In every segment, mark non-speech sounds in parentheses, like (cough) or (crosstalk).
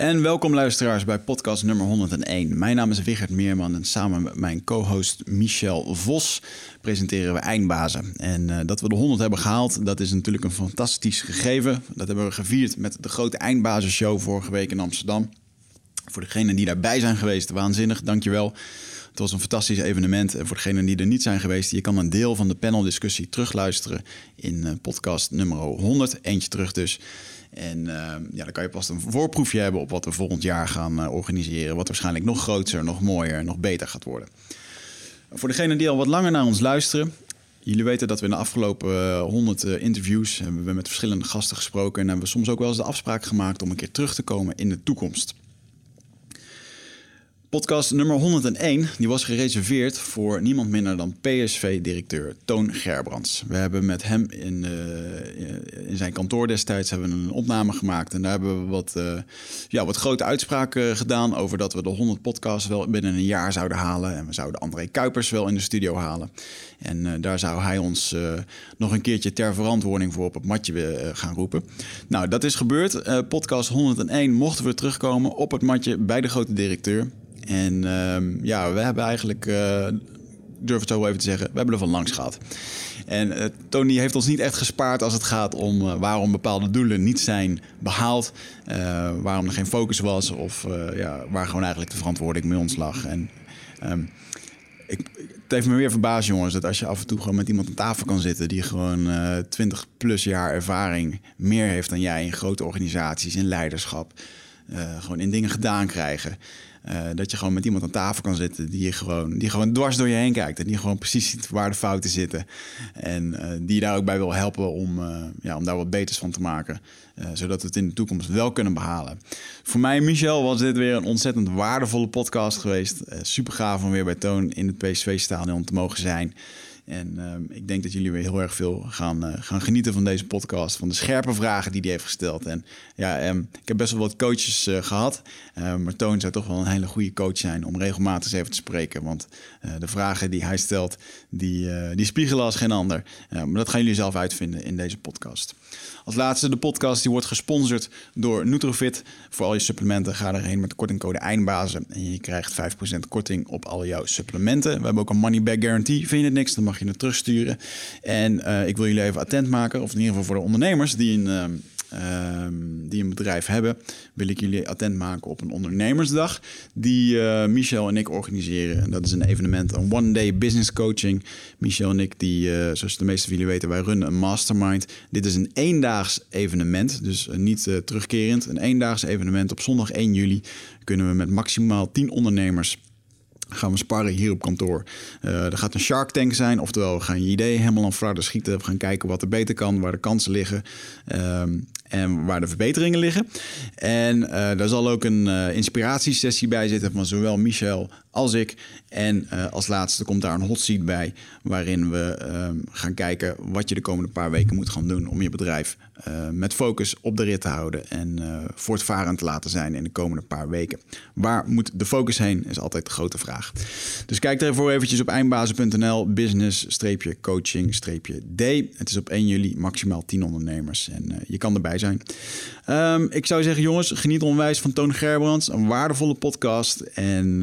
En welkom luisteraars bij podcast nummer 101. Mijn naam is Wigert Meerman en samen met mijn co-host Michel Vos presenteren we Eindbazen. En uh, dat we de 100 hebben gehaald, dat is natuurlijk een fantastisch gegeven. Dat hebben we gevierd met de grote Eindbazenshow vorige week in Amsterdam. Voor degenen die daarbij zijn geweest, waanzinnig, dankjewel. Het was een fantastisch evenement. En voor degenen die er niet zijn geweest, je kan een deel van de paneldiscussie terugluisteren in uh, podcast nummer 100. Eentje terug dus. En uh, ja, dan kan je pas een voorproefje hebben op wat we volgend jaar gaan uh, organiseren. Wat waarschijnlijk nog groter, nog mooier, nog beter gaat worden. Voor degenen die al wat langer naar ons luisteren. Jullie weten dat we in de afgelopen 100 uh, interviews hebben we met verschillende gasten gesproken. En hebben we soms ook wel eens de afspraak gemaakt om een keer terug te komen in de toekomst. Podcast nummer 101 die was gereserveerd voor niemand minder dan PSV-directeur Toon Gerbrands. We hebben met hem in, uh, in zijn kantoor destijds hebben een opname gemaakt. En daar hebben we wat, uh, ja, wat grote uitspraken gedaan over dat we de 100 podcasts wel binnen een jaar zouden halen. En we zouden André Kuipers wel in de studio halen. En uh, daar zou hij ons nog een keertje ter verantwoording voor op het matje gaan roepen. Nou, dat is gebeurd. podcast 101 mochten we terugkomen op het matje bij de grote directeur. En uh, ja, we hebben eigenlijk, uh, durf het zo even te zeggen, we hebben er van langs gehad. En uh, Tony heeft ons niet echt gespaard als het gaat om uh, waarom bepaalde doelen niet zijn behaald. waarom er geen focus was of ja, waar gewoon eigenlijk de verantwoording bij ons lag. En um, ik, het heeft me weer verbaasd, jongens, dat als je af en toe gewoon met iemand aan tafel kan zitten die gewoon 20 plus jaar ervaring meer heeft dan jij in grote organisaties, in leiderschap, gewoon in dingen gedaan krijgen. Uh, dat je gewoon met iemand aan tafel kan zitten die, je gewoon, die gewoon dwars door je heen kijkt. En die gewoon precies ziet waar de fouten zitten. En uh, die je daar ook bij wil helpen om, uh, ja, om daar wat beters van te maken. zodat we het in de toekomst wel kunnen behalen. Voor mij, Michel, was dit weer een ontzettend waardevolle podcast geweest. super gaaf om weer bij Toon in het PSV-stadion te mogen zijn. En uh, ik denk dat jullie weer heel erg veel gaan, uh, gaan genieten van deze podcast. Van de scherpe vragen die hij heeft gesteld. En ja, um, ik heb best wel wat coaches uh, gehad. maar Toon zou toch wel een hele goede coach zijn om regelmatig even te spreken. Want de vragen die hij stelt, die, die spiegelen als geen ander. maar dat gaan jullie zelf uitvinden in deze podcast. Als laatste, de podcast die wordt gesponsord door Nutrofit. Voor al je supplementen ga erheen met de kortingcode EINDBAZEN. En je krijgt 5% korting op al jouw supplementen. We hebben ook een money back guarantee. Vind je het niks, dan mag je het terugsturen. En uh, ik wil jullie even attent maken, of in ieder geval voor de ondernemers die een... Uh, Um, die een bedrijf hebben, wil ik jullie attent maken op een ondernemersdag die uh, Michel en ik organiseren. En dat is een evenement, een one-day business coaching. Michel en ik, die, uh, zoals de meeste van jullie weten, wij runnen een mastermind. Dit is een eendaags evenement, dus uh, niet terugkerend. Een eendaags evenement op zondag 1 juli kunnen we met maximaal 10 ondernemers gaan we sparren hier op kantoor. Uh, er gaat een Shark Tank zijn, oftewel we gaan je idee helemaal aan flarden schieten. We gaan kijken wat er beter kan, waar de kansen liggen. Um, en waar de verbeteringen liggen. En uh, daar zal ook een uh, inspiratiesessie bij zitten van zowel Michel als ik. En uh, als laatste komt daar een hot seat bij, waarin we gaan kijken wat je de komende paar weken moet gaan doen om je bedrijf met focus op de rit te houden en voortvarend te laten zijn in de komende paar weken. Waar moet de focus heen, is altijd de grote vraag. Dus kijk ervoor eventjes op eindbazen.nl, business-coaching-d. Het is op 1 juli maximaal 10 ondernemers en je kan erbij zijn. Um, ik zou zeggen, jongens, geniet onwijs van Toon Gerbrands. Een waardevolle podcast. En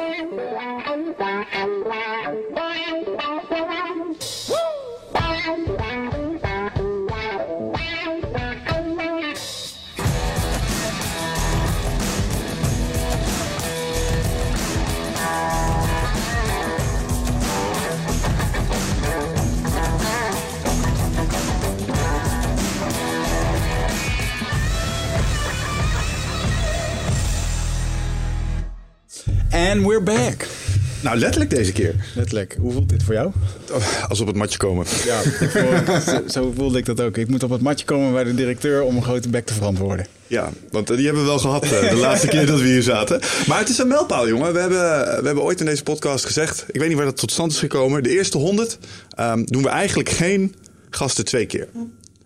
anh là anh và anh là tôi anh ta sẽ And we're back. Nou, letterlijk deze keer. Letterlijk. Hoe voelt dit voor jou? Als op het matje komen. Ja, zo, zo, voelde ik dat ook. Ik moet op het matje komen bij de directeur om een grote bek te verantwoorden. Ja, want die hebben we wel gehad eh, de laatste keer dat we hier zaten. Maar het is een mijlpaal, jongen. We hebben, we hebben ooit in deze podcast gezegd... ik weet niet waar dat tot stand is gekomen... de eerste 100 ehm, doen we eigenlijk geen gasten twee keer.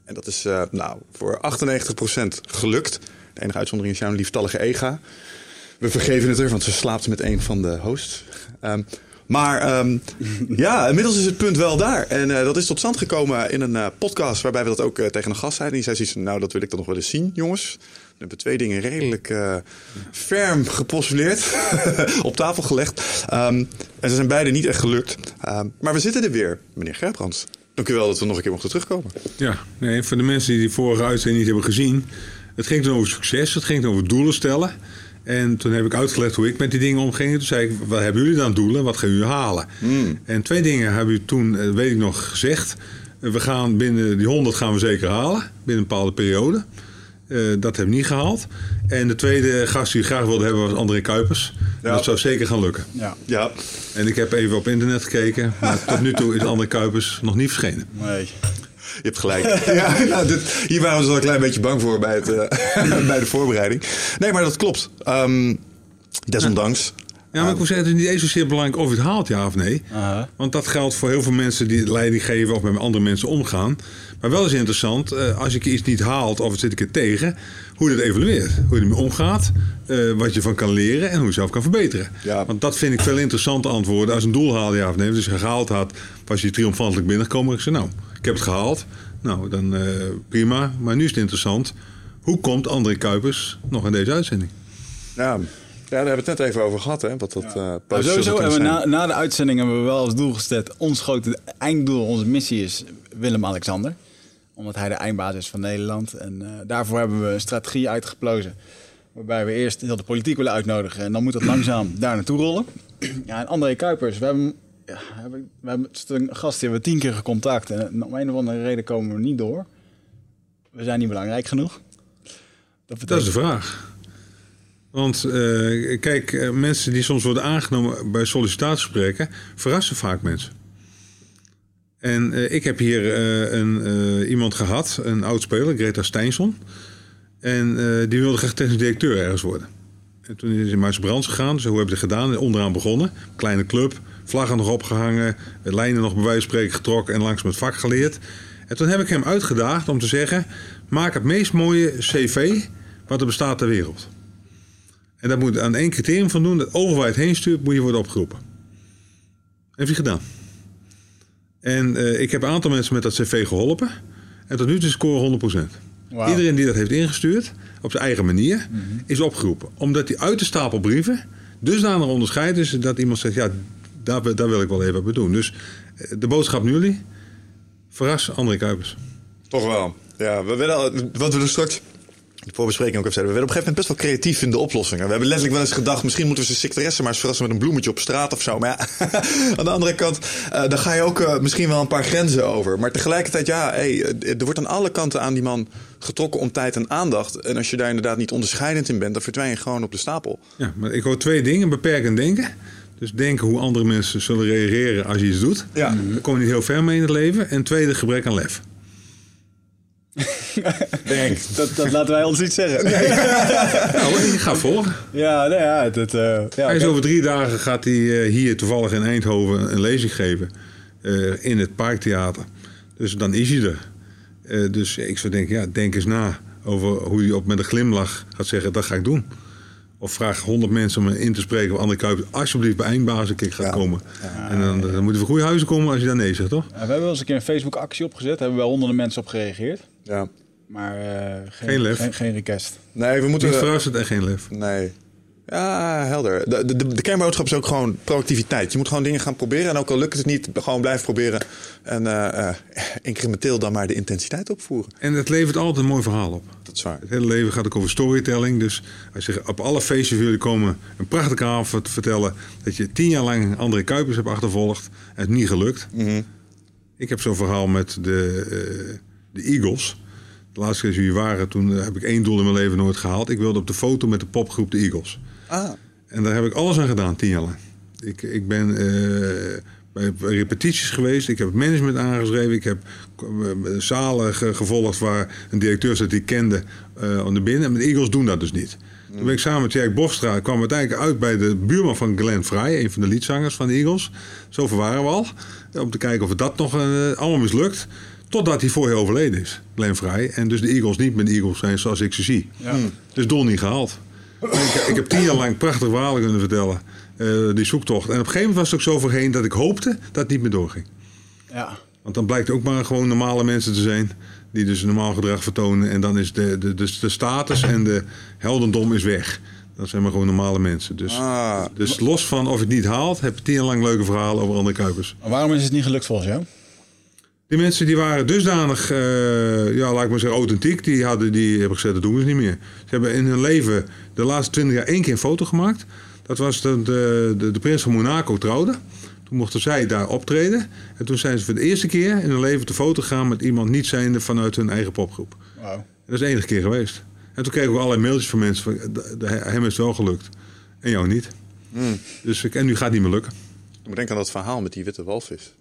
En dat is uh, nou, voor 98% gelukt. De enige uitzondering is jouw lieftallige Ega. We vergeven het er, want ze slaapt met een van de hosts. Um, maar um, (laughs) ja, inmiddels is het punt wel daar. En uh, dat is tot stand gekomen in een uh, podcast waarbij we dat ook uh, tegen een gast zeiden. Die zei zoiets nou dat wil ik dan nog wel eens zien, jongens. We hebben twee dingen redelijk ferm gepostuleerd, (laughs) op tafel gelegd. Um, en ze zijn beide niet echt gelukt. Um, maar we zitten er weer, meneer Gerbrands. Dank u wel dat we nog een keer mochten terugkomen. Ja, nee, voor de mensen die die vorige uitzending niet hebben gezien. Het ging toen over succes, het ging over doelen stellen. En toen heb ik uitgelegd hoe ik met die dingen omging. Toen zei ik, wat hebben jullie dan doelen? Wat gaan jullie halen? Mm. En twee dingen hebben jullie toen, weet ik nog, gezegd. We gaan binnen die 100 gaan we zeker halen. Binnen een bepaalde periode. Uh, dat hebben we niet gehaald. En de tweede gast die ik graag wilde hebben was André Kuipers. Ja. Dat zou zeker gaan lukken. Ja. ja. En ik heb even op internet gekeken. Maar tot nu toe is André Kuipers nog niet verschenen. Nee. Je hebt gelijk. (laughs) ja, nou, hier waren we zo een klein beetje bang voor bij, het, uh, (laughs) bij de voorbereiding. Nee, maar dat klopt. Um, desondanks. Ja, maar ik wil zeggen, het is niet eens zozeer belangrijk of je het haalt, ja of nee. Want dat geldt voor heel veel mensen die leiding geven of met andere mensen omgaan. Maar wel is interessant, uh, als je iets niet haalt of het zit ik er tegen, hoe je dat evalueert. Hoe je ermee omgaat, uh, wat je van kan leren en hoe je zelf kan verbeteren. Ja. Want dat vind ik veel interessanter antwoorden. Als een doel haal, ja of nee. Dus als je gehaald had, was je triomfantelijk binnengekomen. Ik zei, nou, ik heb het gehaald. Nou, dan uh, prima. Maar nu is het interessant. Hoe komt André Kuipers nog in deze uitzending? Ja, daar hebben we het net even over gehad. Hè? Wat dat, ja. uh, sowieso hebben we na, na, de uitzending hebben we wel als doel gesteld... ons grote einddoel, onze missie is Willem-Alexander. Omdat hij de eindbaas is van Nederland. En uh, daarvoor hebben we een strategie uitgeplozen. Waarbij we eerst heel de politiek willen uitnodigen. En dan moet dat langzaam daar naartoe rollen. (clears throat) Ja, en André Kuipers, we hebben ja, we hebben een gast die hebben we tien keer gecontact en om een of andere reden komen we niet door. We zijn niet belangrijk genoeg. Dat, betekent... dat is de vraag. Want uh, kijk, uh, mensen die soms worden aangenomen bij sollicitatiegesprekken verrassen vaak mensen. En uh, ik heb hier een, iemand gehad, een oud-speler, Greta Steinson. En die wilde graag technisch directeur ergens worden. En toen is hij in Brands gegaan. Zo hoe hebben ze gedaan? Onderaan begonnen. Kleine club vlaggen nog opgehangen, lijnen nog bij wijze van spreken getrokken en langs het vak geleerd. En toen heb ik hem uitgedaagd om te zeggen: maak het meest mooie cv wat er bestaat ter wereld. En dat moet aan één criterium van doen: dat overheid heen stuurt, moet je worden opgeroepen. Heeft hij gedaan. En uh, ik heb een aantal mensen met dat cv geholpen. En tot nu toe is score 100%. Wow. Iedereen die dat heeft ingestuurd, op zijn eigen manier, mm -hmm. is opgeroepen. Omdat hij uit de stapel brieven dusdanig onderscheid is dat iemand zegt: ja, daar, daar wil ik wel even wat doen. Dus eh, de boodschap nu jullie. Verras André Kuipers. Toch wel. Ja, we willen, wat we er straks de voorbespreking ook even zeiden. We werden op een gegeven moment best wel creatief in de oplossingen. We hebben letterlijk wel eens gedacht, misschien moeten we ze secretaresse maar eens verrassen met een bloemetje op straat of zo. Maar ja, (laughs) aan de andere kant, uh, dan ga je ook uh, misschien wel een paar grenzen over. Maar tegelijkertijd, ja, hey, er wordt aan alle kanten aan die man getrokken om tijd en aandacht. En als je daar inderdaad niet onderscheidend in bent, dan verdwijn je gewoon op de stapel. Ja, maar ik hoor twee dingen. Beperkend denken. Dus denken hoe andere mensen zullen reageren als je iets doet. Ja. Daar kom je niet heel ver mee in het leven. En tweede, gebrek aan lef. Denk. Dat, dat laten wij ons niet zeggen. Nee. (laughs) nou, ik ga volgen. Ja, nou ja, dat, uh, ja, hij is over drie dagen gaat hij uh, hier toevallig in Eindhoven een lezing geven. Uh, in het Parktheater. Dus dan is hij er. dus ik zou denken, ja, denk eens na over hoe hij op met een glimlach gaat zeggen, dat ga ik doen. Of vraag 100 mensen om in te spreken of André Kuipers alsjeblieft bij een keer gaat ja. komen. Ja, en dan, dan, moeten we goede huizen komen als je daar nee zegt, toch? we hebben wel eens een keer een Facebook actie opgezet. Daar hebben wel honderden mensen op gereageerd. Ja. Maar uh, geen, geen lef. Geen, geen, request. Nee, we moeten... Niet verrassend en geen lef. Nee. Ja, helder. De, de, de, kernboodschap is ook gewoon proactiviteit. Je moet gewoon dingen gaan proberen. En ook al lukt het niet, gewoon blijven proberen. En uh, uh, incrementeel dan maar de intensiteit opvoeren. En het levert altijd een mooi verhaal op. Dat is waar. Het hele leven gaat ook over storytelling. Dus als je op alle feestjes jullie komen een prachtige avond vertellen... dat je tien jaar lang André Kuipers hebt achtervolgd en het niet gelukt. Mm -hmm. Ik heb zo'n verhaal met de, uh, de Eagles... De laatste keer jullie waren, toen heb ik één doel in mijn leven nooit gehaald. Ik wilde op de foto met de popgroep de Eagles. Ah. En daar heb ik alles aan gedaan, tien jaar lang. Ik, ik ben uh, bij repetities geweest. Ik heb het management aangeschreven. Ik heb eh, zalen ge- gevolgd waar een directeur zat die ik kende eh onder binnen. En de Eagles doen dat dus niet. Toen ben ik samen met Jack Bofstra, kwam uiteindelijk uit bij de buurman van Glenn Fry, een van de liedzangers van de Eagles. Zover waren we al. Om te kijken of het dat nog eh, allemaal mislukt. Totdat hij vorige overleden is, Glenn Fry. En dus de Eagles niet met de Eagles zijn zoals ik ze zie. Dus doel niet gehaald. En ik, ik heb tien jaar lang prachtige verhalen kunnen vertellen. eh, die zoektocht. En op een gegeven moment was het ook zo verheen dat ik hoopte dat het niet meer doorging. Ja. Want dan blijkt ook maar gewoon normale mensen te zijn. Die dus een normaal gedrag vertonen. En dan is de, de, de, de status en de heldendom is weg. Dat zijn maar gewoon normale mensen. Dus, Ah. dus los van of ik het niet haalt, heb ik tien jaar lang leuke verhalen over andere Kuipers. Maar waarom is het niet gelukt volgens jou? Die mensen die waren dusdanig, eh, ja, laat ik maar zeggen, authentiek. Die, hadden, die hebben gezegd, dat doen we niet meer. Ze hebben in hun leven de laatste twintig jaar één keer een foto gemaakt. Dat was de, de, de, de prins van Monaco trouwde. Toen mochten zij daar optreden. En toen zijn ze voor de eerste keer in hun leven te foto gegaan met iemand niet zijnde vanuit hun eigen popgroep. Wauw. Dat is de enige keer geweest. En toen kregen we allerlei mailtjes van mensen van, hem is het wel gelukt. En jou niet. Dus, ik- en nu gaat het niet meer lukken. Ik denken aan dat verhaal met die witte walvis.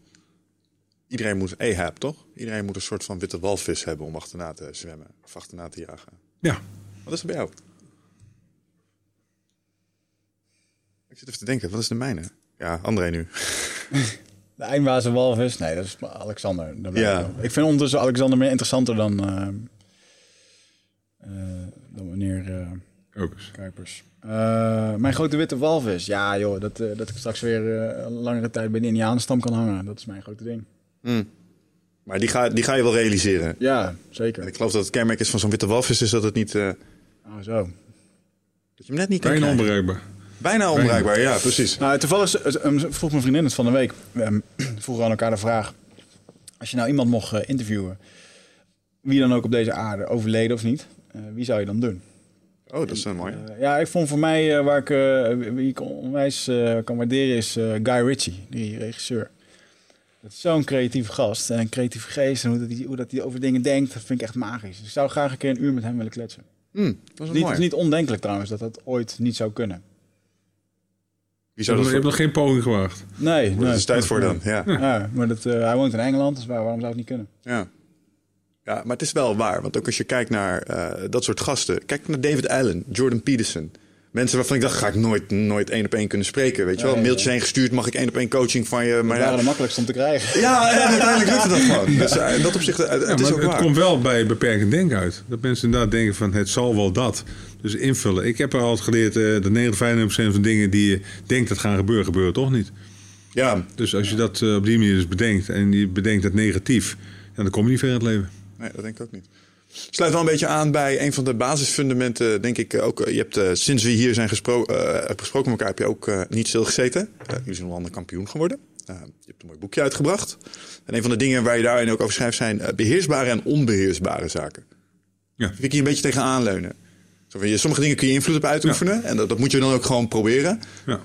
Iedereen moet Ahab, toch? Iedereen moet een soort van witte walvis hebben om achterna te zwemmen. Of achterna te jagen. Ja, Wat is er bij jou? Ik zit even te denken, wat is de mijne? Ja, André nu. (laughs) De eindbaas walvis? Nee, dat is Alexander. Dat Ja. ik vind ondertussen Alexander meer interessanter dan, eh, eh, dan meneer eh, eens. Kuipers. Eh, mijn grote witte walvis. Ja, joh, dat, dat ik straks weer een langere tijd bij de Indianenstam kan hangen. Dat is mijn grote ding. Maar die ga, die ga je wel realiseren. Ja, En zeker. ik geloof dat het kenmerk is van zo'n witte walvis is dat het niet... eh, Oh, zo. dat je hem net niet kan Bijna krijgen. onbereikbaar. Bijna onbereikbaar, ja, precies. Nou, toevallig eh, eh, vroeg mijn vriendin het van de week. We eh, (clears throat) vroegen aan elkaar de vraag. Als je nou iemand mocht eh, interviewen, wie dan ook op deze aarde, overleden of niet, eh, wie zou je dan doen? Oh, dat is een mooi. Ja, ik vond voor mij, waar ik, eh, wie ik onwijs eh, kan waarderen, is eh, Guy Ritchie, die regisseur. Dat is zo'n creatieve gast en een creatieve geest. En hoe dat, hij, hoe dat hij over dingen denkt, dat vind ik echt magisch. Dus ik zou graag een keer een uur met hem willen kletsen. Hm, dat is Niet, mooi. het is niet ondenkelijk trouwens dat dat ooit niet zou kunnen. Wie Je zou hebt, dat nog- je voor... hebt nog geen poging gewaagd. Nee, Er nee. is tijd voor dan, ja. Ja, maar dat, eh, hij woont in Engeland, dus waar- waarom zou het niet kunnen? Ja. ja, maar het is wel waar. Want ook als je kijkt naar eh, dat soort gasten. Kijk naar David Allen, Jordan Peterson. Mensen waarvan ik dacht, ga ik nooit, nooit één op één kunnen spreken. Weet je wel, mailtjes heen gestuurd, mag ik één op één coaching van je. Maar Dat waren ja, de makkelijkste om te krijgen. ja, en uiteindelijk lukte dat gewoon. (laughs) Dus eh, in dat opzicht, eh, het Ja, is maar ook het waar. komt wel bij beperkend denken uit. Dat mensen inderdaad denken van het zal wel dat. Dus invullen. Ik heb er altijd geleerd eh dat 99% van dingen die je denkt dat gaan gebeuren, gebeuren toch niet. Ja, Dus als je dat eh, op die manier dus bedenkt en je bedenkt het negatief, ja, dan kom je niet ver in het leven. nee, dat denk ik ook niet. Sluit wel een beetje aan bij een van de basisfundamenten, denk ik eh, ook. eh, Je hebt eh, sinds we hier zijn gespro eh, hebben gesproken met elkaar, heb je ook niet stilgezeten. Uh, jullie zijn andere kampioen geworden. Je hebt een mooi boekje uitgebracht. En een van de dingen waar je daarin ook over schrijft zijn eh, beheersbare en onbeheersbare zaken. Ja. Vind ik hier een beetje tegenaan leunen. Zo van, je, sommige dingen kun je invloed op uitoefenen. En dat, dat moet je dan ook gewoon proberen. Ja.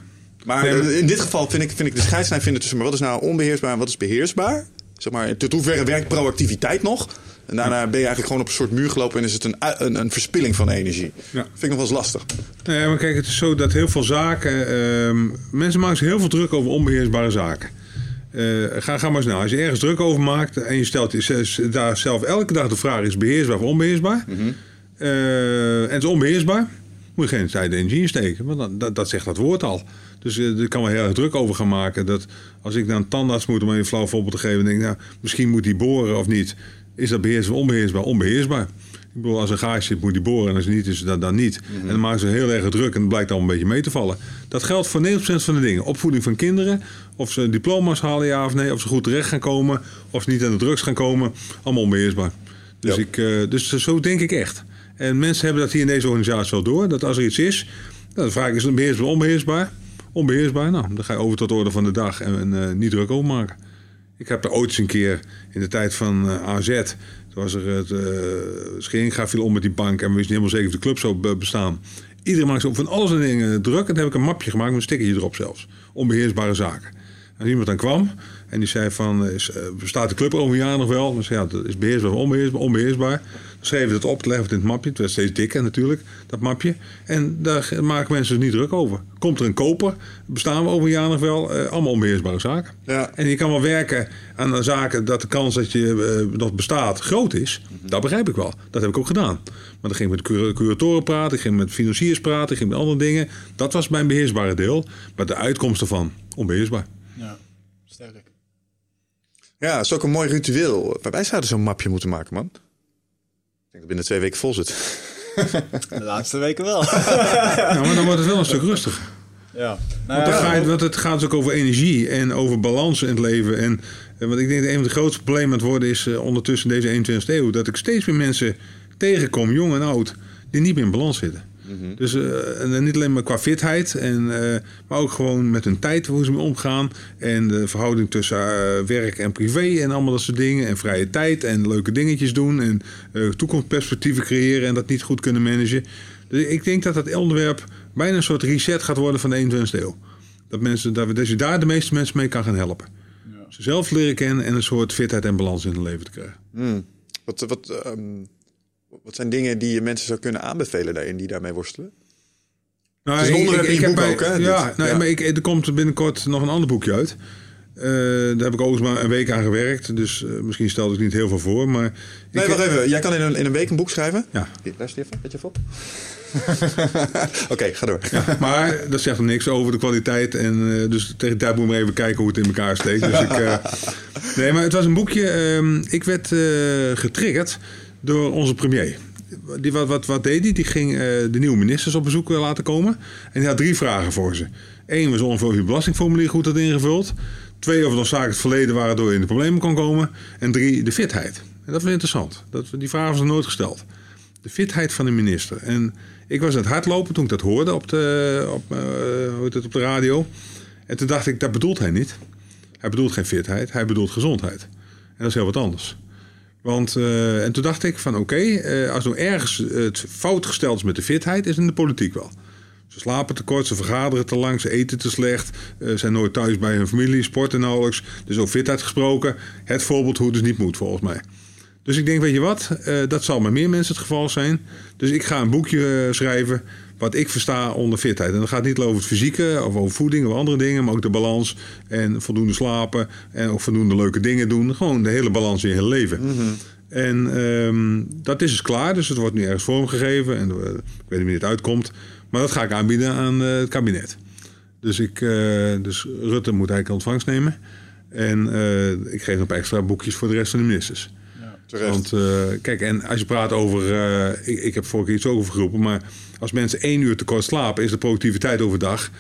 Maar in dit geval vind ik, vind ik de scheidslijn vinden tussen maar wat is nou onbeheersbaar en wat is beheersbaar. Zeg maar, tot hoeverre werkt proactiviteit nog? En daarna ben je eigenlijk gewoon op een soort muur gelopen en is het een, een, een verspilling van energie. Ja. Vind ik nog wel eens lastig. Nee, maar kijk, het is zo dat heel veel zaken. ehm, mensen maken zich heel veel druk over onbeheersbare zaken. Eh, ga, ga maar eens nou. Als je ergens druk over maakt en je stelt daar zelf elke dag de vraag: is beheersbaar of onbeheersbaar? Eh, en het is onbeheersbaar, moet je geen tijd en energie steken. Want dan, dat, dat zegt dat woord al. Dus uh, kan wel heel erg druk over gaan maken. Dat als ik naar een tandarts moet om een flauw voorbeeld te geven, denk ik, nou, misschien moet die boren of niet. Is dat beheersbaar onbeheersbaar? Onbeheersbaar. Ik bedoel, als een gaas zit, moet die boren. En als het niet is, dan, dan niet. En dan maken ze heel erg druk en het blijkt al een beetje mee te vallen. Dat geldt voor 90% van de dingen. Opvoeding van kinderen. Of ze diploma's halen, ja of nee. Of ze goed terecht gaan komen. Of ze niet aan de drugs gaan komen. Allemaal onbeheersbaar. Dus, Ja. ik, uh, dus zo denk ik echt. En mensen hebben dat hier in deze organisatie wel door. Dat als er iets is, nou, de vraag is: beheersbaar onbeheersbaar? Onbeheersbaar, nou, dan ga je over tot de orde van de dag en, en uh, niet druk over maken. Ik heb er ooit eens een keer in de tijd van uh, AZ. Toen was er het uh, Scheringa viel om met die bank en we wisten helemaal zeker of de club zou bestaan. Iedereen maakt zo van alles en dingen druk. En toen heb ik een mapje gemaakt met een stickertje erop zelfs. Onbeheersbare zaken. Als iemand dan kwam en die zei van, is, bestaat de club over een jaar nog wel? Zei ja, dat is beheersbaar of onbeheersbaar? onbeheersbaar. Dan schreven het op, leggen het in het mapje. Het werd steeds dikker natuurlijk, dat mapje. En daar maken mensen dus niet druk over. Komt er een koper, bestaan we over een jaar nog wel? Uh, allemaal onbeheersbare zaken. Ja. En je kan wel werken aan zaken dat de kans dat je uh, nog bestaat groot is. Dat begrijp ik wel. Dat heb ik ook gedaan. Maar dan ging ik met de curatoren praten, ik ging met financiers praten, ik ging met andere dingen. Dat was mijn beheersbare deel. Maar de uitkomst ervan, onbeheersbaar. Ja, sterk. Ja, dat is ook een mooi ritueel. Wij zouden zo'n mapje moeten maken, man. Ik denk dat binnen twee weken vol zit. (laughs) De laatste weken wel. ja, (laughs) maar dan wordt het wel een stuk rustiger. Ja. Nou, want, ja, gaat, want het gaat ook over energie en over balans in het leven. En wat ik denk dat een van de grootste problemen aan het worden is uh, ondertussen deze 21ste eeuw... dat ik steeds meer mensen tegenkom, jong en oud, die niet meer in balans zitten. Mm-hmm. Dus uh, niet alleen maar qua fitheid, en, uh, maar ook gewoon met hun tijd, hoe ze mee omgaan. En de verhouding tussen uh, werk en privé en allemaal dat soort dingen. En vrije tijd en leuke dingetjes doen. En toekomstperspectieven creëren en dat niet goed kunnen managen. Dus ik denk dat dat onderwerp bijna een soort reset gaat worden van de 21ste eeuw. Dat, mensen, dat, we, dat je daar de meeste mensen mee kan gaan helpen. Ja. Ze zelf leren kennen en een soort fitheid en balans in hun leven te krijgen. Mm. Wat, wat, um, wat zijn dingen die je mensen zou kunnen aanbevelen daarin die daarmee worstelen? Nou, het is ik, ik, bij, ook, hè? Ja, Dit- nou, ja. maar ik, er komt binnenkort nog een ander boekje uit. Eh, daar heb ik overigens maar een week aan gewerkt. Dus eh, misschien stelde ik niet heel veel voor. Maar Nee, ik, wacht even. Jij kan in een, in een week een boek schrijven? Ja. Hier, luister even. Weet je op? (laughs) Oké, ga door. Maar dat zegt niks over de kwaliteit. En, eh, dus tegen tijd moet je maar even kijken hoe het in elkaar steekt. Dus ik, (laughs) nee, maar het was een boekje. ehm, ik werd getriggerd door onze premier. Die, wat, wat, wat deed hij? Die ging eh, de nieuwe ministers op bezoek eh, laten komen. En die had drie vragen voor ze. Eén was ongeveer of je belastingformulier goed had ingevuld. Twee, of nog zaken het verleden waren door je in de problemen kon komen. En drie, de fitheid. En dat was interessant. Dat, die vraag was nog nooit gesteld. De fitheid van de minister. En ik was aan het hardlopen toen ik dat hoorde op de, op, eh, hoe het, op de radio. En toen dacht ik, dat bedoelt hij niet. Hij bedoelt geen fitheid, hij bedoelt gezondheid. En dat is heel wat anders. Want, eh, en toen dacht ik van oké, eh, als nou ergens het fout gesteld is met de fitheid, is in de politiek wel. Ze slapen te kort, ze vergaderen te lang, ze eten te slecht, eh, zijn nooit thuis bij hun familie, sporten nauwelijks. Dus over fitheid gesproken, het voorbeeld hoe het dus niet moet volgens mij. Dus ik denk, weet je wat, dat zal met meer mensen het geval zijn. Dus ik ga een boekje schrijven wat ik versta onder fitheid. En dat gaat niet over het fysieke of over voeding of andere dingen, maar ook de balans en voldoende slapen en ook voldoende leuke dingen doen. Gewoon de hele balans in je hele leven. En ehm, dat is dus klaar, dus het wordt nu ergens vormgegeven en eh, ik weet niet wanneer het uitkomt. Maar dat ga ik aanbieden aan eh, het kabinet. Dus, ik, eh, dus Rutte moet eigenlijk ontvangst nemen. En ik geef nog extra boekjes voor de rest van de ministers. Terecht. Want kijk, en als je praat over. ik, ik heb vorige keer iets over geroepen. Maar als mensen één uur te kort slapen, is de productiviteit overdag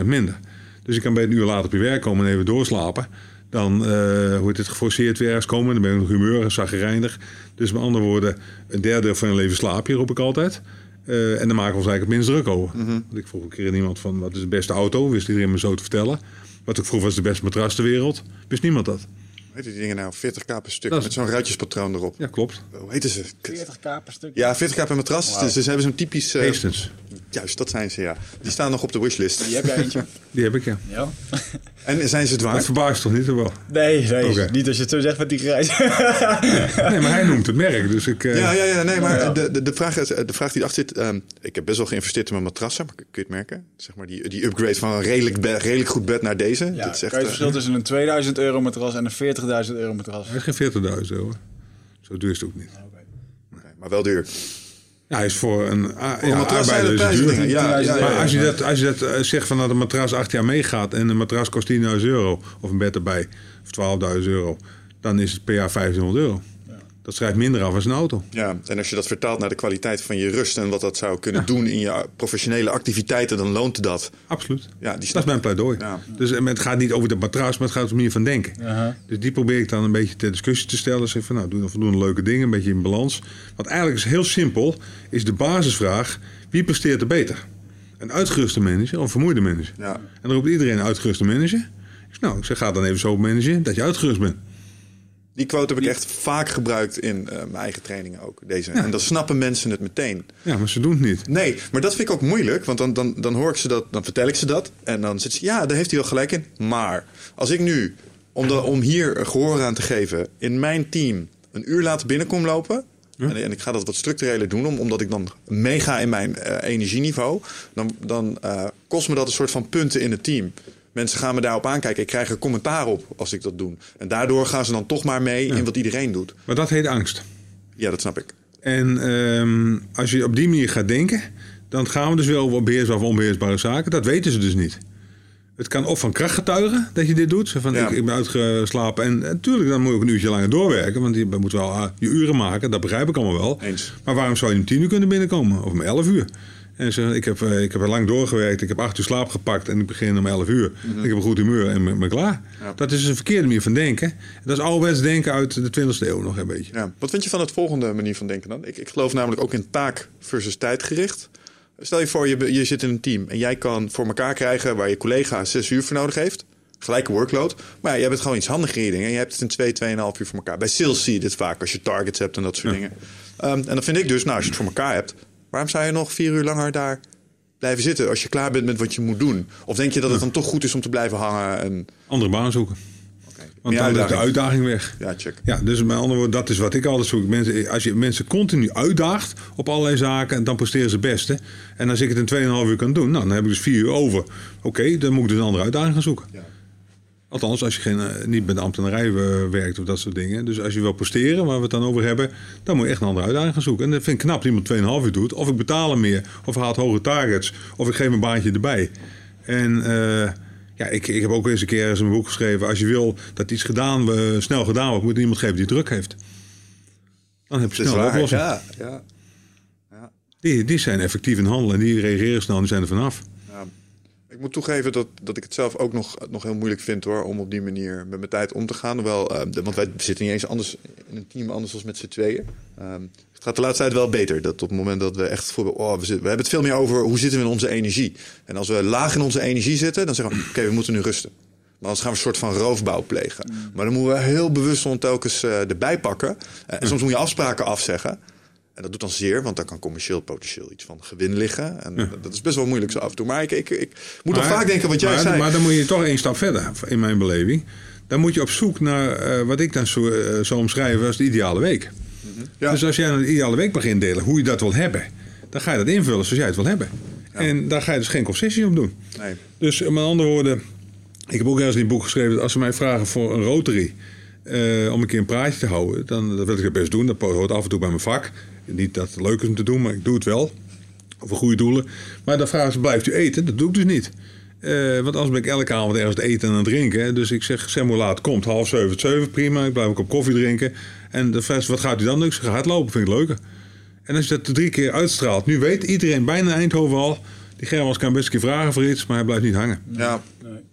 10% minder. Dus je kan bij een uur later op je werk komen en even doorslapen. Dan eh wordt het geforceerd weer ergens komen. Dan ben je nog humeur, zaggerijnig. Dus met andere woorden, een derde van je leven slaap je, roep ik altijd. Eh, en dan maken we ons eigenlijk het minst druk over. Want ik vroeg een keer aan iemand van, wat is de beste auto? Wist iedereen me zo te vertellen. Wat ik vroeg, wat is de beste matras ter wereld? Wist niemand dat. Hoe heet die dingen nou? 40k per stuk. Dat is- Met zo'n ruitjespatroon erop. Ja, klopt. Hoe heten ze? 40k per stuk. Ja, 40k per matras. Dus, dus ze hebben zo'n typisch... eh, Hastings. Juist, dat zijn ze, ja. Die staan nog op de wishlist. Die heb jij eentje. Die heb ik, ja. Ja. En zijn ze het Dat waard? verbaast toch niet, of wel? Nee, nee. Niet als je het zo zegt met die grijs. Nee, maar hij noemt het merk, dus ik... eh, Ja, ja, ja, nee, maar De, de, de, vraag, is- de vraag die erachter zit... ehm, ik heb best wel geïnvesteerd in mijn matrassen, maar kun je het merken? Zeg maar die, die upgrade van een redelijk, bed- redelijk goed bed naar deze. Ja, dat is echt, kan je het eh, verschil tussen een 2000 euro matras en een 40.000 euro matras? Hij is geen 40.000 euro. Zo duur is het ook niet. oké, maar wel duur. Ja, hij is voor een, a- Voor ja, een arbeider is het duur. Ja, Maar als je dat, als je dat eh, zegt van dat een matras acht jaar meegaat en een matras kost 10.000 euro of een bed erbij of 12.000 euro, dan is het per jaar 1500 euro. Dat schrijft minder af als een auto. Ja, en als je dat vertaalt naar de kwaliteit van je rust en wat dat zou kunnen doen in je professionele activiteiten, dan loont het dat. Absoluut. Ja, die Dat is mijn pleidooi. Ja. Dus het gaat niet over de matras, maar het gaat om de manier van denken. Dus die probeer ik dan een beetje ter discussie te stellen. Zeg van, nou, doe dan voldoende leuke dingen, een beetje in balans. Want eigenlijk is heel simpel, is de basisvraag, wie presteert er beter? Een uitgeruste manager of een vermoeide manager? Ja. En dan roept iedereen een uitgeruste manager. Ik zeg, nou, ik zeg, ga dan even zo managen dat je uitgerust bent. Die quote heb ik echt vaak gebruikt in eh, mijn eigen trainingen ook. Deze. En dan snappen mensen het meteen. Ja, maar ze doen het niet. Nee, maar dat vind ik ook moeilijk. Want dan, dan, dan hoor ik ze dat, dan vertel ik ze dat. En dan zit ze, ja, daar heeft hij wel gelijk in. Maar als ik nu, om, de, om hier gehoor aan te geven, in mijn team een uur later binnenkom lopen. En, en ik ga dat wat structureler doen, om- omdat ik dan meega in mijn eh, energieniveau. Dan, dan eh, kost me dat een soort van punten in het team. Mensen gaan me daarop aankijken. Ik krijg er commentaar op als ik dat doe. En daardoor gaan ze dan toch maar mee in wat iedereen doet. Maar dat heet angst. Ja, dat snap ik. En ehm, als je op die manier gaat denken, dan gaan we dus wel over beheersbare of onbeheersbare zaken. Dat weten ze dus niet. Het kan of van kracht getuigen dat je dit doet. Van, Ja. ik, ik ben uitgeslapen. En natuurlijk, dan moet je ook een uurtje langer doorwerken. Want je moet wel ah, je uren maken. Dat begrijp ik allemaal wel. Eens. Maar waarom zou je om tien uur kunnen binnenkomen? Of om elf uur? En ze, ik, heb, eh, ik heb er lang doorgewerkt. Ik heb acht uur slaap gepakt. En ik begin om elf uur. Ik heb een goed humeur en ben, ben klaar. Mhm. Ja. Dat is een verkeerde manier van denken. Dat is ouderwets denken uit de 20e eeuw nog een beetje. Ja. Wat vind je van het volgende manier van denken dan? Ik, ik geloof namelijk ook in taak versus tijdgericht. Stel je voor, je, je zit in een team en jij kan voor elkaar krijgen waar je collega zes uur voor nodig heeft. Gelijke workload. Maar ja, jij bent gewoon iets handiger in je dingen. En je hebt het in twee, tweeënhalf uur voor elkaar. Bij sales zie je dit vaak als je targets hebt en dat soort dingen. Ehm, en dan vind ik dus, nou, als je het voor elkaar hebt, waarom zou je nog vier uur langer daar blijven zitten als je klaar bent met wat je moet doen? Of denk je dat het dan toch goed is om te blijven hangen? En, Andere baan zoeken. Want dan is de uitdaging. weg. Ja, check. Ja, dus met andere woorden, dat is wat ik altijd zoek. Mensen, als je mensen continu uitdaagt op allerlei zaken, dan presteren ze het beste. En als ik het in 2,5 uur kan doen, nou, dan heb ik dus 4 uur over. Oké, dan moet ik dus een andere uitdaging gaan zoeken. Ja. Althans, als je geen, eh, niet bij de ambtenarij eh, werkt of dat soort dingen. Dus als je wil presteren, waar we het dan over hebben, dan moet je echt een andere uitdaging gaan zoeken. En dat vind ik knap dat iemand 2,5 uur doet. Of ik betaal hem meer, of haalt hoge targets, of ik geef een baantje erbij. En eh, ja, ik, ik heb ook eens een keer eens een boek geschreven. Als je wil dat iets gedaan, snel gedaan wordt, moet iemand geven die druk heeft. Dan heb je snel een oplossing. Ja, ja. Die, die zijn effectief in handelen en die reageren snel en die zijn er vanaf. Ik moet toegeven dat, dat ik het zelf ook nog, nog heel moeilijk vind hoor, om op die manier met mijn tijd om te gaan. Hoewel, eh, de- want wij zitten niet eens anders in een team anders dan met z'n tweeën. Ehm, het gaat de laatste tijd wel beter. Dat op het moment dat we echt voor, oh, we, zitten, we hebben het veel meer over hoe zitten we in onze energie. En als we laag in onze energie zitten, dan zeggen we, oké, we moeten nu rusten. Maar anders gaan we een soort van roofbouw plegen. Maar dan moeten we heel bewust ons telkens eh, erbij pakken. Eh, en soms moet je afspraken afzeggen. En dat doet dan zeer, want daar kan commercieel potentieel iets van gewin liggen. En dat is best wel moeilijk zo af en toe. Maar ik, ik, ik moet nog Maar- vaak denken wat jij maar, zei. Maar dan moet je toch één stap verder, in mijn beleving. Dan moet je op zoek naar eh, wat ik dan zo, eh, zou omschrijven als de ideale week. Ja. Dus als jij een ideale week mag indelen, hoe je dat wil hebben, dan ga je dat invullen zoals jij het wil hebben. En daar ga je dus geen concessie op doen. Nee. Dus met andere woorden, ik heb ook ergens in het boek geschreven dat als ze mij vragen voor een rotary eh, om een keer een praatje te houden, dan dat wil ik dat best doen. Dat hoort af en toe bij mijn vak. Niet dat het leuk is om te doen, maar ik doe het wel. Voor goede doelen. Maar dan vragen ze, blijft u eten? Dat doe ik dus niet. Eh, want anders ben ik elke avond ergens te eten en drinken. Dus ik zeg, zeg laat komt. Half zeven, zeven, prima. Ik blijf ook op koffie drinken. En de vraag wat gaat u dan doen? Ik zeg, hardlopen, vind ik leuker. En als je dat drie keer uitstraalt. Nu weet iedereen bijna in Eindhoven al. Die Germans kan best een keer vragen voor iets, maar hij blijft niet hangen. Ja.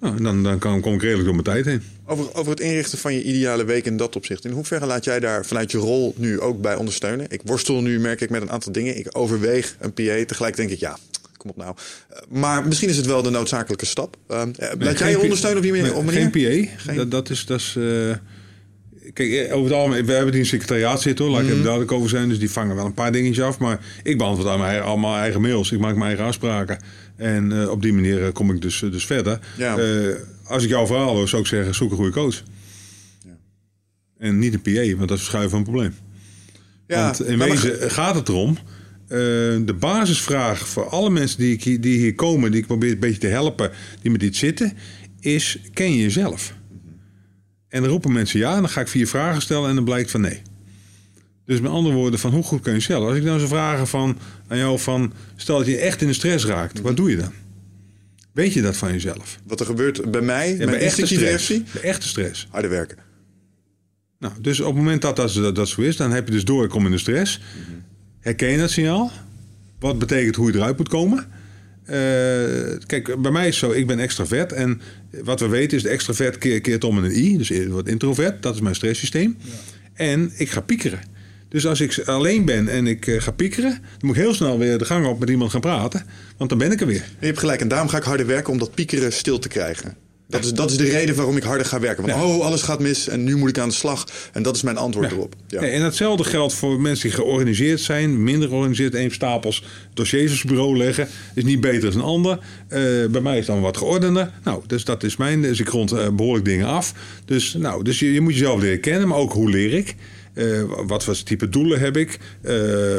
Nou, en dan, dan kan, kom ik redelijk door mijn tijd heen. Over, over het inrichten van je ideale week in dat opzicht. In hoeverre laat jij daar vanuit je rol nu ook bij ondersteunen? Ik worstel nu, merk ik, met een aantal dingen. Ik overweeg een PA. Tegelijk denk ik, ja, kom op nou. Eh, Maar misschien is het wel de noodzakelijke stap. Eh, laat jij je ondersteunen op die manier? Nee, op manier? Geen PA. Geen- Dat, dat is... Dat is Kijk, eh, over het algemeen, we hebben die het secretariaat zitten hoor, laat ik Mhm. even duidelijk over zijn. Dus die vangen wel een paar dingetjes af. Maar ik beantwoord aan mijn, allemaal eigen mails. Ik maak mijn eigen afspraken. En eh, op die manier eh, kom ik dus, dus verder. Ja. Als ik jouw verhaal hoor, zou ik zeggen, zoek een goede coach. Ja. En niet een PA, want dat is verschuiven van een probleem. Ja, Want in maar- wezen gaat het erom. de basisvraag voor alle mensen die, ik hier- die hier komen, die ik probeer een beetje te helpen, die met iets zitten, is: ken je jezelf? En dan roepen mensen ja, en dan ga ik vier vragen stellen en dan blijkt van nee. Dus met andere woorden, van hoe goed ken je jezelf? Als ik nou zou vragen van, aan jou van, stel dat je echt in de stress raakt, wat doe je dan? Weet je dat van jezelf? Wat er gebeurt bij mij, Ja, bij echte stress. Bij echte stress. harder werken. Nou, dus op het moment dat dat, dat, dat zo is, dan heb je dus door, ik kom in de stress. Herken je dat signaal? Wat betekent hoe je eruit moet komen? Eh, kijk, bij mij is het zo, ik ben extravert. En wat we weten is, de extravert keert, keert om in een i. Dus wordt introvert, dat is mijn stresssysteem. En ik ga piekeren. Dus als ik alleen ben en ik eh, ga piekeren... dan moet ik heel snel weer de gang op met iemand gaan praten. Want dan ben ik er weer. Je hebt gelijk. En daarom ga ik harder werken om dat piekeren stil te krijgen. Dat is, dat is de reden waarom ik harder ga werken. Want oh, alles gaat mis en nu moet ik aan de slag. En dat is mijn antwoord erop. Ja. Nee, en hetzelfde geldt voor mensen die georganiseerd zijn, minder georganiseerd, één stapels dossiers op zijn bureau leggen, is niet beter dan een ander. Eh, bij mij is dan wat geordender. Nou, dus dat is mijn, dus ik rond eh, behoorlijk dingen af. Dus, nou, dus je, je moet jezelf leren kennen, maar ook hoe leer ik? Eh, wat voor type doelen heb ik?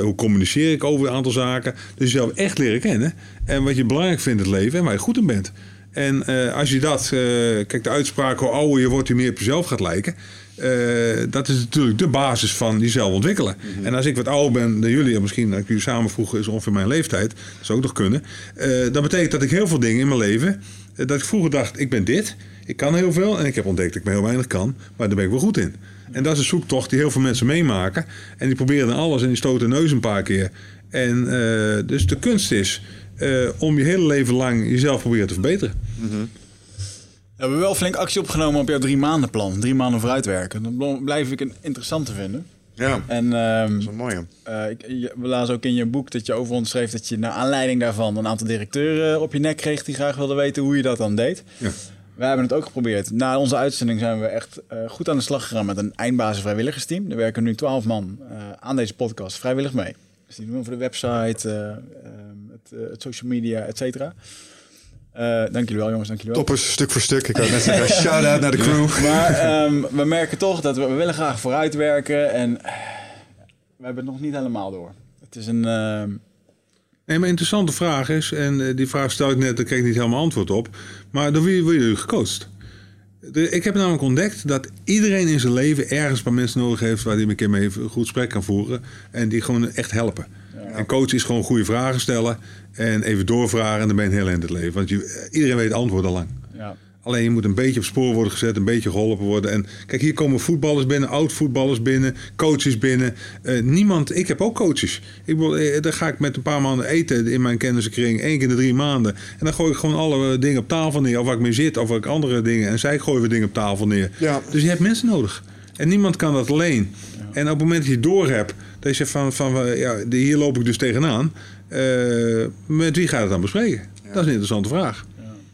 Hoe communiceer ik over een aantal zaken? Dus jezelf echt leren kennen. En wat je belangrijk vindt in het leven en waar je goed in bent. En eh, als je dat, kijk, de uitspraak hoe ouder je wordt, hoe meer op jezelf gaat lijken. dat is natuurlijk de basis van jezelf ontwikkelen. Mhm. En als ik wat ouder ben dan jullie, en misschien dat ik jullie samen vroegen, is ongeveer mijn leeftijd. Dat zou ook nog kunnen. dat betekent dat ik heel veel dingen in mijn leven, dat ik vroeger dacht, ik ben dit. Ik kan heel veel en ik heb ontdekt dat ik maar heel weinig kan. Maar daar ben ik wel goed in. En dat is een zoektocht die heel veel mensen meemaken. En die proberen dan alles en die stoten neus een paar keer. En dus de kunst is uh, om je hele leven lang jezelf proberen te verbeteren. Mm -hmm. We hebben wel flink actie opgenomen op jouw drie maanden plan. Drie maanden vooruitwerken. Dat blijf ik een interessant te vinden. Ja, en, um, dat is een mooie. Uh, ik, je, we lazen ook in je boek dat je over ons schreef dat je naar aanleiding daarvan een aantal directeuren op je nek kreeg die graag wilden weten hoe je dat dan deed. Ja. We hebben het ook geprobeerd. Na onze uitzending zijn we echt uh, goed aan de slag gegaan met een eindbasis vrijwilligersteam. Er werken nu twaalf man uh, aan deze podcast vrijwillig mee. Dus die doen we voor de website, uh, het, het, social media, et cetera. dank jullie wel, jongens. Dank jullie wel. Toppers, stuk voor stuk. Ik had net zeggen, (laughs) shout-out naar de crew. Maar um, we merken toch dat we, we willen graag vooruitwerken. En we hebben het nog niet helemaal door. Het is een... ehm, Nee, maar interessante vraag is, en uh, die vraag stel ik net, daar kreeg ik niet helemaal antwoord op. Maar door wie worden jullie gecoacht? De, ik heb namelijk ontdekt dat iedereen in zijn leven ergens een paar mensen nodig heeft waar hij een keer mee een goed gesprek kan voeren. En die gewoon echt helpen. Ja. En coach is gewoon goede vragen stellen en even doorvragen en dan ben je heel in het leven. Want je, iedereen weet het antwoord al lang. Ja. Alleen je moet een beetje op spoor worden gezet, een beetje geholpen worden. En kijk, hier komen voetballers binnen, oud-voetballers binnen, coaches binnen. Uh, niemand, ik heb ook coaches. Ik wil, uh, dan ga ik met een paar maanden eten in mijn kennissenkring, één keer in de drie maanden. En dan gooi ik gewoon alle dingen op tafel neer, of waar ik mee zit, of waar ik andere dingen. En zij gooien weer dingen op tafel neer. Ja. Dus je hebt mensen nodig. En niemand kan dat alleen. Ja. En op het moment dat je door hebt, dat je zegt van, van ja, hier loop ik dus tegenaan. Uh, met wie ga je het dan bespreken? Ja. Dat is een interessante vraag.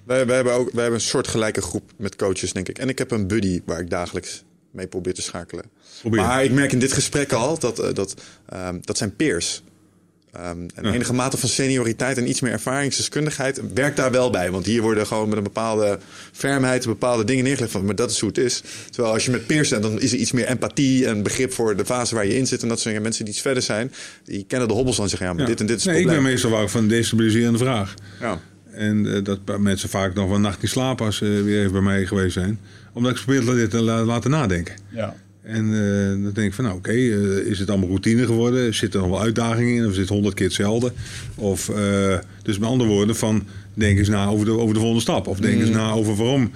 Wij, wij, hebben ook, wij hebben een soort gelijke groep met coaches, denk ik. En ik heb een buddy waar ik dagelijks mee probeer te schakelen. Probeer. Maar ik merk in dit gesprek al dat uh, dat, um, dat zijn peers. Um, en ja. enige mate van senioriteit en iets meer ervaringsdeskundigheid werkt daar wel bij. Want hier worden gewoon met een bepaalde fermheid bepaalde dingen neergelegd van, maar dat is hoe het is. Terwijl als je met peers bent, dan is er iets meer empathie en begrip voor de fase waar je in zit. En dat zijn mensen die iets verder zijn, die kennen de hobbels dan zeggen, ja, maar ja. dit en dit is het nee, probleem. Ik ben meestal wel van destabiliserende vraag. Ja. En uh, dat mensen vaak nog wel een nacht niet slapen als ze uh, weer even bij mij geweest zijn. Omdat ik probeer dit te la laten nadenken. Ja. En uh, dan denk ik van, nou oké, okay, is het allemaal routine geworden? Zit er nog wel uitdagingen in? Of zit het honderd keer hetzelfde? Of, dus met andere woorden, van denk eens na over de, over de volgende stap. Of denk mm. eens na over waarom,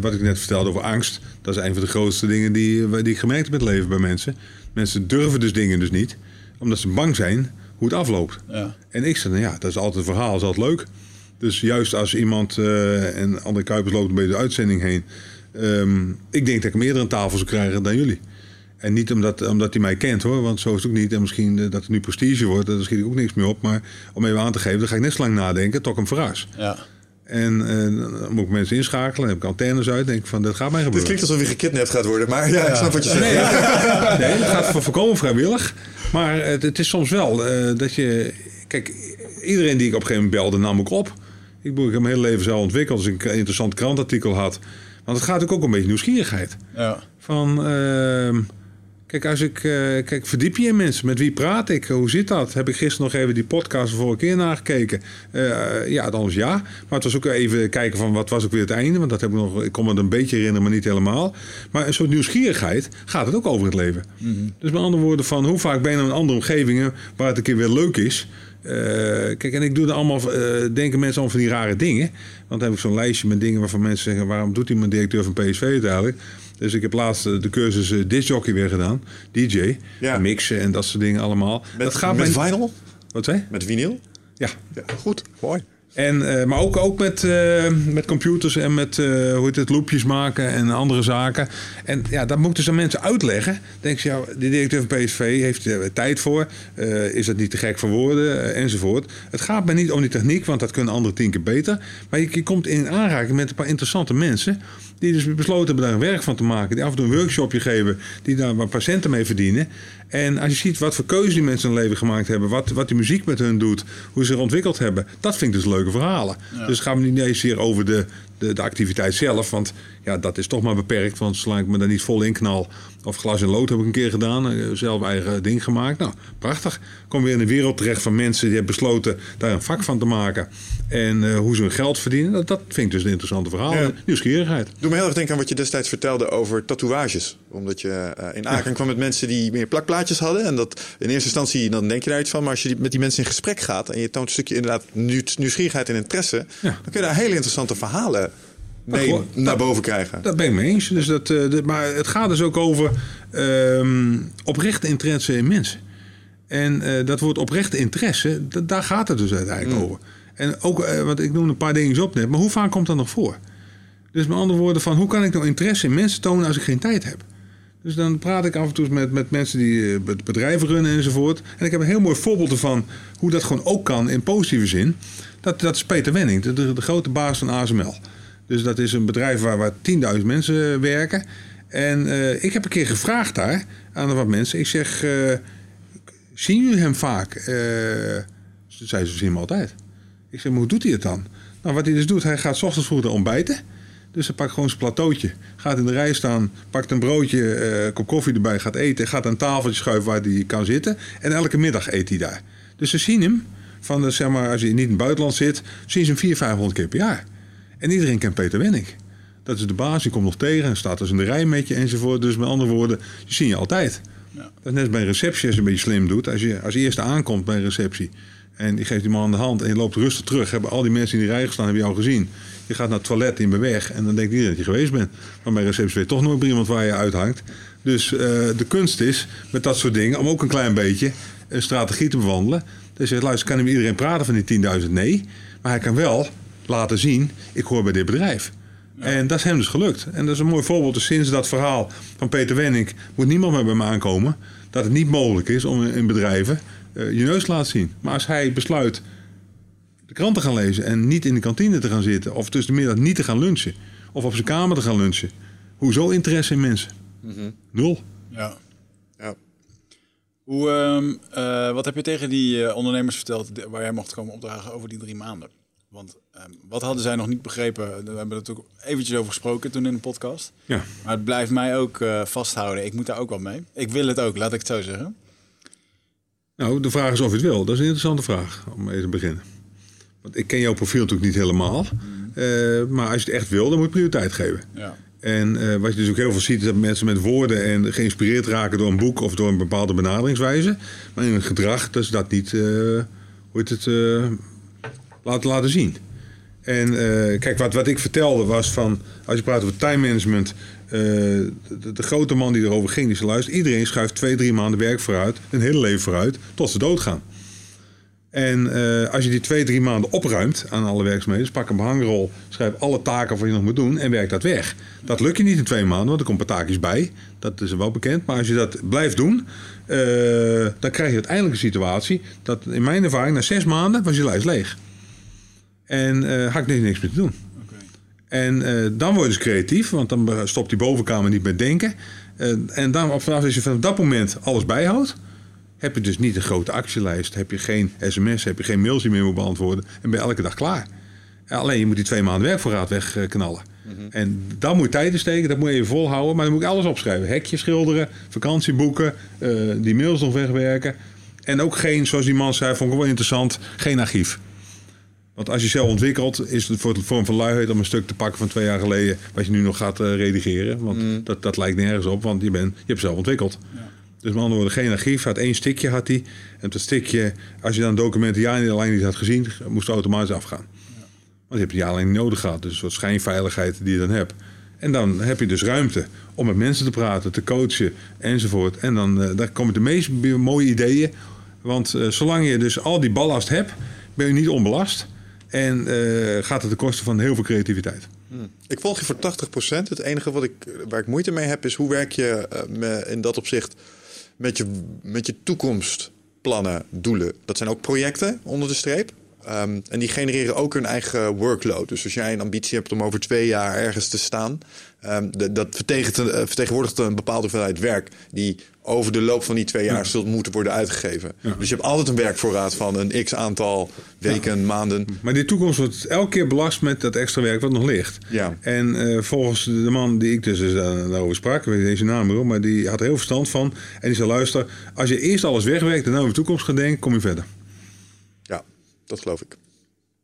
wat ik net vertelde over angst. Dat is een van de grootste dingen die, die ik gemerkt heb met leven bij mensen. Mensen durven dus dingen dus niet, omdat ze bang zijn hoe het afloopt. Ja. En ik zeg, nou ja, dat is altijd een verhaal, dat is altijd leuk. Dus juist als iemand, en André Kuipers loopt een beetje de uitzending heen. Um, ik denk dat ik hem eerder aan tafel zou krijgen dan jullie. En niet omdat, omdat hij mij kent hoor, want zo is het ook niet. En misschien uh, dat het nu prestige wordt, daar schiet ik ook niks meer op. Maar om even aan te geven, dan ga ik net zo lang nadenken tot ik hem verras. Ja. En uh, dan moet ik mensen inschakelen, dan heb ik antennes uit, denk ik van, dat gaat mij gebeuren. Dit klinkt alsof je gekidnapt gaat worden, maar ja, ja. ik snap wat je zegt. Nee, ja. (laughs) nee het gaat voor voorkomen vrijwillig. Maar het, het is soms wel uh, dat je, kijk, iedereen die ik op een gegeven moment belde, nam ik op. Ik, ik heb mijn hele leven zelf ontwikkeld als ik een interessant krantartikel had. Want het gaat ook, ook een beetje nieuwsgierigheid. Ja. Van, uh, kijk, als ik, uh, kijk, verdiep je in mensen. Met wie praat ik? Hoe zit dat? Heb ik gisteren nog even die podcast de vorige keer nagekeken? Uh, ja, dan is ja. Maar het was ook even kijken van wat was ook weer het einde. Want dat heb ik nog, ik kon me het een beetje herinneren, maar niet helemaal. Maar een soort nieuwsgierigheid gaat het ook over het leven. Mm -hmm. Dus met andere woorden van, hoe vaak ben je in andere omgevingen waar het een keer weer leuk is... Uh, kijk, en ik doe er allemaal, uh, denken mensen allemaal van die rare dingen. Want dan heb ik zo'n lijstje met dingen waarvan mensen zeggen: waarom doet hij mijn directeur van PSV het eigenlijk? Dus ik heb laatst de cursus uh, discjockey weer gedaan, DJ, ja. mixen en dat soort dingen allemaal. Met, dat gaat met mijn... vinyl? Wat zei? Met vinyl? Ja. ja. Goed, mooi. En, uh, maar ook, ook met, uh, met computers en met uh, hoe heet het, loopjes maken en andere zaken. En ja, dat moeten ze mensen uitleggen. Denk je, ja, de directeur van PSV heeft er tijd voor. is dat niet te gek voor woorden enzovoort. Het gaat mij niet om die techniek, want dat kunnen anderen tien keer beter. Maar je, je komt in aanraking met een paar interessante mensen. Die dus besloten hebben daar werk van te maken. Die af en toe een workshopje geven. Die daar wat patiënten mee verdienen. En als je ziet wat voor keuzes die mensen in hun leven gemaakt hebben. Wat, wat die muziek met hun doet. Hoe ze zich ontwikkeld hebben. Dat vind ik dus leuke verhalen. Dus het gaat me niet eens zeer over de, de, de, activiteit zelf. Want ja, dat is toch maar beperkt. Want zolang ik me daar niet vol in knal. Of glas en lood heb ik een keer gedaan. eh, Zelf eigen ding gemaakt. Nou, prachtig. Kom weer in een wereld terecht van mensen die hebben besloten daar een vak van te maken. En uh, hoe ze hun geld verdienen. Dat, dat vind ik dus een interessante verhaal. Ja. Nieuwsgierigheid. Doe me heel erg denken aan wat je destijds vertelde over tatoeages. Omdat je uh, in aanraking kwam met mensen die meer hadden. En dat in eerste instantie, dan denk je daar iets van. Maar als je met die mensen in gesprek gaat en je toont een stukje inderdaad nieuw, nieuwsgierigheid en interesse. Ja. Dan kun je daar hele interessante verhalen mee dat, naar boven krijgen. Dat ben ik mee eens. Dus dat, uh, de, maar het gaat dus ook over um, oprechte interesse in mensen. En uh, dat woord oprechte interesse, daar gaat het dus uiteindelijk mm. over. En ook, uh, want ik noem een paar dingen op net, maar hoe vaak komt dat nog voor? Dus met andere woorden, van hoe kan ik nou interesse in mensen tonen als ik geen tijd heb? Dus dan praat ik af en toe met, met mensen die uh, bedrijven runnen enzovoort. En ik heb een heel mooi voorbeeld ervan hoe dat gewoon ook kan in positieve zin. Dat, dat is Peter Wenning, de, de, grote baas van ASML. Dus dat is een bedrijf waar, waar 10.000 mensen werken. En uh, ik heb een keer gevraagd daar aan wat mensen. Ik zeg, zien jullie hem vaak? Ze zeiden ze zien hem altijd. Ik zeg, maar hoe doet hij het dan? Nou, wat hij dus doet, hij gaat 's ochtends vroeg ontbijten. Dus hij pakt gewoon zijn plateautje. Gaat in de rij staan, pakt een broodje, uh, kop koffie erbij, gaat eten. Gaat een tafeltje schuiven waar hij kan zitten. En elke middag eet hij daar. Dus ze zien hem, van de, zeg maar, als hij niet in het buitenland zit, zien ze hem 400, 500 keer per jaar. En iedereen kent Peter Wenning. Dat is de baas, die komt nog tegen en staat dus in de rij met je enzovoort. Dus met andere woorden, die zie je altijd. Ja. Dat is net bij een receptie als je een beetje slim doet. Als je als eerste aankomt bij een receptie en je geeft die man aan de hand en je loopt rustig terug, hebben al die mensen in die rij gestaan, hebben jou gezien. Je gaat naar het toilet in weg en dan denkt iedereen dat je geweest bent. Maar bij receptie weet toch nooit iemand waar je uithangt. Dus uh, de kunst is met dat soort dingen om ook een klein beetje een strategie te bewandelen. Dus je zegt, luister, kan hij met iedereen praten van die 10.000? Nee. Maar hij kan wel laten zien, ik hoor bij dit bedrijf. Ja. En dat is hem dus gelukt. En dat is een mooi voorbeeld. Dus sinds dat verhaal van Peter Wenning moet niemand meer bij me aankomen. Dat het niet mogelijk is om in bedrijven uh, je neus te laten zien. Maar als hij besluit de krant te gaan lezen en niet in de kantine te gaan zitten. Of tussen de middag niet te gaan lunchen. Of op zijn kamer te gaan lunchen. Hoezo interesse in mensen? Mm -hmm. Nul. Ja. ja. Hoe, um, uh, wat heb je tegen die uh, ondernemers verteld waar jij mocht komen opdragen over die drie maanden? Want um, wat hadden zij nog niet begrepen? We hebben er natuurlijk eventjes over gesproken toen in de podcast. Ja. Maar het blijft mij ook uh, vasthouden. Ik moet daar ook wel mee. Ik wil het ook, laat ik het zo zeggen. Nou, de vraag is of je het wil. Dat is een interessante vraag om mee te beginnen. Want ik ken jouw profiel natuurlijk niet helemaal. Mm. Uh, maar als je het echt wil, dan moet je prioriteit geven. Ja. En uh, wat je dus ook heel veel ziet, is dat mensen met woorden en geïnspireerd raken door een boek of door een bepaalde benaderingswijze. Maar in het gedrag, dat is dat niet, uh, hoe heet het, laten, laten zien. En uh, kijk, wat, wat ik vertelde was van, als je praat over time management, uh, de, de, grote man die erover ging, die zei, luister, iedereen schuift twee, drie maanden werk vooruit, een hele leven vooruit, tot ze doodgaan. En uh, als je die twee, drie maanden opruimt aan alle werkzaamheden, dus pak een behangrol, schrijf alle taken wat je nog moet doen en werk dat weg. Dat lukt je niet in twee maanden, want er komt een taakjes bij. Dat is wel bekend. Maar als je dat blijft doen, uh, dan krijg je uiteindelijk een situatie dat in mijn ervaring na zes maanden was je lijst leeg. En uh, had ik niks, niks meer te doen. Okay. En dan word je dus creatief, want dan stopt die bovenkamer niet met denken. En dan, vanaf als je vanaf dat moment alles bijhoudt, heb je dus niet een grote actielijst. Heb je geen sms, heb je geen mails die meer moet beantwoorden. En ben je elke dag klaar. Alleen je moet die twee maanden werkvoorraad wegknallen. Mm -hmm. En dan moet je tijd in steken, dat moet je even volhouden. Maar dan moet ik alles opschrijven. Hekje schilderen, vakantieboeken, die mails nog wegwerken. En ook geen, zoals die man zei, vond ik wel interessant, geen archief. Want als je zelf ontwikkelt, is het voor de vorm van luiheid om een stuk te pakken van twee jaar geleden, wat je nu nog gaat uh, redigeren. Want mm. dat, dat lijkt nergens op, want je, bent, je hebt zelf ontwikkeld. Ja. Dus met andere woorden, geen archief, had één stikje had hij. En dat stikje, als je dan documenten jaarlijns niet had gezien, moest het automatisch afgaan. Ja. Want je hebt die jaarlijns niet nodig gehad, dus een soort schijnveiligheid die je dan hebt. En dan heb je dus ruimte om met mensen te praten, te coachen enzovoort. En dan uh, daar komen de meest mooie ideeën. Want uh, zolang je dus al die ballast hebt, ben je niet onbelast. En eh, gaat het ten koste van heel veel creativiteit. Ik volg je voor 80%. Het enige wat ik, waar ik moeite mee heb is hoe werk je eh, me- in dat opzicht met je, met je toekomstplannen, doelen. Dat zijn ook projecten onder de streep. Ehm, en die genereren ook hun eigen workload. Dus als jij een ambitie hebt om over twee jaar ergens te staan, ehm, dat vertegenwoordigt, eh, vertegenwoordigt een bepaalde hoeveelheid werk die over de loop van die twee jaar zult moeten worden uitgegeven. Dus je hebt altijd een werkvoorraad van een x aantal weken, maanden. Maar die toekomst wordt elke keer belast met dat extra werk wat nog ligt. Ja. En eh, volgens de man die ik dus eh, daarover sprak, ik weet niet eens zijn naam maar die had heel verstand van. En die zei: luister, als je eerst alles wegwerkt en dan over de toekomst gaat denken, kom je verder. Dat geloof ik.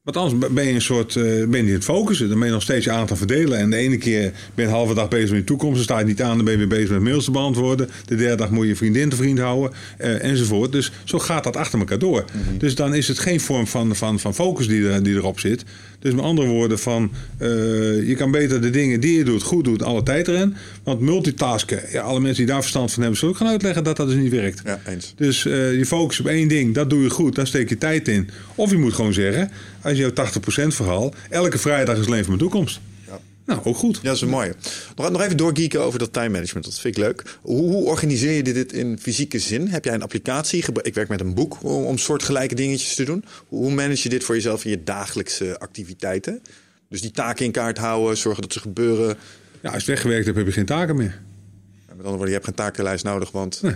Want anders ben je een soort, eh, ben je niet het focussen. Dan ben je nog steeds je aandacht aan verdelen. En de ene keer ben je een halve dag bezig met je toekomst. Dan sta je niet aan, dan ben je weer bezig met mails te beantwoorden. De derde dag moet je vriendin te vriend houden. eh, enzovoort. Dus zo gaat dat achter elkaar door. Dus dan is het geen vorm van, van, van focus die, er, die erop zit. Dus met andere woorden van... eh, je kan beter de dingen die je doet, goed doet, alle tijd erin. Want multitasken, ja, alle mensen die daar verstand van hebben... zullen ook gaan uitleggen dat dat dus niet werkt. Ja, eens. Dus eh, je focus op één ding, dat doe je goed, daar steek je tijd in. Of je moet gewoon zeggen, als je jouw 80% verhaal, elke vrijdag is alleen voor mijn toekomst. Nou, ook goed. Ja, dat is een mooie. Nog, nog even doorgeeken over dat time management. Dat vind ik leuk. Hoe, hoe organiseer je dit in fysieke zin? Heb jij een applicatie? Ik werk met een boek om, om soortgelijke dingetjes te doen. Hoe, manage je dit voor jezelf in je dagelijkse activiteiten? Dus die taken in kaart houden, zorgen dat ze gebeuren. Ja, als je weggewerkt hebt, heb je geen taken meer. Ja, met andere woorden, je hebt geen takenlijst nodig, want Nee.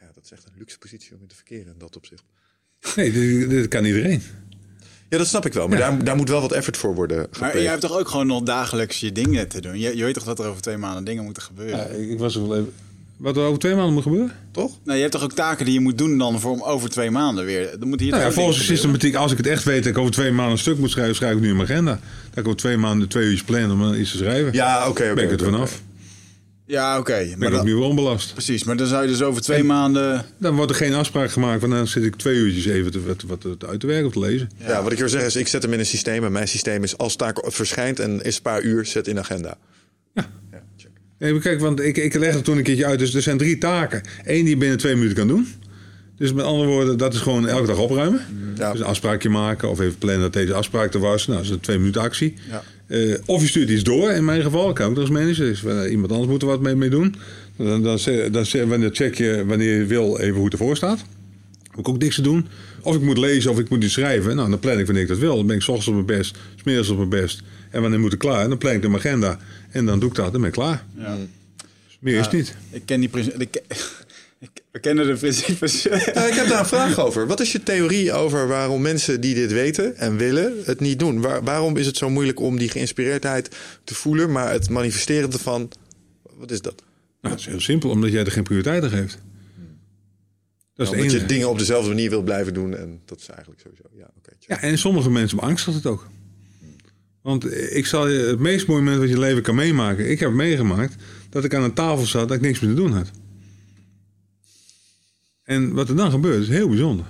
ja, dat is echt een luxe positie om in te verkeren in dat opzicht. Nee, dit kan iedereen. Ja, dat snap ik wel. Maar daar, daar moet wel wat effort voor worden Maar gepleegd. jij hebt toch ook gewoon nog dagelijks je dingen te doen? Je, je weet toch dat er over twee maanden dingen moeten gebeuren? Ja, ik, ik was er wel even... Wat er over twee maanden moet gebeuren? Toch? Nou, je hebt toch ook taken die je moet doen dan voor om over twee maanden weer. Dan moet hier Nou ja, volgens de systematiek, als ik het echt weet dat ik over twee maanden een stuk moet schrijven, schrijf ik nu in mijn agenda. Dat ik over twee maanden twee uurtjes plan om iets te schrijven. Ja, oké. oké, ben ik het vanaf. Ja, oké. Ben Maar ik ook dan- niet weer onbelast. Precies, maar dan zou je dus over twee maanden... Dan wordt er geen afspraak gemaakt, want dan zit ik twee uurtjes even te, wat, wat, wat uit te werken of te lezen. Ja. wat ik wil zeggen is, ik zet hem in een systeem. En mijn systeem is als taak verschijnt en is een paar uur, zet in agenda. Ja. Ja, check. Nee, maar kijk, want ik, ik leg het toen een keertje uit. Dus er zijn drie taken. Eén die je binnen twee minuten kan doen. Dus met andere woorden, dat is gewoon elke dag opruimen. Ja. Dus een afspraakje maken of even plannen dat deze afspraak er was. Nou, dat is een twee minuten actie. Ja. Eh, of je stuurt iets door, in mijn geval. kan ook nog als manager. Dus eh, iemand anders moet er wat mee, mee doen. Dan, dan, dan, dan, check je, wanneer je wil, even hoe het ervoor staat. Heb ik ook niks te doen. Of ik moet lezen of ik moet iets schrijven. Nou, dan plan ik wanneer ik dat wil. Dan ben ik ochtends op mijn best, 's middags op mijn best. En wanneer moet ik klaar? Dan plan ik de agenda. En dan doe ik dat, dan ben ik klaar. Ja. Meer is niet. Ik ken die. Ik, ik, (laughs) we kennen de principes. Ja, (laughs) ik heb daar een vraag over. Wat is je theorie over waarom mensen die dit weten en willen het niet doen? Waar- waarom is het zo moeilijk om die geïnspireerdheid te voelen, maar het manifesteren ervan, wat is dat? Nou, dat is heel simpel, omdat jij er geen prioriteit aan geeft. Dat is het Omdat je dingen op dezelfde manier wil blijven doen en dat is eigenlijk sowieso. Ja. Ja, en sommige mensen beangstigt het ook. Want ik zal je het meest mooie moment wat je leven kan meemaken. Ik heb meegemaakt dat ik aan een tafel zat dat ik niks meer te doen had. En wat er dan gebeurt is heel bijzonder.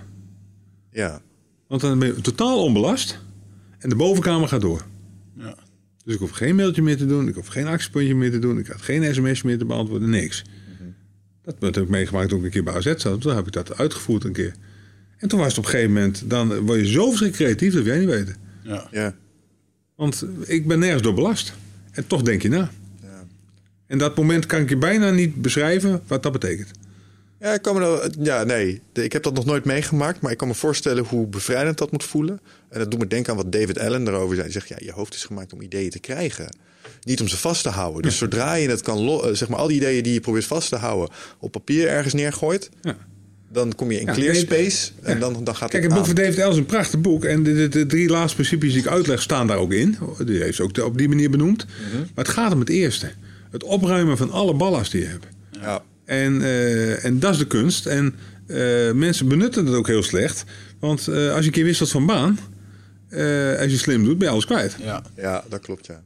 ja. Want dan ben je totaal onbelast en de bovenkamer gaat door. Ja. Dus ik hoef geen mailtje meer te doen, ik hoef geen actiepuntje meer te doen, ik had geen sms meer te beantwoorden, niks. Dat heb ik meegemaakt toen ik een keer bij AZ zat. Toen heb ik dat uitgevoerd een keer. En toen was het op een gegeven moment, dan word je zo verschrikkelijk creatief, dat wil jij niet weten. Ja. Ja. Want ik ben nergens door belast. En toch denk je na. Ja. En dat moment kan ik je bijna niet beschrijven wat dat betekent. Ja, ik kan me ja, nee. Ik heb dat nog nooit meegemaakt, maar ik kan me voorstellen hoe bevrijdend dat moet voelen. En dat doet me denken aan wat David Allen erover zei. Hij zegt, ja, je hoofd is gemaakt om ideeën te krijgen. Niet om ze vast te houden. Dus zodra je het kan, eh, zeg maar, al die ideeën die je probeert vast te houden, op papier ergens neergooit, Ja. dan kom je in Ja, clear space en dan, dan gaat Kijk, het het boek van David Ellis is een prachtig boek. En de, de, de drie laatste principes die ik uitleg staan daar ook in. Die heeft ze ook op die manier benoemd. Maar het gaat om het eerste. Het opruimen van alle ballast die je hebt. Ja. En, eh, en dat is de kunst. En eh, mensen benutten het ook heel slecht. Want eh, als je een keer wisselt van baan, eh, als je slim doet, ben je alles kwijt. Ja. ja, dat klopt, ja.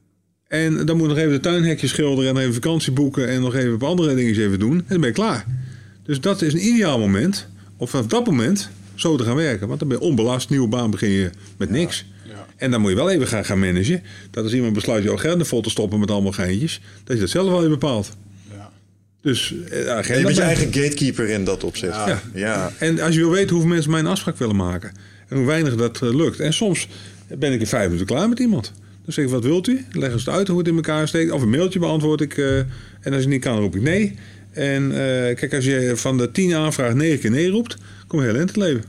En dan moet nog even de tuinhekjes schilderen en nog even vakantie boeken en nog even een paar andere dingen even doen. En dan ben je klaar. Dus dat is een ideaal moment om vanaf dat moment zo te gaan werken. Want dan ben je onbelast, nieuwe baan begin je met niks. Ja. En dan moet je wel even gaan, gaan managen. Dat als iemand besluit je agenda vol te stoppen met allemaal geintjes, dat je dat zelf wel even bepaalt. Dus eh, En agenda je bent je eigen gatekeeper in dat opzicht. Ja. Ja. Ja. En als je wil weten hoeveel mensen mijn afspraak willen maken. En hoe weinig dat eh, lukt. En soms ben ik in vijf minuten klaar met iemand. Dan zeg ik, wat wilt u? Leggen ze het uit hoe het in elkaar steekt. Of een mailtje beantwoord ik. eh, en als ik niet kan, roep ik nee. En eh, kijk, als je van de tien aanvragen negen keer nee roept, kom je heel in het leven.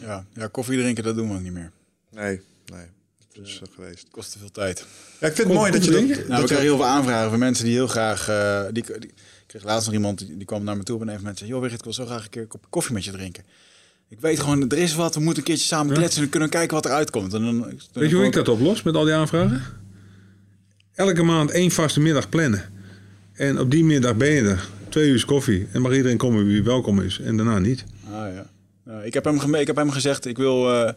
Ja, ja, koffie drinken, dat doen we ook niet meer. Nee, nee. Dat is eh, geweest. Het kost te veel tijd. Ja, ik vind het mooi dat je dat... Nou, we dat krijgen heel veel aanvragen van mensen die heel graag... eh, die, kreeg laatst nog iemand, die, die kwam naar me toe op een even moment zei... joh, Wigert, ik wil zo graag een keer een kop koffie met je drinken. Ik weet gewoon, er is wat, we moeten een keertje samen kletsen... en dan kunnen we kijken wat eruit komt. En dan, Weet je hoe ik dat oplos met al die aanvragen? Elke maand één vaste middag plannen. En op die middag ben je er. Twee uur koffie. En mag iedereen komen wie welkom is. En daarna niet. Ah, ja. Nou, ik, heb hem ik heb hem gezegd, ik wil eh,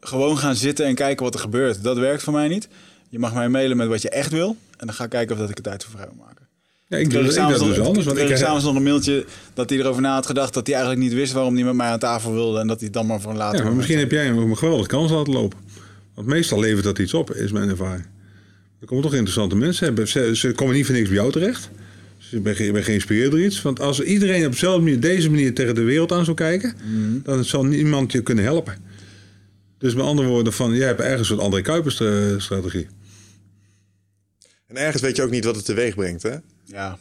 gewoon gaan zitten en kijken wat er gebeurt. Dat werkt voor mij niet. Je mag mij mailen met wat je echt wil. En dan ga ik kijken of dat ik er tijd voor vrij wil maken. Ja, ik doe, kreeg ik dus anders. Want ik, kreeg ik s'avonds nog een mailtje dat hij erover na had gedacht... dat hij eigenlijk niet wist waarom hij met mij aan tafel wilde... en dat hij het dan maar voor een later ja, maar misschien heb jij hem een geweldige kans laten lopen. Want meestal levert dat iets op, is mijn ervaring. Er komen toch interessante mensen. Ze, ze komen niet voor niks bij jou terecht. Dus je bent, ge- je bent geïnspireerd door iets. Want als iedereen op dezelfde manier, deze manier tegen de wereld aan zou kijken... Mhm. dan zal niemand je kunnen helpen. Dus met andere woorden, van, jij hebt ergens een soort André Kuipers-strategie. En ergens weet je ook niet wat het teweeg brengt, hè? Ja,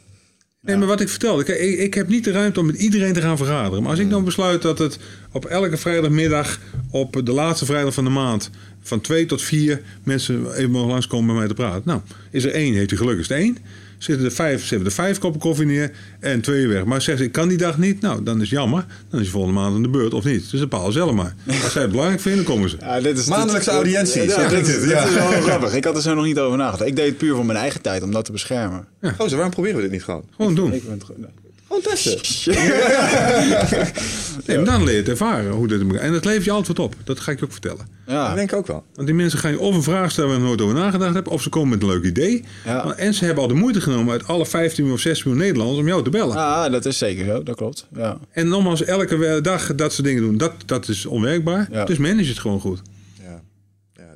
Nee, maar wat ik vertelde, kijk, ik, ik heb niet de ruimte om met iedereen te gaan vergaderen. Maar als ik Mm. dan besluit dat het op elke vrijdagmiddag, op de laatste vrijdag van de maand, van twee tot vier mensen even mogen langskomen bij mij te praten. Nou, is er één, heeft hij geluk, is het één. Zitten er vijf, zetten er vijf koppen koffie neer en twee weg. Maar zegt ze, ik kan die dag niet, nou, dan is het jammer. Dan is je volgende maand aan de beurt of niet. Dus bepaal zelf maar. Als zij het belangrijk vinden, komen ze. Ja, dit is Maandelijkse dit- audiëntie, Ja, dit, is- het, dit ja. is wel grappig. Ik had er zo nog niet over nagedacht. Ik deed het puur voor mijn eigen tijd, om dat te beschermen. Gozer, waarom proberen we dit niet gewoon? Gewoon doen. Ik ben testen. Nee, maar dan leer je het ervaren hoe dit moet. En dat levert je antwoord op. Dat ga ik je ook vertellen. Dat Ja, denk ik ook wel. Want die mensen gaan je of een vraag stellen waar je nooit over nagedacht hebt, of ze komen met een leuk idee. Ja. En ze hebben al de moeite genomen uit alle 15 miljoen of 16 miljoen Nederlanders om jou te bellen. ah, dat is zeker zo. Dat klopt. Ja. En nogmaals, elke dag dat ze dingen doen, dat, dat is onwerkbaar. Ja. Dus manage het gewoon goed.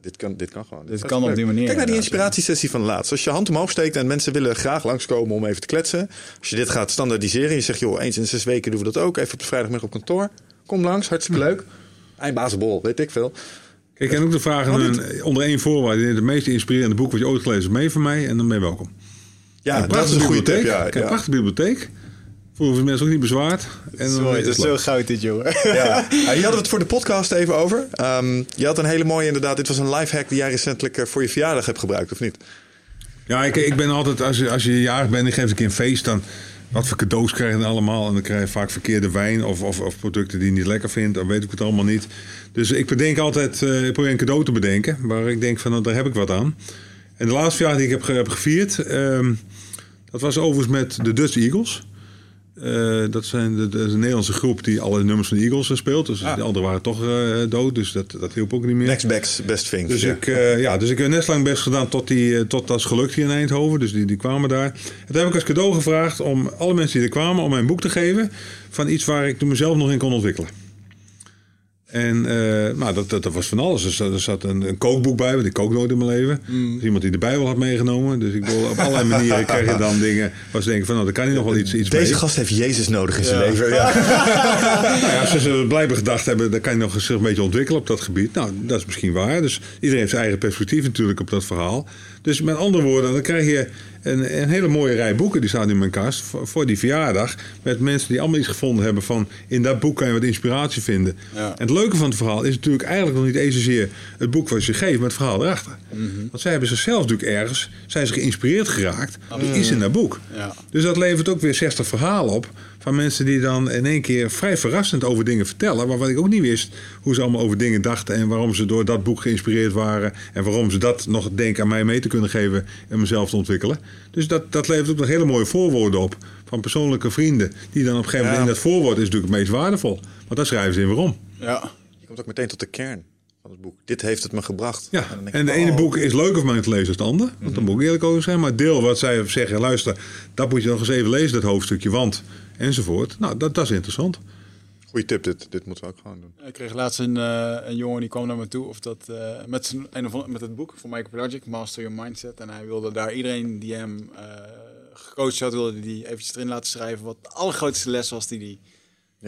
Dit kan, dit kan gewoon. Dit is kan op leuk. die manier, Kijk naar die inspiratiesessie van laatst. Als je hand omhoog steekt en mensen willen graag langskomen om even te kletsen. Als je dit gaat standaardiseren. Je zegt, joh, eens in zes weken doen we dat ook. Even op de vrijdagmiddag op kantoor. Kom langs, hartstikke leuk. Eindbazenbol, weet ik veel. Kijk, en ook de vragen Oh, een- onder één voorwaarde. Het meest inspirerende boek wat je ooit gelezen hebt, mee van mij. En dan ben je welkom. Ja, Een dat is prachtige een goede tip. Kijk, ja. prachtige bibliotheek. Voelen mensen ook niet bezwaard. En dan Sorry, is het is zo goud dit, jongen. Ja. (laughs) Hier hadden we het voor de podcast even over. Ehm, je had een hele mooie inderdaad. Dit was een lifehack die jij recentelijk eh, voor je verjaardag hebt gebruikt, of niet? Ja, ik, ik ben altijd, als je, als je jarig bent en geeft een keer een feest, dan wat voor cadeaus krijg je dan allemaal? En dan krijg je vaak verkeerde wijn of, of, of producten die je niet lekker vindt. Dan weet ik het allemaal niet. Dus ik bedenk altijd, eh, ik probeer een cadeau te bedenken waar ik denk van, nou, daar heb ik wat aan. En de laatste verjaardag die ik heb, heb gevierd, ehm, dat was overigens met de Dutch Eagles. Eh, dat, zijn de, een Nederlandse groep die alle nummers van de Eagles eh, speelt. Dus Ah. de anderen waren toch eh, dood, dus dat, dat hielp ook niet meer. Next best, best things. Dus, ja. ik, ja, dus ik heb net lang best gedaan tot, die, tot dat is gelukt hier in Eindhoven. Dus die, die kwamen daar. En toen heb ik als cadeau gevraagd om alle mensen die er kwamen... om mij een boek te geven van iets waar ik toen mezelf nog in kon ontwikkelen. En eh, nou, dat, dat, dat was van alles. Dus, er zat een, een kookboek bij, want ik kook nooit in mijn leven. Dus iemand die de Bijbel had meegenomen. Dus ik bedoel, op allerlei manieren (laughs) krijg je dan dingen... waar ze denken van, nou, daar kan hij nog wel iets, iets Deze mee. gast heeft Jezus nodig in zijn leven. Ja. (laughs) Nou ja, als ze blijven gedacht hebben, dan kan je nog eens een beetje ontwikkelen op dat gebied. Nou, dat is misschien waar. Dus iedereen heeft zijn eigen perspectief natuurlijk op dat verhaal. Dus met andere woorden, dan krijg je een, een hele mooie rij boeken, die staan in mijn kast, voor, voor die verjaardag. Met mensen die allemaal iets gevonden hebben van, in dat boek kan je wat inspiratie vinden. Ja. En het leuke van het verhaal is natuurlijk eigenlijk nog niet eens zozeer het boek wat je geeft, maar het verhaal erachter. Want zij hebben zichzelf natuurlijk ergens, zijn ze geïnspireerd geraakt door iets in dat boek. Ja. Dus dat levert ook weer 60 verhalen op. Van mensen die dan in één keer vrij verrassend over dingen vertellen. Waarvan ik ook niet wist hoe ze allemaal over dingen dachten. En waarom ze door dat boek geïnspireerd waren. En waarom ze dat nog denken aan mij mee te kunnen geven. En mezelf te ontwikkelen. Dus dat, dat levert ook nog hele mooie voorwoorden op. Van persoonlijke vrienden. Die dan op een gegeven moment Ja. in dat voorwoord is natuurlijk het meest waardevol. Want daar schrijven ze in waarom. Ja. Je komt ook meteen tot de kern van het boek. Dit heeft het me gebracht. Ja, dan en de oh. ene boek is leuker voor mij te lezen dan het ander. Want daar moet ik eerlijk over zijn. Maar deel wat zij zeggen, luister, dat moet je nog eens even lezen, dat hoofdstukje, want enzovoort. Nou, dat, dat is interessant. Goeie tip, dit, dit moeten we ook gewoon doen. Ik kreeg laatst een, eh, een jongen die kwam naar me toe of dat, eh, met, zijn, een of met het boek van Michael Project, Master Your Mindset. En hij wilde daar iedereen die hem eh gecoacht had, wilde die eventjes erin laten schrijven wat de allergrootste les was die hij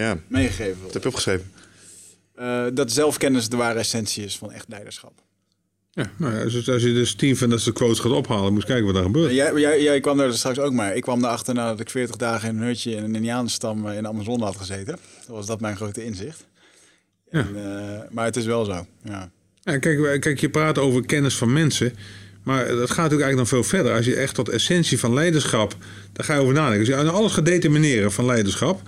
Ja, meegegeven dat wilde. heb je opgeschreven. eh, dat zelfkennis de ware essentie is van echt leiderschap. Ja, nou ja, dus als je dus tien van dat soort quotes gaat ophalen, moet je kijken wat daar gebeurt. Jij, jij, jij kwam daar straks ook maar. Ik kwam erachter nadat ik 40 dagen in een hutje in een Indianenstam in de Amazone had gezeten. Dat was dat mijn grote inzicht. Ja. En, eh, maar het is wel zo. Ja. Ja, kijk, wij- kijk, je praat over kennis van mensen. Maar dat gaat natuurlijk eigenlijk nog veel verder. Als je echt tot essentie van leiderschap, daar ga je over nadenken. Als je alles gaat determineren van leiderschap,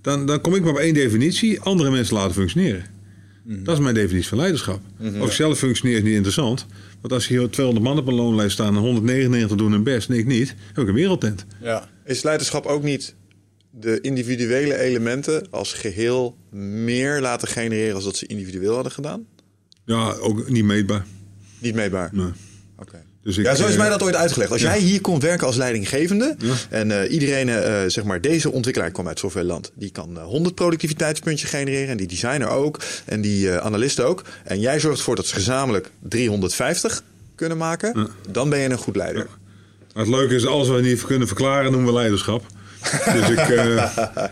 dan, dan kom ik maar op één definitie: andere mensen laten functioneren. Dat is mijn definitie van leiderschap. Of ik zelf functioneer is niet interessant. Want als hier 200 man op een loonlijst staan en 199 doen hun best en ik niet, heb ik een wereldtent. Ja. Is leiderschap ook niet de individuele elementen als geheel meer laten genereren als dat ze individueel hadden gedaan? Ja, ook niet meetbaar. Niet meetbaar. Nee. Oké. Dus ik, Ja, zo is eh, mij dat ooit uitgelegd. Als ja. jij hier kon werken als leidinggevende Ja. en eh, iedereen, eh, zeg maar, deze ontwikkelaar kwam uit zoveel land, die kan eh, 100 productiviteitspuntjes genereren en die designer ook en die analisten ook. En jij zorgt ervoor dat ze gezamenlijk 350 kunnen maken, Ja. dan ben je een goed leider. Het leuke is, wat we niet kunnen verklaren, noemen we leiderschap. (laughs) Dus ik,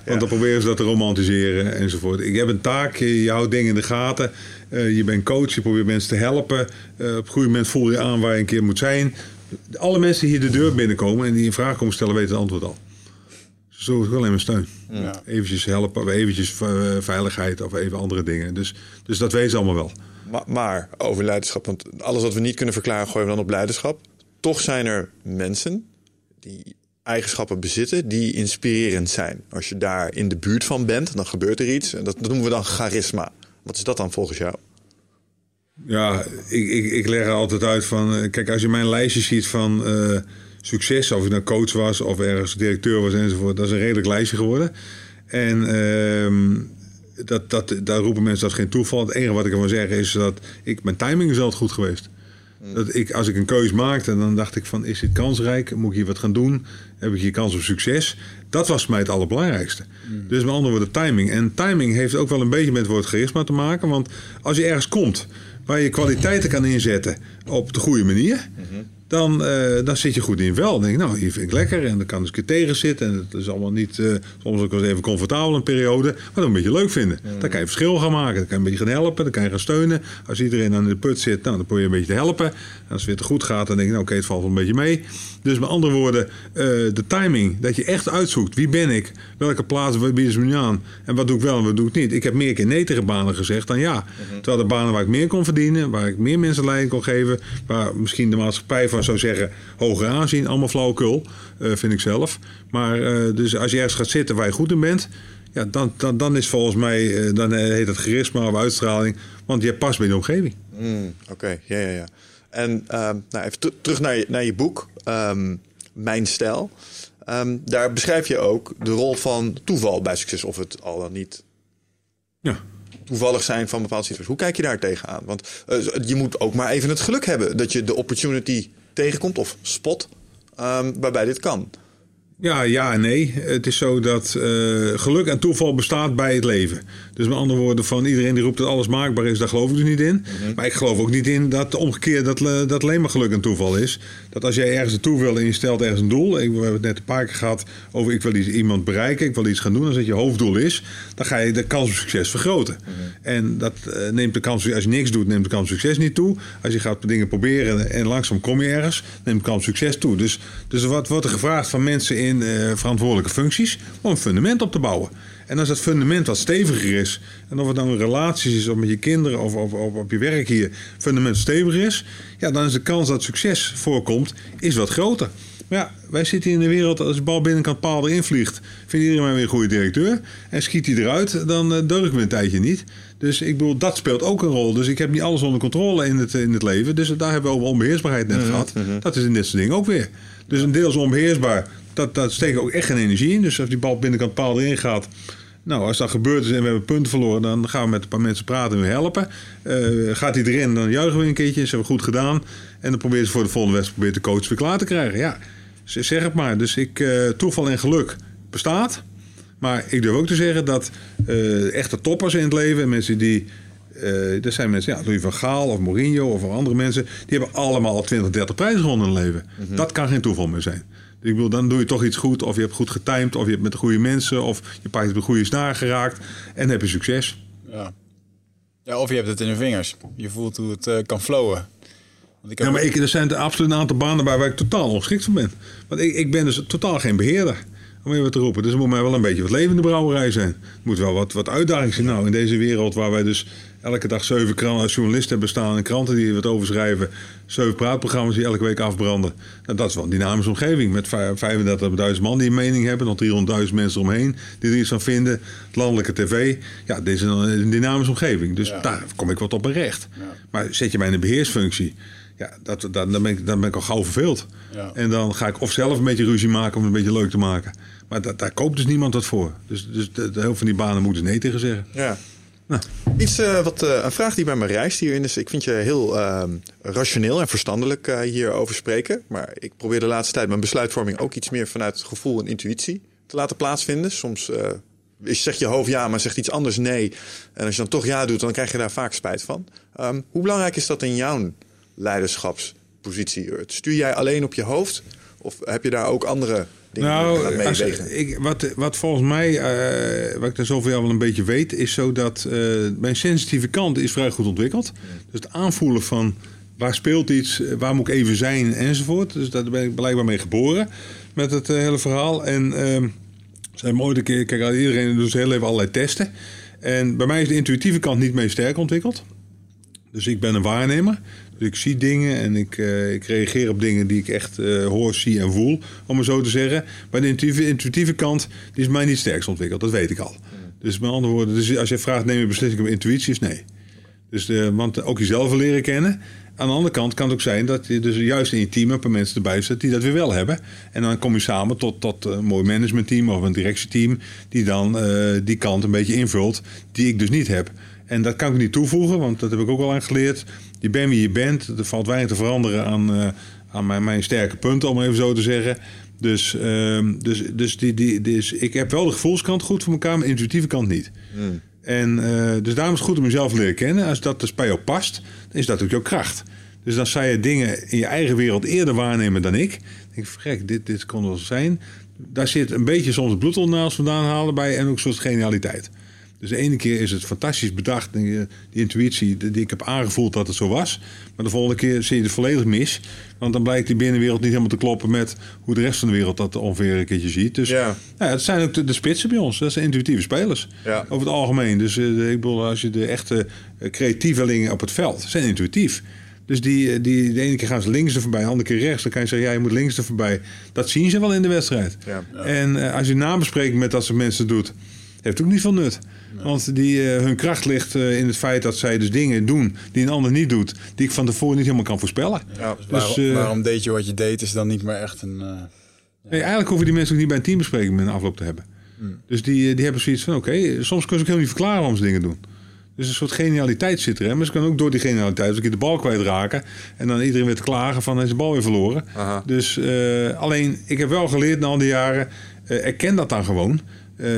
want dan proberen ze dat te romantiseren enzovoort. Ik heb een taak, je houdt dingen in de gaten. Eh, je bent coach, je probeert mensen te helpen. eh, op een goed moment voel je aan waar je een keer moet zijn. Alle mensen die hier de deur binnenkomen en die een vraag komen stellen, weten het antwoord al. Zo is het alleen maar steun. Ja. Eventjes helpen, of eventjes eh, veiligheid of even andere dingen. Dus, dus dat weten ze allemaal wel. Maar, maar over leiderschap, want alles wat we niet kunnen verklaren gooien we dan op leiderschap. Toch zijn er mensen die eigenschappen bezitten die inspirerend zijn. Als je daar in de buurt van bent, dan gebeurt er iets. En dat noemen we dan charisma. Wat is dat dan volgens jou? Ja, ik, ik, ik leg er altijd uit van... eh, Kijk, als je mijn lijstje ziet van eh, succes... of ik nou coach was of ergens directeur was enzovoort... dat is een redelijk lijstje geworden. En ehm, dat, dat, daar roepen mensen dat geen toeval. Het enige wat ik ervan zeg is dat... Ik, mijn timing is altijd goed geweest. Dat ik, als ik een keus maakte, dan dacht ik van... is dit kansrijk? Moet ik hier wat gaan doen? Heb ik hier kans op succes? Dat was voor mij het allerbelangrijkste. Dus met andere woorden, timing. En timing heeft ook wel een beetje met het woord charisma te maken. Want als je ergens komt waar je kwaliteiten kan inzetten op de goede manier... Dan, eh, dan zit je goed in vel. Dan denk ik, nou, hier vind ik lekker. En dan kan ik eens een keer tegen zitten. En het is allemaal niet, eh, soms ook wel even comfortabel een periode. Maar dan een beetje leuk vinden. Dan kan je verschil gaan maken. Dan kan je een beetje gaan helpen. Dan kan je gaan steunen. Als iedereen aan de put zit, nou, dan probeer je een beetje te helpen. En als het weer te goed gaat, dan denk je, nou, oké, het valt wel een beetje mee. Dus met andere woorden, eh, de timing. Dat je echt uitzoekt, wie ben ik? Welke plaats bieden ze me nu aan? En wat doe ik wel en wat doe ik niet? Ik heb meer keer nee tegen banen gezegd dan ja. Terwijl de banen waar ik meer kon verdienen, waar ik meer mensen leiding kon geven, waar misschien de maatschappij van zou zeggen hoger aanzien, allemaal flauwekul, eh, vind ik zelf. Maar eh, dus als je ergens gaat zitten waar je goed in bent, ja, dan, dan, dan is volgens mij, dan heet het charisma of uitstraling, want je past bij de omgeving. Mm, Oké, ja, ja, ja. En ehm, nou, even ter- terug naar je, naar je boek, ehm, Mijn Stijl. Ehm, daar beschrijf je ook de rol van toeval bij succes, of het al dan niet Ja. toevallig zijn van bepaalde situaties. Hoe kijk je daar tegenaan? Want eh, je moet ook maar even het geluk hebben dat je de opportunity tegenkomt of spot ehm, waarbij dit kan. Ja, ja en nee. Het is zo dat eh, geluk en toeval bestaat bij het leven. Dus met andere woorden, van iedereen die roept dat alles maakbaar is, daar geloof ik dus niet in. Maar ik geloof ook niet in dat omgekeerd dat, eh, dat alleen maar geluk en toeval is. Dat als jij ergens naartoe wil en je stelt ergens een doel. Ik, we hebben het net een paar keer gehad over ik wil iets, iemand bereiken, ik wil iets gaan doen. Als dat je hoofddoel is, dan ga je de kans op succes vergroten. En dat eh, neemt de kans, als je niks doet, neemt de kans op succes niet toe. Als je gaat dingen proberen en langzaam kom je ergens, neemt de kans op succes toe. Dus, dus wat wordt er gevraagd van mensen in eh, verantwoordelijke functies? Om een fundament op te bouwen. En als dat fundament wat steviger is, en of het nou in relaties is of met je kinderen of, of, of op je werk hier, fundament steviger is, ja, dan is de kans dat succes voorkomt, is wat groter. Maar ja, wij zitten in de wereld, als de bal binnenkant paal erin vliegt, vindt iedereen maar weer een goede directeur. En schiet hij eruit, dan uh, deug ik me een tijdje niet. Dus ik bedoel, dat speelt ook een rol. Dus ik heb niet alles onder controle in het, in het leven. Dus daar hebben we over onbeheersbaarheid net gehad. Dat is in dit soort dingen ook weer. Dus een deel is onbeheersbaar. Dat, dat steekt ook echt geen energie in. Dus als die bal binnenkant paal erin gaat, nou, als dat gebeurd is en we hebben punten verloren, dan gaan we met een paar mensen praten en weer helpen. Uh, gaat hij erin, dan juichen we een keertje. Ze hebben goed gedaan. En dan proberen ze voor de volgende wedstrijd de coach weer klaar te krijgen. Ja, zeg het maar. Dus ik, uh, toeval en geluk bestaat. Maar ik durf ook te zeggen dat uh, echte toppers in het leven, mensen die. Uh, er zijn mensen, ja, Louis van Gaal of Mourinho of andere mensen, die hebben allemaal al 20, 30 prijzen gewonnen in hun leven. Mm -hmm. Dat kan geen toeval meer zijn. Ik bedoel, dan doe je toch iets goed, of je hebt goed getimed, of je hebt met de goede mensen, of je paard hebt de goede snaar geraakt en dan heb je succes. Ja. Ja, of je hebt het in de vingers. Je voelt hoe het eh, kan flowen. Want ik heb Ja, maar ik, er zijn absoluut een aantal banen bij waar ik totaal ongeschikt voor ben. Want ik, ik ben dus totaal geen beheerder. Om even te roepen. Dus er moet mij wel een beetje wat levende brouwerij zijn. Er moet wel wat, wat uitdaging zijn. Nou, in deze wereld waar wij dus elke dag zeven kran- journalisten hebben staan... en kranten die wat overschrijven. Zeven praatprogramma's die elke week afbranden. Nou, dat is wel een dynamische omgeving. Met vij- 35.000 man die een mening hebben. Nog 300.000 mensen omheen die er iets van vinden. Het landelijke tv. Ja, dit is een, dynamische omgeving. Dus Ja. daar kom ik wat op recht. Maar zet je mij in een beheersfunctie... Ja, dat, dat, dan, ben ik, dan ben ik al gauw verveeld. Ja. En dan ga ik of zelf een beetje ruzie maken om het een beetje leuk te maken. Maar da- daar koopt dus niemand wat voor. Dus, dus de, de helft van die banen moeten nee tegen zeggen. Ja. (laughs) Iets, eh, wat, eh, een vraag die bij me reist hierin is... ik vind je heel ehm, rationeel en verstandelijk eh, hierover spreken. Maar ik probeer de laatste tijd mijn besluitvorming... ook iets meer vanuit gevoel en intuïtie te laten plaatsvinden. Soms zegt je hoofd ja, maar zegt iets anders nee. En als je dan toch ja doet, dan krijg je daar vaak spijt van. Ehm, hoe belangrijk is dat in jouw leiderschapspositie? Stuur jij alleen op je hoofd? Of heb je daar ook andere dingen Nou, als, ik, wat, wat volgens mij, eh, wat ik daar zoveel al wel een beetje weet, is zo dat eh, mijn sensitieve kant is vrij goed ontwikkeld. Dus het aanvoelen van waar speelt iets, eh, waar moet ik even zijn enzovoort. Dus daar ben ik blijkbaar mee geboren met het hele verhaal. En ehm zijn ooit een keer, kijk, iedereen doet heel even allerlei testen. En bij mij is de intuïtieve kant niet mee sterk ontwikkeld. Dus ik ben een waarnemer. Dus ik zie dingen en ik, eh, ik reageer op dingen die ik echt eh, hoor, zie en voel, om het zo te zeggen. Maar de intuïtieve, intuïtieve kant die is mij niet sterkst ontwikkeld, dat weet ik al. Dus met andere woorden, dus als je vraagt neem je beslissing op intuïtie, is nee. Dus, eh, want ook jezelf leren kennen. Aan de andere kant kan het ook zijn dat je dus juist in je team een paar mensen erbij zet die dat weer wel hebben. En dan kom je samen tot, tot een mooi managementteam of een directieteam die dan die kant een beetje invult die ik dus niet heb. En dat kan ik niet toevoegen, want dat heb ik ook al aan geleerd. Je bent wie je bent. Er valt weinig te veranderen aan, eh, aan mijn, mijn sterke punten, om even zo te zeggen. Dus, ehm, dus, dus, die, die, dus ik heb wel de gevoelskant goed voor elkaar, maar de intuïtieve kant niet. En eh, dus daarom is het goed om jezelf te leren kennen. Als dat dus bij jou past, dan is dat ook jouw kracht. Dus dan zou je dingen in je eigen wereld eerder waarnemen dan ik. Dan denk ik, gek, dit, dit kon wel zijn. Daar zit een beetje soms het bloedonnaals vandaan halen bij en ook een soort genialiteit. Dus de ene keer is het fantastisch bedacht, en je- die intuïtie die die ik heb aangevoeld dat het zo was. Maar de volgende keer zie je het volledig mis. Want dan blijkt die binnenwereld niet helemaal te kloppen met hoe de rest van de wereld dat ongeveer een keertje ziet. Dus Ja. nou het zijn ook de, de spitsen bij ons. Dat zijn intuïtieve spelers. Ja. Over het algemeen. Dus eh, ik bedoel, als je de echte eh, creatievelingen op het veld zijn intuïtief. Dus die, eh, die, de ene keer gaan ze links er voorbij, de andere keer rechts. Dan kan je zeggen, ja, je moet links er voorbij. Dat zien ze wel in de wedstrijd. Ja. En eh, als je nabespreking met dat soort mensen doet, heeft ook niet veel nut. Want die, eh, hun kracht ligt eh, in het feit dat zij dus dingen doen die een ander niet doet. Die ik van tevoren niet helemaal kan voorspellen. Ja. Dus Dus, waarom, eh, waarom deed je wat je deed is dan niet meer echt een... eh, Nee, eigenlijk hoeven die mensen ook niet bij een teambespreking met een afloop te hebben. Dus die, die hebben zoiets van, oké, soms kunnen ze ook helemaal niet verklaren waarom ze dingen doen. Dus een soort genialiteit zit er. Hè? Maar ze kunnen ook door die genialiteit een keer de bal kwijtraken. En dan iedereen weer te klagen van, hij is de bal weer verloren. Aha. Dus eh, alleen, ik heb wel geleerd na al die jaren, eh, erken dat dan gewoon. Eh,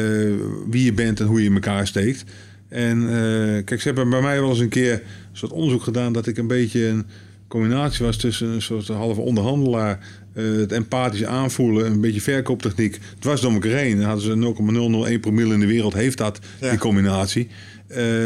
wie je bent en hoe je in elkaar steekt. En eh, kijk, ze hebben bij mij wel eens een keer een soort onderzoek gedaan dat ik een beetje een combinatie was tussen een soort halve onderhandelaar, eh, het empathisch aanvoelen, een beetje verkooptechniek. dwars door elkaar heen. Dan hadden ze 0,001 promille in de wereld, heeft dat, Ja. die combinatie.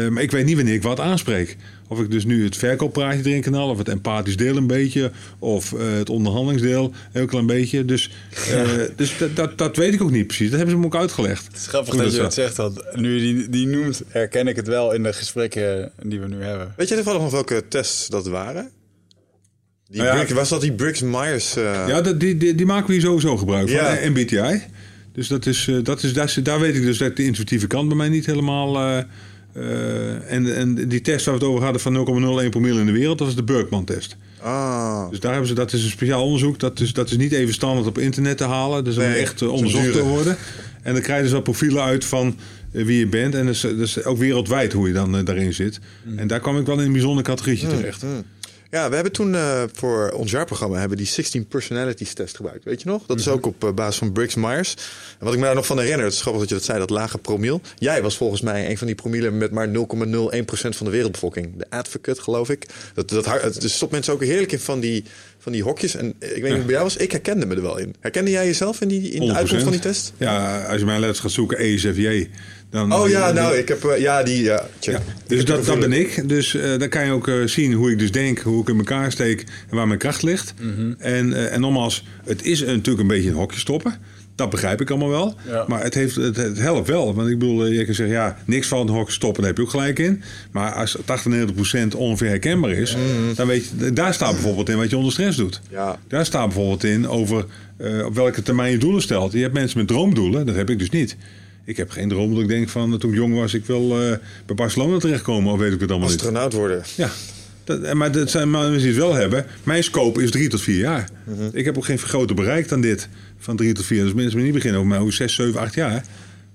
Maar ik weet niet wanneer ik wat aanspreek. Of ik dus nu het verkooppraatje erin kan halen, of het empathisch deel een beetje, of eh, het onderhandelingsdeel een heel klein beetje. Dus, eh, dus dat, dat, dat weet ik ook niet precies. Dat hebben ze me ook uitgelegd. Het is grappig dat je dat zegt. Want nu je die, die noemt, herken ik het wel in de gesprekken die we nu hebben. Weet je toevallig nog welke tests dat waren? Die Nou ja, Brick- was dat die Briggs-Myers? eh, Ja, dat, die, die, die maken we hier sowieso gebruik van. Ja. En MBTI. Dus dat is, eh, dat is, daar, daar weet ik dus dat de intuïtieve kant bij mij niet helemaal... eh, en, en die test waar we het over hadden van 0,01 promille in de wereld, dat is de Berkman-test. Ah, Dus daar hebben ze, dat is een speciaal onderzoek. Dat is, dat is niet even standaard op internet te halen. Dus Nee, echt eh, onderzocht te worden. En dan krijg je dus wel profielen uit van eh, wie je bent. En dat is ook wereldwijd hoe je dan daarin zit. En daar kwam ik wel in een bijzonder categorietje terecht. mm. Ja, we hebben toen eh, voor ons jaarprogramma hebben die 16 personalities test gebruikt. Weet je nog? Dat is ook op eh, basis van Briggs Myers. En wat ik me daar nog van herinner, het is grappig dat je dat zei, dat lage promiel. Jij was volgens mij een van die promielen met maar 0,01% van de wereldbevolking. De advocate, geloof ik. Dat, dat, het stopt mensen ook heerlijk in van die, van die hokjes. En ik weet niet hoe bij jou was, ik herkende me er wel in. Herkende jij jezelf in, die, in de 100%. uitkomst van die test? Ja, als je mijn letters gaat zoeken, ESFJ, Dan, Oh ja, die- nou, ik heb... eh, ja, die... Ja, check. Ja, dus heb dat, dat ben ik. Dus eh, dan kan je ook eh, zien hoe ik dus denk, hoe ik in elkaar steek en waar mijn kracht ligt. Mhm. en, eh, en nogmaals, het is natuurlijk een beetje een hokje stoppen. Dat begrijp ik allemaal wel. Ja. Maar het, heeft, het, het helpt wel. Want ik bedoel, eh, je kan zeggen, ja, niks van een hokje stoppen, daar heb je ook gelijk in. Maar als 98% ongeveer herkenbaar is, dan weet je, daar staat bijvoorbeeld in wat je onder stress doet. Ja. Daar staat bijvoorbeeld in over eh, op welke termijn je doelen stelt. Je hebt mensen met droomdoelen, dat heb ik dus niet. Ik heb geen droom dat ik denk van toen ik jong was, ik wil eh, bij Barcelona terechtkomen of weet ik het allemaal niet. Astronaut worden. Ja, dat, eh, maar dat zijn mensen die het wel hebben. Mijn scope is drie tot vier jaar. Mhm. Ik heb ook geen groter bereik dan dit, van drie tot vier. Dus mensen niet beginnen over mij over zes, zeven, acht jaar.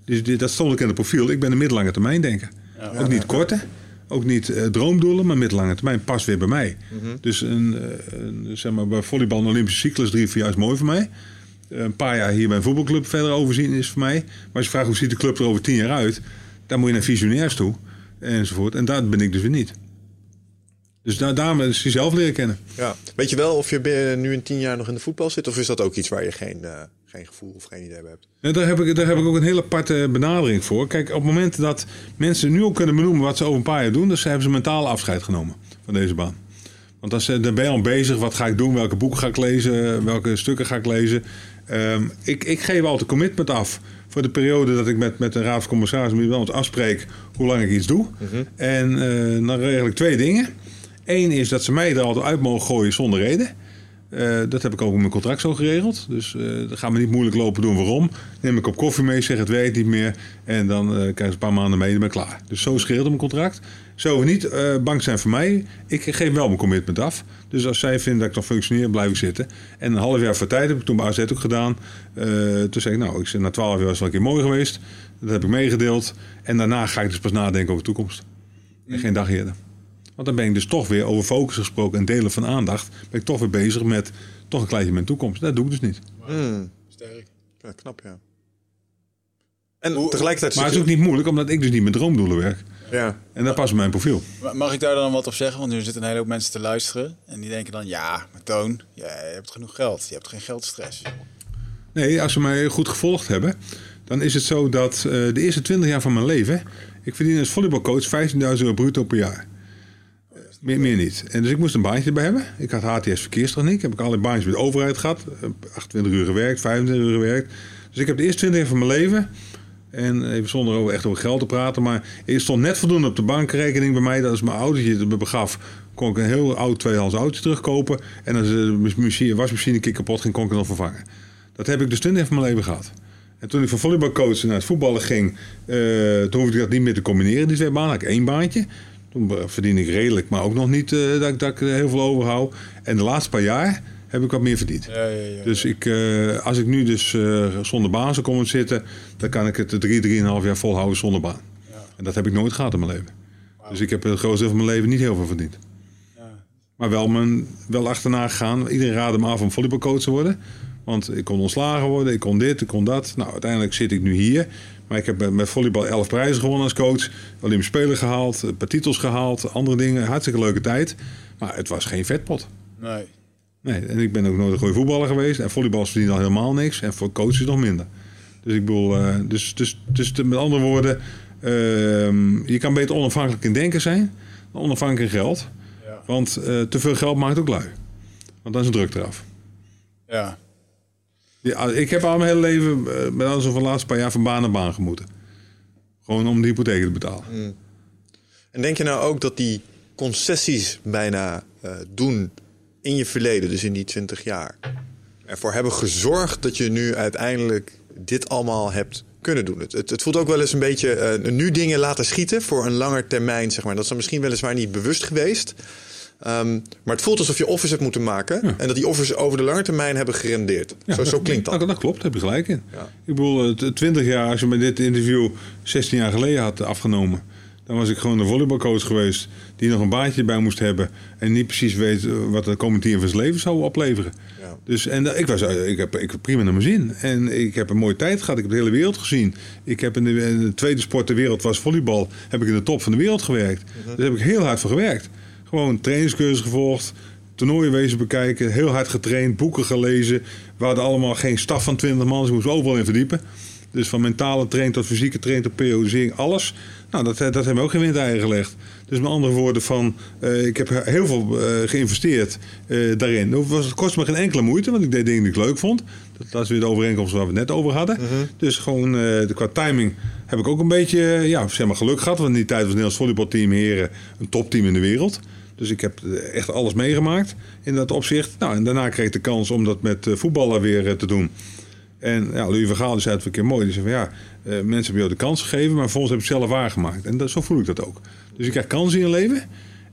Dus dit, dat stond ik in het profiel. Ik ben een middellange termijn denker. ook niet korte, ook niet eh, droomdoelen, maar middellange termijn past weer bij mij. Mhm. Dus een, eh, een, zeg maar, bij volleybal een Olympische cyclus drie, vier jaar is mooi voor mij. Een paar jaar hier bij een voetbalclub verder overzien is voor mij. Maar als je vraagt hoe ziet de club er over tien jaar uit, dan moet je naar visionairs toe enzovoort. En daar ben ik dus weer niet. Dus daar, daarom is hij zelf leren kennen. Ja. Weet je wel of je nu in tien jaar nog in de voetbal zit? Of is dat ook iets waar je geen, eh, geen gevoel of geen idee bij hebt? Daar, heb ik, daar heb ik ook een hele aparte benadering voor. Kijk, op het moment dat mensen nu ook kunnen benoemen wat ze over een paar jaar doen, dus hebben ze mentaal afscheid genomen van deze baan. Want ze- dan ben je al bezig, wat ga ik doen, welke boeken ga ik lezen, welke stukken ga ik lezen. Ehm, ik, ik geef altijd commitment af voor de periode dat ik met, met de Raad van Commissarissen eens afspreek hoe lang ik iets doe. En eh, dan regel ik twee dingen. Eén is dat ze mij er altijd uit mogen gooien zonder reden. Eh, dat heb ik ook in mijn contract zo geregeld. Dus eh dat gaan we niet moeilijk lopen doen waarom. Neem ik op koffie mee, zeg het werkt niet meer. En dan eh krijg je een paar maanden mee en ben ik klaar. Dus zo in mijn contract. Zo we niet eh, bang zijn voor mij. Ik geef wel mijn commitment af. Dus als zij vinden dat ik nog functioneer, blijf ik zitten. En een half jaar voor tijd heb ik toen bij AZ ook gedaan. Eh, toen zei ik, nou, ik zeg, na twaalf jaar was het wel een keer mooi geweest. Dat heb ik meegedeeld. En daarna ga ik dus pas nadenken over de toekomst. En geen dag eerder. Want dan ben ik dus toch weer over focus gesproken en delen van aandacht. Ben ik toch weer bezig met toch een kleintje mijn toekomst. Dat doe ik dus niet. Hmm. Sterk. Ja, knap, ja. En tegelijkertijd... Maar het is ook niet moeilijk, omdat ik dus niet met droomdoelen werk. Ja. En dat past bij mijn profiel. Ma- Mag ik daar dan wat op zeggen? Want nu zitten een hele hoop mensen te luisteren. En die denken dan, ja, maar Toon, ja, je hebt genoeg geld. Je hebt geen geldstress. Nee, als ze mij goed gevolgd hebben, dan is het zo dat eh, de eerste 20 jaar van mijn leven, ik verdien als volleybalcoach 15.000 euro bruto per jaar. Eh, Meer, meer niet. En dus ik moest een baantje erbij hebben. Ik had HTS verkeerstechniek. Heb ik allerlei baantjes bij de overheid gehad. Eh, 28 uur gewerkt, 25 uur gewerkt. Dus ik heb de eerste 20 jaar van mijn leven. En even zonder over, echt over geld te praten. Maar er stond net voldoende op de bankrekening bij mij. Dat is mijn autootje dat me begaf. Kon ik een heel oud tweedehands autootje terugkopen. En als de machine, wasmachine een keer kapot ging, kon ik het nog vervangen. Dat heb ik dus 20 jaar van mijn leven gehad. En toen ik van volleybalcoach naar het voetballen ging, eh, toen hoefde ik dat niet meer te combineren, die twee banen. Had ik één baantje. Toen eh, verdien ik redelijk, maar ook nog niet eh, dat, dat ik er heel veel overhoud. En de laatste paar jaar heb ik wat meer verdiend. Ja, ja, ja. Dus ik, eh, als ik nu dus eh, zonder baan zou komen zitten, dan kan ik het drie, drieënhalf jaar volhouden zonder baan. En dat heb ik nooit gehad in mijn leven. Dus ik heb het grootste deel van mijn leven niet heel veel verdiend. Maar wel, mijn, wel achterna gegaan. Iedereen raadde me af om volleybalcoach te worden. Want ik kon ontslagen worden, ik kon dit, ik kon dat. Nou, uiteindelijk zit ik nu hier. Maar ik heb met- volleybal elf prijzen gewonnen als coach. Olympisch Spelen gehaald, een paar titels gehaald, andere dingen. Hartstikke leuke tijd. Maar het was geen vetpot. Nee. Nee, en ik ben ook nooit een goede voetballer geweest. En volleybal verdient al helemaal niks. En voor coaches nog minder. Dus ik bedoel, eh, dus, dus, dus met andere woorden, ehm, je kan beter onafhankelijk in denken zijn dan onafhankelijk in geld. Ja. Want eh, te veel geld maakt ook lui. Want dan is een druk eraf. Ja. Ja, ik heb al mijn hele leven, eh, met alles over de laatste paar jaar, van baan naar baan gemoeten. Gewoon om de hypotheek te betalen. En denk je nou ook dat die concessies bijna doen in je verleden, dus in die 20 jaar, ervoor hebben gezorgd dat je nu uiteindelijk dit allemaal hebt kunnen doen? Het, het, het voelt ook wel eens een beetje eh, nu dingen laten schieten voor een langer termijn, zeg maar. Dat is dan misschien weliswaar niet bewust geweest. Ehm, maar het voelt alsof je offers hebt moeten maken en dat die offers over de lange termijn hebben gerendeerd. Ja, zo, zo klinkt dat. Dat, dat klopt, daar heb je gelijk in. Ja. Ik bedoel, eh, t- 20 jaar, als je me dit interview 16 jaar geleden had afgenomen, dan was ik gewoon een volleybalcoach geweest die nog een baantje bij moest hebben en niet precies weet eh, wat de komende tien van zijn leven zou opleveren. Ja. Dus en eh, ik was, eh, ik heb, ik heb prima naar mijn zin en ik heb een mooie tijd gehad. Ik heb de hele wereld gezien. Ik heb in de, in de tweede sport ter wereld was volleybal. Heb ik in de top van de wereld gewerkt. Mhm. Daar heb ik heel hard voor gewerkt. Gewoon trainingscursus gevolgd, toernooien wezen bekijken, heel hard getraind, boeken gelezen. We hadden allemaal geen staf van 20 man, dus ik moest overal in verdiepen. Dus van mentale training tot fysieke training tot periodisering, alles. Nou, dat, dat hebben we ook geen windeieren gelegd. Dus met andere woorden van, eh, ik heb heel veel eh, geïnvesteerd eh, daarin. Het, was, het kostte me geen enkele moeite, want ik deed dingen die ik leuk vond. Dat, dat is weer de overeenkomst waar we het net over hadden. Dus gewoon de, qua timing heb ik ook een beetje ja, zeg maar geluk gehad. Want in die tijd was het Nederlands volleybalteam heren een topteam in de wereld. Dus ik heb echt alles meegemaakt in dat opzicht. Nou, en daarna kreeg ik de kans om dat met voetballen weer te doen. En ja, Louis van Gaal zei het een keer mooi. Die zei van ja, mensen hebben jou de kans gegeven, maar vervolgens heb je het zelf waargemaakt. En dat, zo voel ik dat ook. Dus ik krijg kansen in je leven.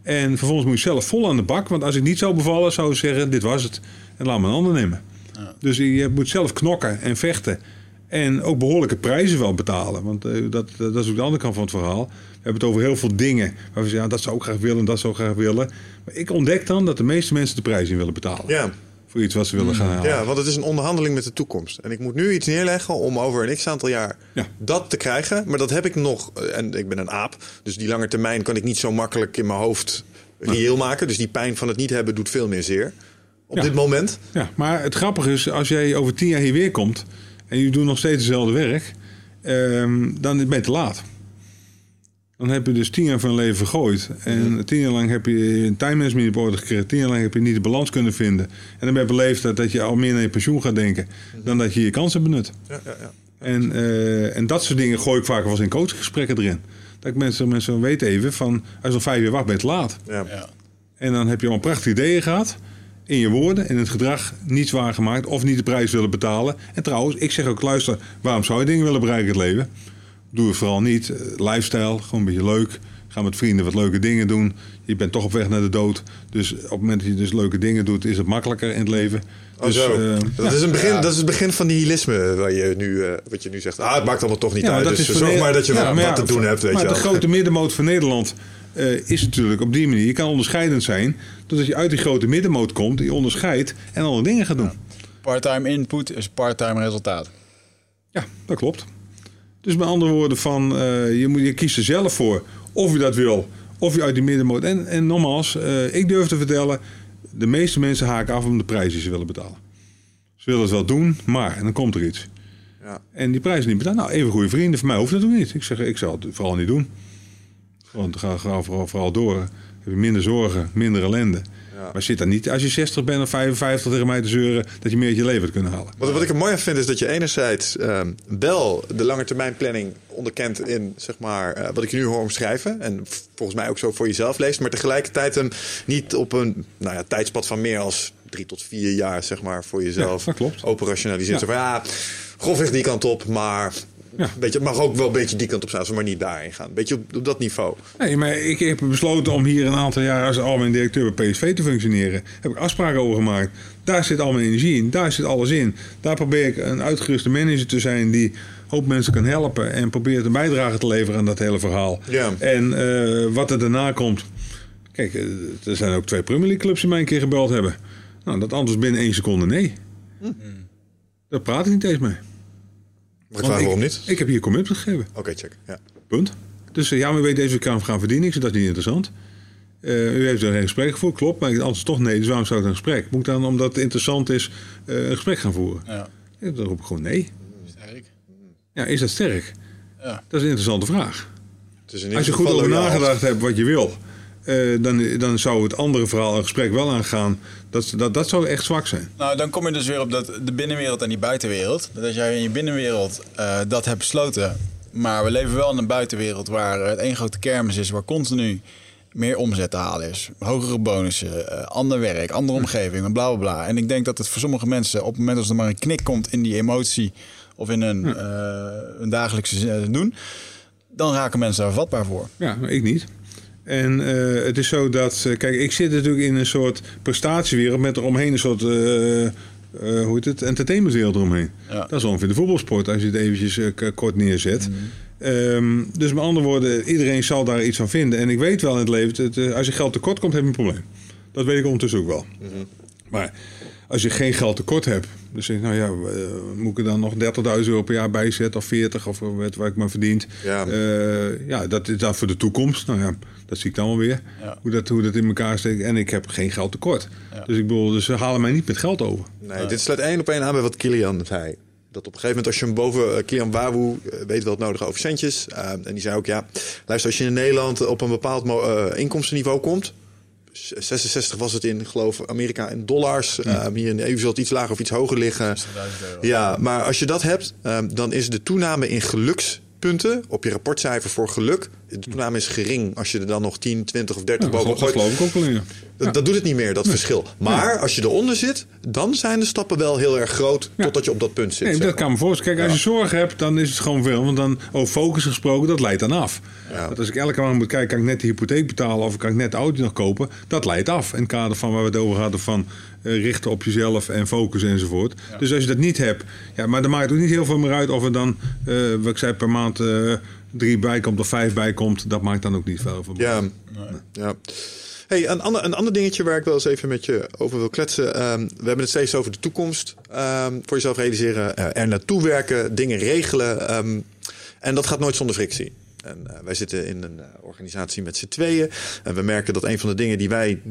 En vervolgens moet je zelf vol aan de bak. Want als ik niet zou bevallen, zou ik zeggen: dit was het. En laat me een ander nemen. Ja. Dus je moet zelf knokken en vechten. En ook behoorlijke prijzen wel betalen. Want uh, dat, dat is ook de andere kant van het verhaal. We hebben het over heel veel dingen. Waar we zeggen, ja, dat zou ik graag willen, dat zou ik graag willen. Maar ik ontdek dan dat de meeste mensen de prijs in willen betalen. Ja voor iets wat ze willen gaan halen. Ja, want het is een onderhandeling met de toekomst. En ik moet nu iets neerleggen om over een x aantal jaar dat te krijgen. Maar dat heb ik nog. En ik ben een aap. Dus die lange termijn kan ik niet zo makkelijk in mijn hoofd reëel maken. Dus die pijn van het niet hebben doet veel meer zeer. Op dit moment. Ja, maar het grappige is, als jij over tien jaar hier weer komt. en je doet nog steeds hetzelfde werk. Um, dan ben je te laat. Dan heb je dus tien jaar van je leven vergooid. En tien jaar lang heb je een time management op orde gekregen. Tien jaar lang heb je niet de balans kunnen vinden. En dan ben je beleefd dat, dat je al meer naar je pensioen gaat denken. Dan dat je je kansen benut. Ja, ja, ja. En, uh, en dat soort dingen gooi ik vaak wel eens in coachgesprekken erin. Dat ik mensen, mensen weten even van... als je nog vijf jaar wacht, ben je te laat. Ja. En dan heb je al een prachtige ideeën gehad in je woorden en het gedrag niets waargemaakt of niet de prijs willen betalen. En trouwens, ik zeg ook, luister, waarom zou je dingen willen bereiken in het leven? Doe het vooral niet. Eh, lifestyle, gewoon een beetje leuk. Ga met vrienden wat leuke dingen doen. Je bent toch op weg naar de dood. Dus op het moment dat je dus leuke dingen doet, is het makkelijker in het leven. Oh, dus, uh, dat, is een begin, dat is het begin van nihilisme waar je nu, uh, wat je nu zegt. Ah, het maakt allemaal toch niet uit. Dus zorg maar dat je ja, wat, te doen hebt. Weet maar je de grote (laughs) middenmoot van Nederland uh, is natuurlijk op die manier. Je kan onderscheidend zijn. Doordat je uit die grote middenmoot komt, je onderscheidt en andere dingen gaat doen. Parttime input is parttime resultaat. Ja, dat klopt. Dus met andere woorden, van, uh, je, moet, je kiest er zelf voor of je dat wil, of je uit die middenmoot. En, en nogmaals, uh, ik durf te vertellen, de meeste mensen haken af om de prijs die ze willen betalen. Ze willen het wel doen, maar, en dan komt er iets. Ja. En die prijs niet betalen. Nou, even goede vrienden, voor mij hoeft dat ook niet. Ik zeg, ik zal het vooral niet doen. Want ga, ga vooral, vooral door. Heb je minder zorgen, minder ellende. Maar zit dan niet als je 60 bent of 55 tegen mij te zeuren dat je meer uit je leven kunnen halen. Wat, wat ik er mooi vind is dat je enerzijds um, wel de lange termijn planning onderkent in zeg maar, uh, wat ik nu hoor omschrijven. En volgens mij ook zo voor jezelf leest. Maar tegelijkertijd hem niet op een nou ja, tijdspad van meer als drie tot vier jaar zeg maar, voor jezelf ja, operationaliseert. Ja. Zo van, ja, grofweg die kant op, maar ja. Beetje, het mag ook wel een beetje die kant op staan, maar niet daarin gaan. Een beetje op, op, dat niveau. Nee, maar ik heb besloten om hier een aantal jaar als algemeen directeur bij PSV te functioneren. Heb ik afspraken over gemaakt. Daar zit al mijn energie in, daar zit alles in. Daar probeer ik een uitgeruste manager te zijn die hoop mensen kan helpen en probeert een bijdrage te leveren aan dat hele verhaal. Ja. En uh, wat er daarna komt. Kijk, eh, er zijn ook twee Premier League clubs die mij een keer gebeld hebben. Nou, dat anders binnen één seconde nee. Hm. Daar praat ik niet eens mee. Maar ik waarom niet? Ik heb hier commitment gegeven. Oké, check. Ja. Punt. Dus uh, ja, maar weet deze kan gaan verdienen. Ik zeg, dat is niet interessant. Uh, u heeft er een gesprek gevoerd, klopt. Maar anders toch nee, dus waarom zou ik een gesprek? Moet ik dan, omdat het interessant is, uh, een gesprek gaan voeren? Ja. ja. Dan roep ik gewoon nee. Sterk. Ja, is dat sterk? Ja. Dat is een interessante vraag. Als je goed over nagedacht hebt wat je wil... Uh, dan, dan zou het andere verhaal, een gesprek wel aangaan. Dat, dat, dat zou echt zwak zijn. Nou, dan kom je dus weer op dat, de binnenwereld en die buitenwereld. Dat als jij in je binnenwereld uh, dat hebt besloten. Maar we leven wel in een buitenwereld waar het één grote kermis is, waar continu meer omzet te halen is. Hogere bonussen, uh, ander werk, andere omgeving, bla bla bla. En ik denk dat het voor sommige mensen op het moment als er maar een knik komt in die emotie of in een, een dagelijkse doen, dan raken mensen daar vatbaar voor. Ja, ik niet. En uh, het is zo dat, uh, kijk, ik zit natuurlijk in een soort prestatiewereld met eromheen een soort, uh, hoe heet het, entertainmentwereld eromheen. Ja. Dat is ongeveer de voetbalsport als je het eventjes kort neerzet. Mm. Um, dus met andere woorden, iedereen zal daar iets van vinden. En ik weet wel in het leven, dat, als je geld tekort komt, heb je een probleem. Dat weet ik ondertussen ook wel. Mm -hmm. Maar als je geen geld tekort hebt, dus zeg nou ja, moet ik er dan nog 30.000 euro per jaar bijzetten of 40 of wat waar ik maar verdient. Ja. ja, dat is dan voor de toekomst. Nou ja, dat zie ik dan wel weer. Hoe, dat, hoe dat in elkaar steekt. En ik heb geen geld tekort. Dus ik bedoel, dus ze halen mij niet met geld over. Nee, dit sluit één op één aan bij wat Kilian zei. dat op een gegeven moment als je hem boven uh, Kilian Wawu uh, weet wel het nodige over centjes. Uh, en die zei ook, ja, luister, als je in Nederland op een bepaald inkomstenniveau komt... 66 was het in, geloof Amerika in dollars. Ja. hier in de EU zal het iets lager of iets hoger liggen. Ja, maar als je dat hebt, dan is de toename in gelukspunten op je rapportcijfer voor geluk de toename is gering als je er dan nog 10, 20 of 30 ja, bovenop gooit. wel in. Dat, dat, doet het niet meer, dat verschil. Maar als je eronder zit, dan zijn de stappen wel heel erg groot totdat je op dat punt zit. Nee, dat kan me voorstellen. Kijk, als je zorgen hebt, dan is het gewoon veel. Want dan, over focus gesproken, dat leidt dan af. Dat als ik elke maand moet kijken, kan ik net de hypotheek betalen of kan ik net de auto nog kopen? Dat leidt af. In het kader van waar we het over hadden van uh, richten op jezelf en focus enzovoort. Dus als je dat niet hebt, ja, maar dan maakt het ook niet heel veel meer uit of er dan, uh, wat ik zei, per maand... Uh, drie bij komt of vijf bij komt, dat maakt dan ook niet veel van. Ja, nee. ja. Hey, een, ander, een ander dingetje waar ik wel eens even met je over wil kletsen. Um, we hebben het steeds over de toekomst. Um, voor jezelf realiseren, uh, er naartoe werken, dingen regelen. Um, en dat gaat nooit zonder frictie. En uh, wij zitten in een uh, organisatie met z'n tweeën. En we merken dat een van de dingen die wij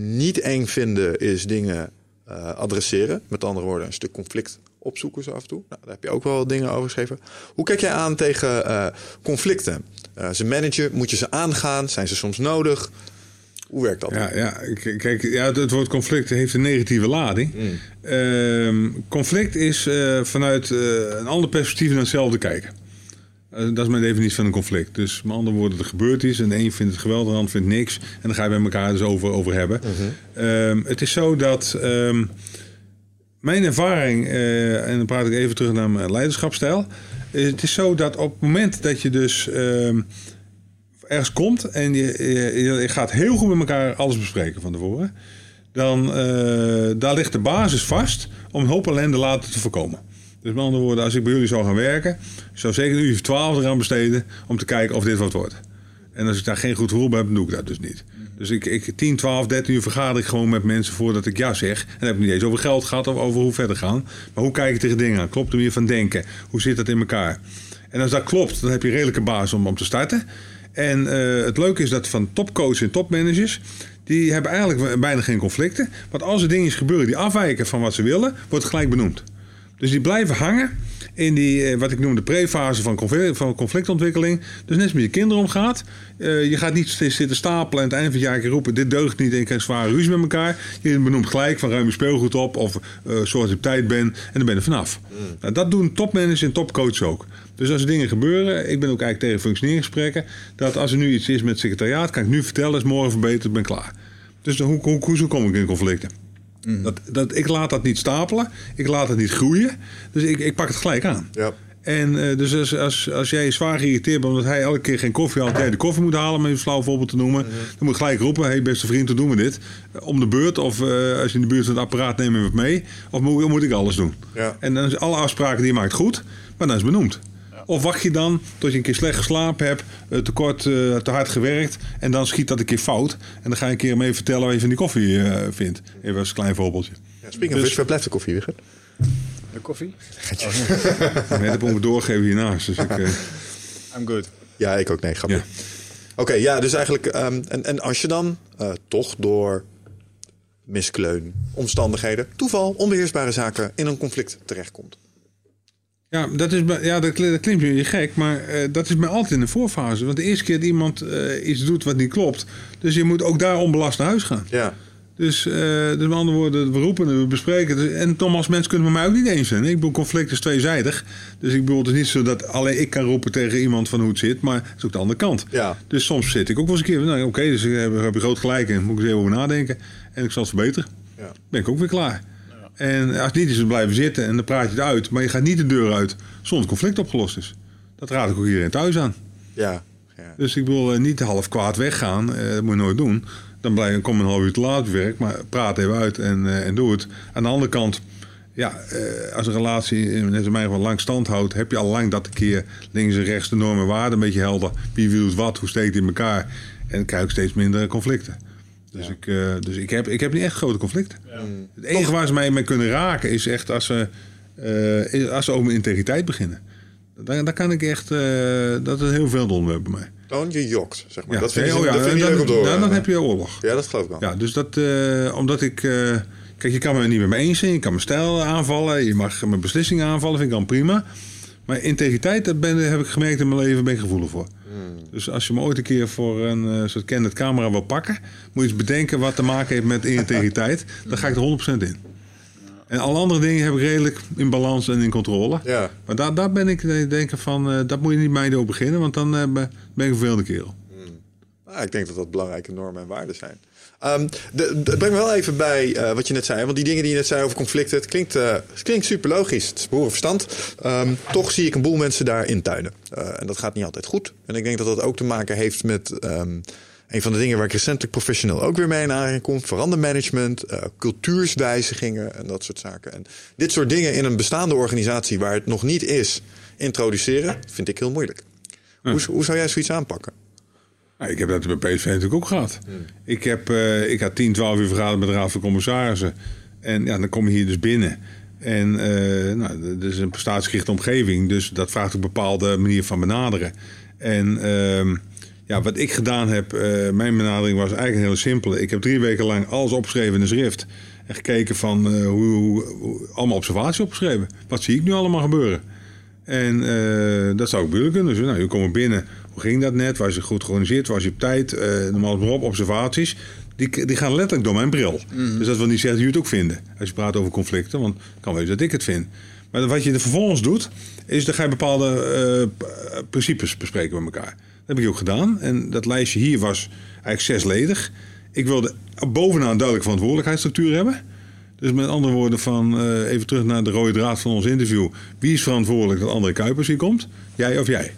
niet eng vinden, is dingen adresseren. Met andere woorden, een stuk conflict opzoeken zo af en toe. Nou, daar heb je ook wel dingen over geschreven. Hoe kijk jij aan tegen uh, conflicten? Uh, ze managen, moet je ze aangaan? Zijn ze soms nodig? Hoe werkt dat? Ja, ja kijk, ja, het woord conflict heeft een negatieve lading. Mm. Uh, conflict is uh, vanuit een ander perspectief naar hetzelfde kijken. dat is mijn definitie van een conflict. Dus met andere woorden, er gebeurt iets en de een vindt het geweldig, de ander vindt niks. En dan ga je met elkaar dus over, over hebben. -hmm. het is zo dat ehm, mijn ervaring, uh, en dan praat ik even terug naar mijn leiderschapstijl. Het is zo dat op het moment dat je dus uh, ergens komt en je, je, gaat heel goed met elkaar alles bespreken van tevoren, dan uh, daar ligt de basis vast om een hoop ellende later te voorkomen. Dus met andere woorden, als ik bij jullie zou gaan werken, zou zeker een uur of twaalf besteden om te kijken of dit wat wordt. En als ik daar geen goed gevoel bij heb, doe ik dat dus niet. Dus ik, ik 10, 12, 13 uur vergader ik gewoon met mensen voordat ik ja zeg. En dan heb ik niet eens over geld gehad of over hoe verder gaan. Maar hoe kijk ik tegen dingen aan? Klopt er weer van denken? Hoe zit dat in elkaar? En als dat klopt, dan heb je redelijke basis om, om te starten. En uh, het leuke is dat van topcoaches en topmanagers... die hebben eigenlijk bijna geen conflicten. Want als er dingen gebeuren die afwijken van wat ze willen... wordt het gelijk benoemd. Dus die blijven hangen in die, eh, wat ik noem de prefase van, conflict, van conflictontwikkeling. Dus net als met je kinderen omgaat. Uh, je gaat niet zitten stapelen en aan het eind van het jaar roepen... dit deugt niet en je krijgt zware ruzie met elkaar. Je benoemt gelijk van ruim je speelgoed op of uh, dat je op tijd bent en dan ben je er vanaf. Mm. Nou, dat doen topmanagers en topcoaches ook. Dus als er dingen gebeuren, ik ben ook eigenlijk tegen functioneringsgesprekken... dat als er nu iets is met het secretariaat, kan ik nu vertellen... is morgen verbeterd, ben klaar. Dus hoe, hoe, hoe, kom ik in conflicten? Mm. Dat, dat, ik laat dat niet stapelen. Ik laat het niet groeien. Dus ik, ik pak het gelijk aan. Ja. En uh, dus als, als, als jij zwaar geïrriteerd bent omdat hij elke keer geen koffie had, jij de koffie moet halen, om even een flauw voorbeeld te noemen, mm -hmm. dan moet je gelijk roepen: hey, beste vriend, hoe doen we dit? Om de beurt, of uh, als je in de buurt van het apparaat nemen we het mee, of moet, moet ik alles doen? Ja. En dan is alle afspraken die je maakt goed, maar dan is benoemd. Of wacht je dan tot je een keer slecht geslapen hebt, eh, te kort, te hard gewerkt en dan schiet dat een keer fout. En dan ga je een keer mee vertellen wat je van die koffie uh, vindt. Even als een klein voorbeeldje. Ja, speaking dus, of which, waar blijft de koffie, Wigert? De koffie? Oh, (laughs) nee, dat moet ik doorgeven hiernaast. Dus ik, uh... I'm good. Ja, ik ook. Nee, grapje. Ja. Oké, okay, ja, dus eigenlijk... Um, en, en als je dan uh, toch door miskleun, omstandigheden, toeval, onbeheersbare zaken in een conflict terechtkomt. Ja, dat, is, ja, dat, dat klinkt je gek, maar uh, dat is mij altijd in de voorfase. Want de eerste keer dat iemand uh, iets doet wat niet klopt, dus je moet ook daar onbelast naar huis gaan. Ja. Dus, uh, dus met andere woorden, we roepen we bespreken. Dus, en Thomas, mensen kunnen met mij ook niet eens zijn. Ik bedoel, conflict is tweezijdig. Dus ik bedoel, het is niet zo dat alleen ik kan roepen tegen iemand van hoe het zit, maar het is ook de andere kant. Ja. Dus soms zit ik ook wel eens een keer, nou oké, okay, dus ik heb, heb je groot gelijk in, moet ik eens even over nadenken. En ik zal het verbeteren. Ja. Ben ik ook weer klaar. En als het niet is, dan blijven zitten en dan praat je het uit. Maar je gaat niet de deur uit zonder conflict opgelost is. Dat raad ik ook iedereen thuis aan. Ja. ja. Dus ik wil uh, niet half kwaad weggaan. Uh, dat moet je nooit doen. Dan blijf je, kom een half uur te laat werk. Maar praat even uit en, uh, en doe het. Aan de andere kant, ja, als een relatie net als mij van lang stand houdt, heb je al lang dat een keer links en rechts de normen en waarden een beetje helder. Wie wil wat, hoe steekt het in elkaar. En dan krijg ik steeds minder conflicten. Dus, ja. ik, uh, dus ik, heb, ik heb niet echt grote conflicten. Ja. Het enige waar ze mij mee kunnen raken is echt als ze, uh, als ze over mijn integriteit beginnen. Daar, daar kan ik echt, uh, dat is heel veel onderwerp bij mij. Dan je jokt, zeg maar. Ja. Dat vind, oh, ja, dat vind dan, door. Dan, dan heb je oorlog. Ja, dat geloof ik wel. Ja, dus dat, omdat ik Kijk, je kan me niet met me eens zijn, je kan mijn stijl aanvallen, je mag mijn beslissingen aanvallen, vind ik dan prima. Maar integriteit, dat ben, heb ik gemerkt in mijn leven, ben ik gevoelig voor. Dus als je me ooit een keer voor een uh, soort Canon camera wil pakken, moet je eens bedenken wat te maken heeft met integriteit. Dan ga ik er 100% in. En alle andere dingen heb ik redelijk in balans en in controle. Ja. Maar daar, daar ben ik denken van, uh, dat moet je niet mij door beginnen, want dan uh, ben ik een vervelende kerel. Nou, ik denk dat dat belangrijke normen en waarden zijn. Um, de, de, breng me wel even bij uh, wat je net zei. Want die dingen die je net zei over conflicten, het klinkt, uh, het klinkt super logisch. Het is behoorlijk verstand. Um, toch zie ik een boel mensen daar intuinen. Uh, en dat gaat niet altijd goed. En ik denk dat dat ook te maken heeft met um, een van de dingen waar ik recentelijk professioneel ook weer mee in aanraking kom. Verandermanagement, cultuurswijzigingen en dat soort zaken. En dit soort dingen in een bestaande organisatie waar het nog niet is, introduceren, vind ik heel moeilijk. Hm. Hoe, hoe zou jij zoiets aanpakken? Nou, ik heb dat bij PSV natuurlijk ook gehad. Hmm. Ik, heb, uh, ik had 10, 12 uur vergaderd met de Raad van Commissarissen. En ja, dan kom je hier dus binnen. En uh, nou, dat is een prestatiegerichte omgeving. Dus dat vraagt een bepaalde manier van benaderen. En uh, ja, wat ik gedaan heb, uh, mijn benadering was eigenlijk een hele simpele. Ik heb drie weken lang alles opgeschreven in de schrift. En gekeken van hoe, hoe, hoe, allemaal observaties opgeschreven. Wat zie ik nu allemaal gebeuren? En dat zou ik bedoelen kunnen. Dus nou, je komt binnen. Hoe ging dat net? Was je goed georganiseerd? Was je op tijd? Uh, normaal maar op, observaties. Die, die gaan letterlijk door mijn bril. Mm. Dus dat wil niet zeggen dat jullie het ook vinden. Als je praat over conflicten, want kan wel dat ik het vind. Maar wat je er vervolgens doet, is dan ga je bepaalde uh, principes bespreken met elkaar. Dat heb ik ook gedaan. En dat lijstje hier was eigenlijk zesledig. Ik wilde bovenaan een duidelijke verantwoordelijkheidsstructuur hebben. Dus met andere woorden, van uh, even terug naar de rode draad van ons interview. Wie is verantwoordelijk dat André Kuipers hier komt? Jij of jij?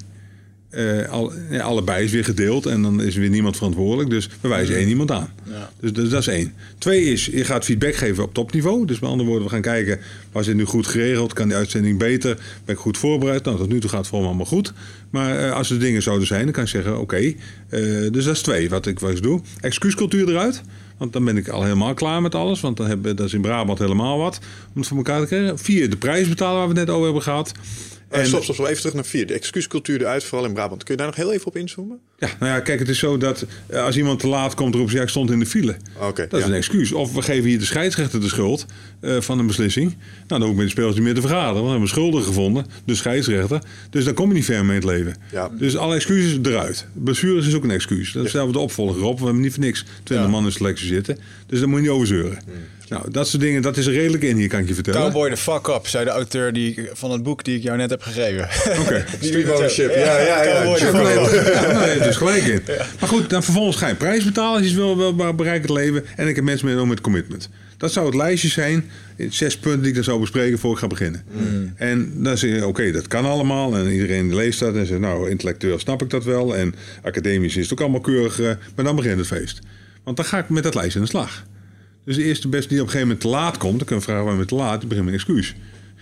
Uh, al, ja, allebei is weer gedeeld en dan is er weer niemand verantwoordelijk. Dus we wijzen één iemand aan. Ja. Dus, dus, dat is één. Twee is, je gaat feedback geven op topniveau. Dus met andere woorden, we gaan kijken, was dit nu goed geregeld? Kan die uitzending beter? Ben ik goed voorbereid? Nou, tot nu toe gaat het voor me allemaal goed. Maar uh, als er dingen zouden zijn, dan kan ik zeggen, oké. Okay, uh, dus dat is twee, wat ik, wat ik doe. Excuuscultuur eruit. Want dan ben ik al helemaal klaar met alles. Want dan hebben, dat is in Brabant helemaal wat. Om het voor elkaar te krijgen. Vier, de prijs betalen waar we het net over hebben gehad. En, stop, stop, stop, even terug naar vier. De excuuscultuur eruit, vooral in Brabant. Kun je daar nog heel even op inzoomen? Ja, nou ja, kijk, het is zo dat als iemand te laat komt, roept ze, ja, ik stond in de file. Okay, dat is ja. een excuus. Of we geven hier de scheidsrechter de schuld uh, van een beslissing. Nou, dan hoef ik met de spelers niet meer te vergaderen. Want we hebben schulden gevonden, de scheidsrechter. Dus dan kom je niet ver mee in het leven. Ja. Dus alle excuses eruit. Blessures is ook een excuus. Dat stellen we de opvolger op. We hebben niet voor niks 20 Ja. man in de selectie zitten. Dus daar moet je niet over zeuren. Nou, dat soort dingen, dat is er redelijk in hier, kan ik je vertellen. Cowboy the fuck up, zei de auteur die, van het boek die ik jou net heb gegeven. Oké. (laughs) Street ownership, ja, ja, ja. Cowboy the Ja, fuck Nee, up. Je dus gelijk in. Maar goed, dan vervolgens ga je prijs betalen als je het wil, wil bereiken het leven. En ik heb mensen mee met commitment. Dat zou het lijstje zijn, zes punten die ik dan zou bespreken voor ik ga beginnen. En dan zeg je, oké, dat kan allemaal. En iedereen leest dat en zegt, nou, intellectueel snap ik dat wel. En academisch is het ook allemaal keurig. eh, Maar dan begint het feest. Want dan ga ik met dat lijstje aan de slag. Dus de eerste beste die op een gegeven moment te laat komt, dan kun je vragen waarom je te laat, die begint met een excuus.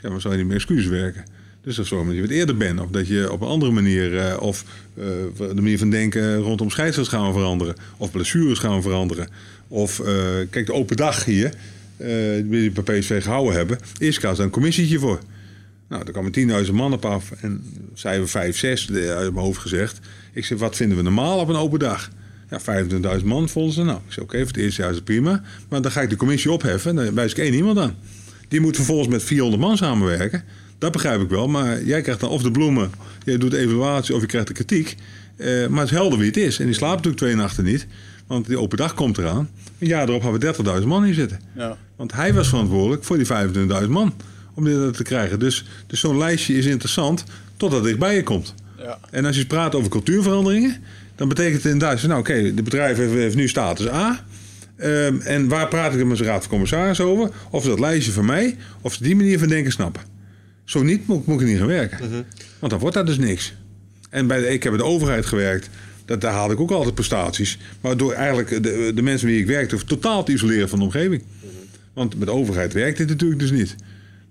Ja, maar zou je niet met excuses werken? Dus dat zorgt dat je wat eerder bent. Of dat je op een andere manier, eh, of eh, de manier van denken rondom scheidsrechters gaan veranderen. Of blessures gaan veranderen. Of, eh, kijk, de open dag hier, die we bij PSV gehouden hebben, eerst was daar een commissietje voor. Nou, er kwamen 10.000 man op af en zeiden we 5, 6 de- uit mijn hoofd gezegd. Ik zei, wat vinden we normaal op een open dag? Ja, 25.000 man vonden ze. Nou, ik zei, oké, voor het eerste jaar is het prima. Maar dan ga ik de commissie opheffen en dan wijs ik één iemand aan. Die moet vervolgens met 400 man samenwerken. Dat begrijp ik wel, maar jij krijgt dan of de bloemen, jij doet de evaluatie of je krijgt de kritiek. Eh, maar het is helder wie het is. En die slaapt natuurlijk twee nachten niet, want die open dag komt eraan. Een jaar erop hebben we 30.000 man hier zitten. Ja. Want hij was verantwoordelijk voor die 25.000 man om dit te krijgen. Dus, dus zo'n lijstje is interessant totdat het dichtbij je komt. Ja. En als je praat over cultuurveranderingen, dan betekent het inderdaad, nou oké, de bedrijf heeft, heeft nu status A. Ehm, en waar praat ik met zijn raad van commissaris over? Of ze dat lijstje van mij, of ze die manier van denken snappen. Zo niet, moet, moet ik niet gaan werken. Want dan wordt dat dus niks. En bij de, ik heb bij de overheid gewerkt. Dat, daar haalde ik ook altijd prestaties. Maar door eigenlijk de, de mensen met wie ik werkte totaal te isoleren van de omgeving. Want met de overheid werkt dit natuurlijk dus niet.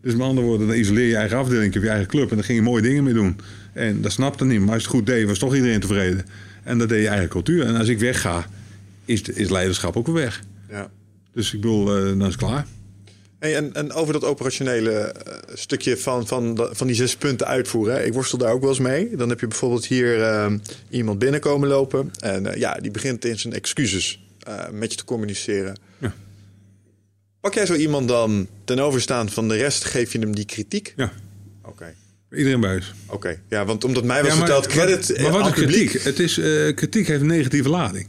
Dus met andere woorden, dan isoleer je eigen afdeling of je eigen club. En daar ging je mooie dingen mee doen. En dat snapte niet. Maar als je het goed deed, was toch iedereen tevreden. En dat deed je eigen cultuur. En als ik wegga, is, is leiderschap ook weer weg. Ja. Dus ik bedoel, eh, dan is het klaar. Hey, en, en over dat operationele eh, stukje van, van, van die zes punten uitvoeren. Hè. Ik worstel daar ook wel eens mee. Dan heb je bijvoorbeeld hier eh, iemand binnenkomen lopen. En eh, ja, die begint in zijn excuses eh, met je te communiceren. Ja. Pak jij zo iemand dan ten overstaan van de rest, geef je hem die kritiek? Ja, Oké. iedereen bij is. Oké, ja, want omdat mij was Ja, maar- verteld, credit Maar, maar wat is kritiek? Het is, kritiek heeft een negatieve lading.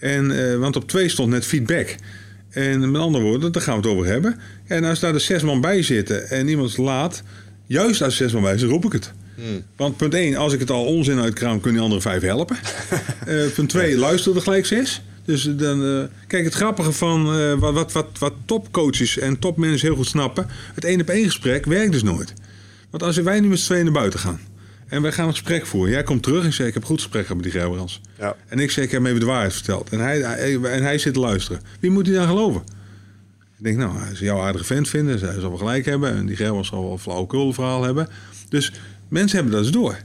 En, eh, want op twee stond net feedback. En met andere woorden, daar gaan we het over hebben. En als daar de zes man bij zitten en iemand laat, juist als zes man bij zitten, roep ik het. Want punt 1, als ik het al onzin uitkraam, kunnen die andere vijf helpen. (laughs) Eh, punt 2, luister er gelijk zes. Dus dan, eh, kijk, het grappige van eh, wat, wat, wat, wat topcoaches en topmanagers heel goed snappen, het één op één gesprek werkt dus nooit. Want als wij nu met z'n tweeën naar buiten gaan en wij gaan een gesprek voeren, jij komt terug en zegt: Ik heb goed gesprek gehad met die Gerbrands. Ja. En ik zeg: Ik heb hem even de waarheid verteld. En hij, hij- en hij zit te luisteren. Wie moet hij dan geloven? Ik denk, nou, hij zal jou een aardige vent vinden. Zij zal wel gelijk hebben. En die Gerbrands zal wel een flauwekul verhaal hebben. Dus mensen hebben dat eens door.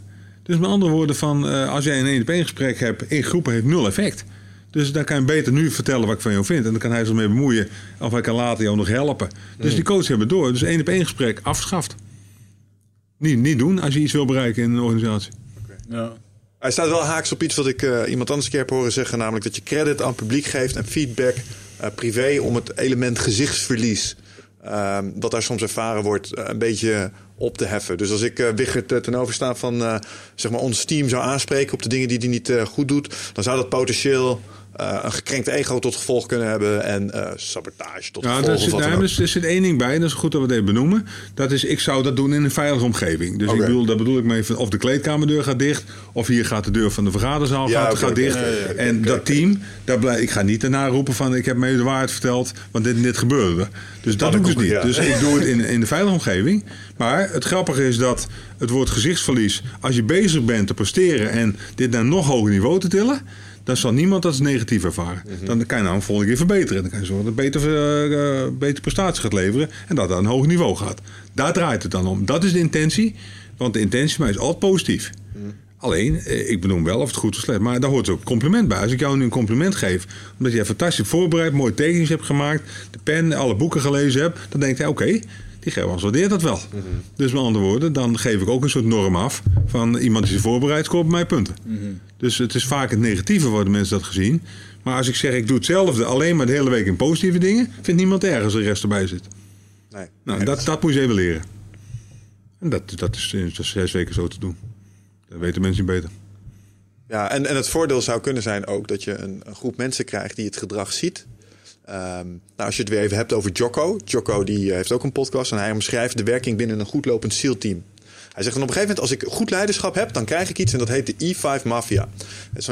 Dus met andere woorden, van, eh, als jij een één op één gesprek hebt in groepen, heeft nul effect. Dus dan kan je beter nu vertellen wat ik van jou vind. En dan kan hij zich mee bemoeien. Of hij kan later jou nog helpen. Dus die coaches hebben door. Dus één op één gesprek afschaft. Niet, niet doen als je iets wil bereiken in een organisatie. Ja. Hij staat wel haaks op iets wat ik eh, iemand anders een keer heb horen zeggen. Namelijk dat je credit aan het publiek geeft en feedback eh, privé om het element gezichtsverlies. ehm, dat daar soms ervaren wordt, eh, een beetje op te heffen. Dus als ik eh Wichert ten overstaan van eh, zeg maar ons team zou aanspreken op de dingen die hij niet goed doet, dan zou dat potentieel eh, een gekrenkt ego tot gevolg kunnen hebben en eh, sabotage tot gevolg. zit, ook. er zit- er zit één ding bij, dat is goed dat we het even benoemen. Dat is, ik zou dat doen in een veilige omgeving. Dus ik bedoel, daar bedoel ik mee van of de kleedkamerdeur gaat dicht, of hier gaat de deur van de vergaderzaal Ja, gaat, gaat dicht. En dat team, daar blij, ik ga niet daarna roepen van ik heb me de waarheid verteld, want dit dit gebeurde. Dus dat doe ik dus niet. ja. Dus ik doe het in, in de veilige omgeving. Maar het grappige is dat het woord gezichtsverlies, als je bezig bent te presteren en dit naar een nog hoger niveau te tillen, dan zal niemand dat als negatief ervaren. Mhm. Dan kan je nou een volgende keer verbeteren. Dan kan je zorgen dat het beter, beter prestatie gaat leveren en dat het aan een hoger niveau gaat. Daar draait het dan om. Dat is de intentie, want de intentie mij is altijd positief. Mhm. Alleen, eh, ik benoem wel of het goed of slecht, maar daar hoort ook compliment bij. Als ik jou nu een compliment geef, omdat jij fantastisch voorbereid, mooie tekeningen hebt gemaakt, de pen, alle boeken gelezen hebt, dan denkt hij, oké, die Gerwans waardeert dat wel. Dus met andere woorden, dan geef ik ook een soort norm af van iemand die zich voorbereidt, scoort bij mij punten. Dus het is vaak het negatieve worden mensen dat gezien. Maar als ik zeg, ik doe hetzelfde, alleen maar de hele week in positieve dingen, vindt niemand erg als er de rest erbij zit. Nee. Nou, dat, dat moet je even leren. En dat, dat, is, dat is zes weken zo te doen. Dat weten mensen niet beter. Ja, en, en het voordeel zou kunnen zijn ook dat je een, een groep mensen krijgt die het gedrag ziet. Ehm, nou, als je het weer even hebt over Jocko. Jocko die eh, heeft ook een podcast en hij omschrijft de werking binnen een goed lopend SEAL-team. Hij zegt dan op een gegeven moment, als ik goed leiderschap heb, dan krijg ik iets en dat heet de E5 Mafia.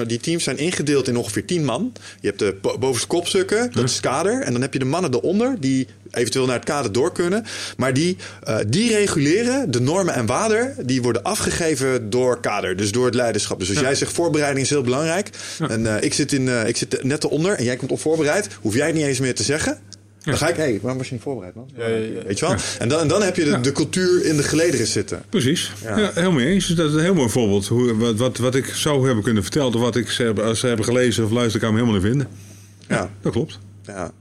Die teams zijn ingedeeld in ongeveer 10 man. Je hebt de bo- bovenste kopstukken, dat is het kader. En dan heb je de mannen eronder, die eventueel naar het kader door kunnen. Maar die, eh, die reguleren de normen en waarden, die worden afgegeven door kader. Dus door het leiderschap. Dus als jij zegt voorbereiding is heel belangrijk. En eh, ik, zit in, eh, ik zit net eronder en jij komt onvoorbereid. Hoef jij het niet eens meer te zeggen. Dan ga ik, hé, hey, waarom was je niet voorbereid, man? Ja, ja, ja. Weet je wel? En, dan, en dan heb je de, de cultuur in de gelederen zitten. Precies. Ja. Mee eens. Dat is een heel mooi voorbeeld. Hoe, wat, wat, wat ik zou hebben kunnen vertellen, of wat ik ze hebben, als ze hebben gelezen of luisteren, kan ik me helemaal niet vinden. Ja, Dat klopt. ja.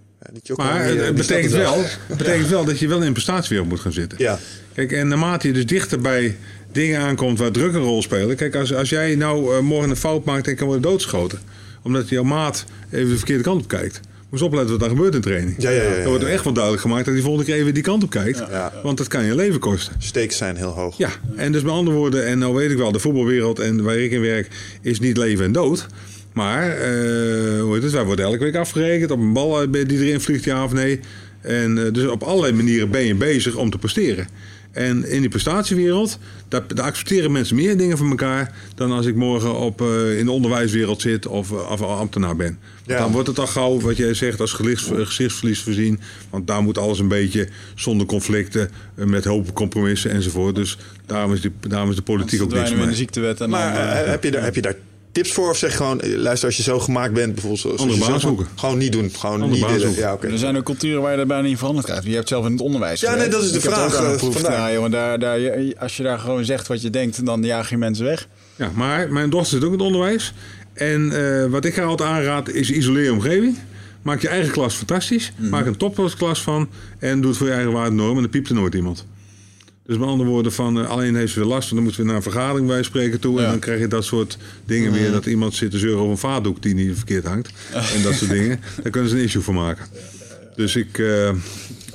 Maar die, het, eh, betekent, wel, het betekent wel dat je wel in een prestatiewereld moet gaan zitten. Ja. Kijk, en naarmate je dus dichter bij dingen aankomt waar druk een rol speelt. Kijk, als, als jij nou eh, morgen een fout maakt en kan worden doodgeschoten. Omdat jouw maat even de verkeerde kant op kijkt. Moet je opletten wat daar gebeurt in training. Ja, ja, ja, ja, Dan wordt er echt wel duidelijk gemaakt dat hij volgende keer even die kant op kijkt. Ja. Want dat kan je leven kosten. Stakes zijn heel hoog. Ja, en dus met andere woorden, en nou weet ik wel, de voetbalwereld en waar ik in werk is niet leven en dood. Maar, eh, hoe heet het, wij worden elke week afgerekend op een bal die erin vliegt, ja of nee. En eh, dus op allerlei manieren ben je bezig om te presteren. En in die prestatiewereld, daar, daar accepteren mensen meer dingen van elkaar dan als ik morgen op, eh, in de onderwijswereld zit of, eh, of ambtenaar ben. Ja. Dan wordt het al gauw, wat jij zegt, als eh, gezichtsverlies voorzien. Want daar moet alles een beetje zonder conflicten, met hoop compromissen enzovoort. Dus daarom is, die, daarom is de politiek ook niks in de ziektewet. En Maar dan, heb, je daar, heb je daar tips voor? Of zeg gewoon, eh, luister, als je zo gemaakt bent, bijvoorbeeld zoals Andere baan zelf- zoeken. Gewoon niet doen. Gewoon Andere niet willen. Ja, oké. Er zijn ook culturen waar je dat bijna niet veranderd krijgt. Je hebt zelf in het onderwijs Ja, nee, dat is de Ik heb vraag, ook eh. Ja, jongen, daar, daar, je- als je daar gewoon zegt wat je denkt, dan jaag je mensen weg. Ja, maar mijn dochter zit ook in het onderwijs. En eh, wat ik haar altijd aanraad is isoleer je omgeving. Maak je eigen klas fantastisch. Maak een topklas van. En doe het voor je eigen waardenorm. En dan piept er nooit iemand. Dus met andere woorden, van, eh, alleen heeft ze weer last. En dan moeten we naar een vergadering bij spreken toe. En dan krijg je dat soort dingen weer. Dat iemand zit te zeuren over een vaatdoek die niet verkeerd hangt. En dat soort dingen. Daar kunnen ze een issue voor maken. Dus ik... eh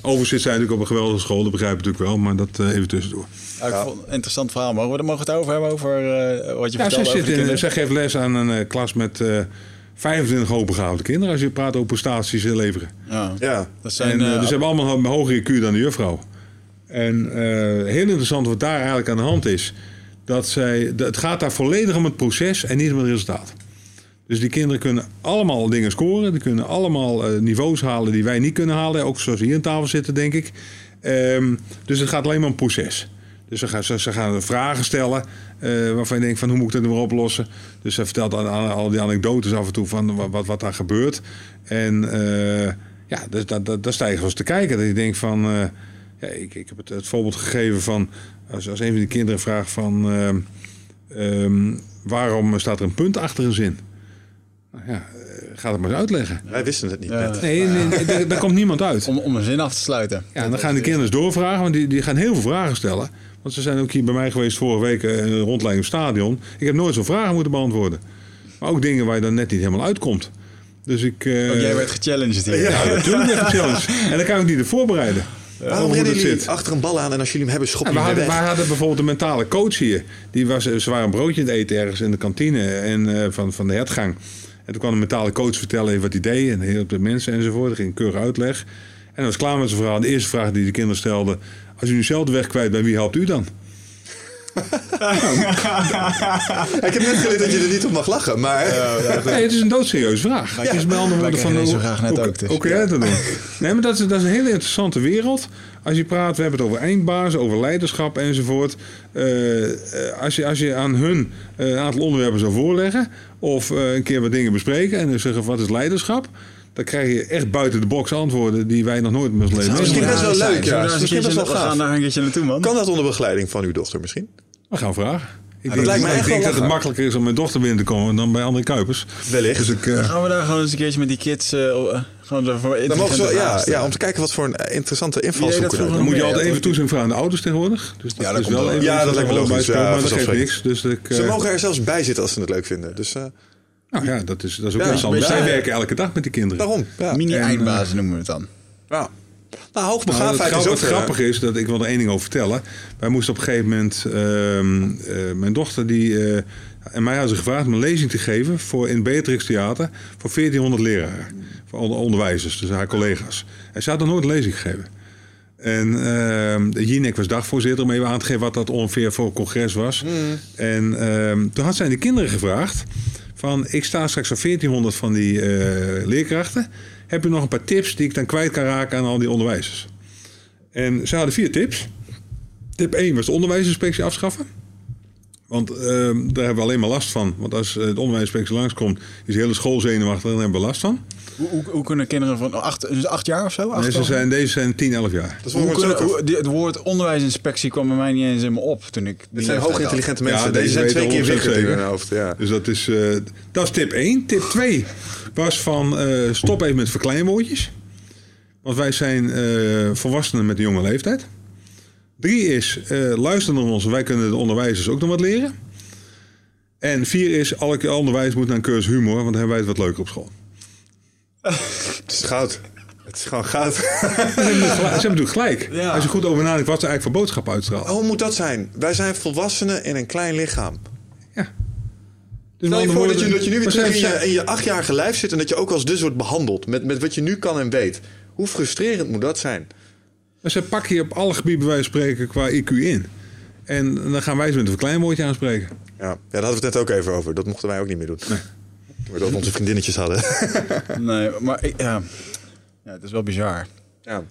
overigens zit zij natuurlijk op een geweldige school, dat begrijp ik natuurlijk wel. Maar dat eh, even tussendoor. Ja, ik vond het een interessant verhaal. Mogen we, mogen het over hebben over eh, wat je Ja, zij, over in, zij geeft les aan een klas met eh 25 hoogbegaafde kinderen. Als je praat over prestaties leveren. Ja. Ja. Dat zijn, en, dus ze hebben allemaal een hogere IQ dan de juffrouw. En eh, heel interessant wat daar eigenlijk aan de hand is. Dat zij, het gaat daar volledig om het proces en niet om het resultaat. Dus die kinderen kunnen allemaal dingen scoren. Die kunnen allemaal eh, niveaus halen die wij niet kunnen halen. Ook zoals hier aan tafel zitten, denk ik. Ehm, dus het gaat alleen maar om proces. Dus ze gaan, ze, ze gaan vragen stellen eh, waarvan je denkt van hoe moet ik dat weer oplossen. Dus ze vertelt al, al, die anekdotes af en toe van wat, wat, wat daar gebeurt. En ja, dus, dat, dat, daar sta je gewoon te kijken. Dat je denkt van, ja, ik, ik heb het, het voorbeeld gegeven van als, als een van die kinderen vraagt van ehm, ehm, waarom staat er een punt achter een zin? Nou ja, eh, ga het maar eens uitleggen. Wij wisten het niet Ja. net. Nee, nee, nee, daar, daar komt niemand uit. om, om een zin af te sluiten. Ja, en dan gaan de kinderen eens doorvragen, want die, die gaan heel veel vragen stellen. Want ze zijn ook hier bij mij geweest vorige week eh, een rondleiding op stadion. Ik heb nooit zo'n vragen moeten beantwoorden. Maar ook dingen waar je dan net niet helemaal uitkomt. Dus ik... eh, Want jij werd gechallenged hier. Ja, natuurlijk werd ik challenge. (laughs) En dan kan ik niet op voorbereiden. Waarom hoe rennen jullie zit. achter een bal aan en als jullie hem hebben, schop Ja, je we, hem weer hadden, weg? we hadden bijvoorbeeld een mentale coach hier. Die was, ze waren een broodje aan het eten ergens in de kantine en, eh, van, van de hertgang. En toen kwam de mentale coach vertellen even wat hij deed en heel de mensen enzovoort. Er ging een keurig uitleg. En hij was klaar met zijn verhaal. De eerste vraag die de kinderen stelden. Als u nu zelf de weg kwijt bent, wie helpt u dan? Ik heb net geleerd dat je er niet op mag lachen, maar... Nee, het is een doodserieuze vraag. het is met andere woorden ik van... reed zo graag net ook, dus. Kun jij dat doen? (laughs) Nee, maar dat is, dat is een hele interessante wereld. Als je praat, we hebben het over eindbaas, over leiderschap enzovoort. Eh, eh, als, je, als je aan hun eh, een aantal onderwerpen zou voorleggen... of eh, een keer wat dingen bespreken en dan zeggen wat is leiderschap... dan krijg je echt buiten de box antwoorden die wij nog nooit in ons leven Misschien hebben. best wel leuk, ja. We Misschien best wel We gaan gaaf. daar een keertje naartoe, man. Kan dat onder begeleiding van uw dochter misschien? We gaan vragen. Ik dat denk, lijkt me ik denk dat het makkelijker is om mijn dochter binnen te komen dan bij André Kuipers. Wellicht. Dus ik, eh, Gaan we daar gewoon eens een keertje met die kids... eh, eh, gewoon ervoor Dan mogen ze, ja, ja, om te kijken wat voor een interessante invalshoek dat er vroeger Dan moet je altijd dat even toezien vragen aan de ouders tegenwoordig. Dus dat Ja, dat is komt wel Ja, dat lijkt me logisch. Ja, maar dat geeft niks. Dus ik, Ze mogen er zelfs bij zitten als ze het leuk vinden. Dus eh, nou ja, dat is, dat is ook Ja, interessant. ja, Zij ja. werken elke dag met die kinderen. daarom. Ja. Mini-eindbazen noemen we het dan. Ja. Nou, Nou, hoogbegaafdheid is ook... het eh, grappige is dat ik wil er één ding over vertellen. Wij moesten op een gegeven moment, ehm, eh, mijn dochter die, eh, en mij hadden ze gevraagd om een lezing te geven voor in het Beatrix Theater voor 1400 leraren, voor onder- onderwijzers, dus haar collega's. En ze had nog nooit een lezing gegeven. En ehm Jinek was dagvoorzitter om even aan te geven wat dat ongeveer voor een congres was. En ehm, toen had zij de kinderen gevraagd van ik sta straks op 1400 van die eh, leerkrachten. Heb je nog een paar tips die ik dan kwijt kan raken aan al die onderwijzers? En ze hadden vier tips. Tip 1 was de onderwijsinspectie afschaffen. Want ehm, daar hebben we alleen maar last van. Want als eh, de onderwijsinspectie langskomt, is de hele school zenuwachtig en hebben we last van. Hoe, hoe, hoe kunnen kinderen van acht, dus acht jaar of zo? Acht En ze zijn, deze zijn 10, 11 jaar. Dat is hoe wel kunnen, een hoe, die- het woord onderwijsinspectie kwam bij mij niet eens in me op toen ik. Dit zijn hoogintelligente mensen. Ja, Deze deze zijn twee keer 100% wikker in hun hoofd. Ja. Dus dat is, eh, dat is tip 1. Tip 2 was van eh, stop even met verkleinwoordjes. Want wij zijn eh, volwassenen met een jonge leeftijd. Drie is eh, luister naar ons. Wij kunnen de onderwijzers ook nog wat leren. En vier is alle onderwijs moet naar een cursus humor. Want dan hebben wij het wat leuker op school. Het is goud. Het is gewoon goud. Ze hebben natuurlijk gelijk. Ja. Als je goed over nadenkt wat ze eigenlijk voor boodschap uitstralen. Hoe moet dat zijn? Wij zijn volwassenen in een klein lichaam. Ja. Dus Stel je voor dat je, dat je nu weer terug in je, in je achtjarige lijf zit... en dat je ook als dus wordt behandeld met, met wat je nu kan en weet. Hoe frustrerend moet dat zijn? Maar ze pakken je op alle gebieden bij wijze van spreken qua IQ in. En dan gaan wij ze met een verkleinwoordje aanspreken. Ja, ja, daar hadden we het net ook even over. Dat mochten wij ook niet meer doen. Nee. We onze vriendinnetjes hadden. (laughs) Nee, maar ik, ja. ja, het is wel bizar. ja.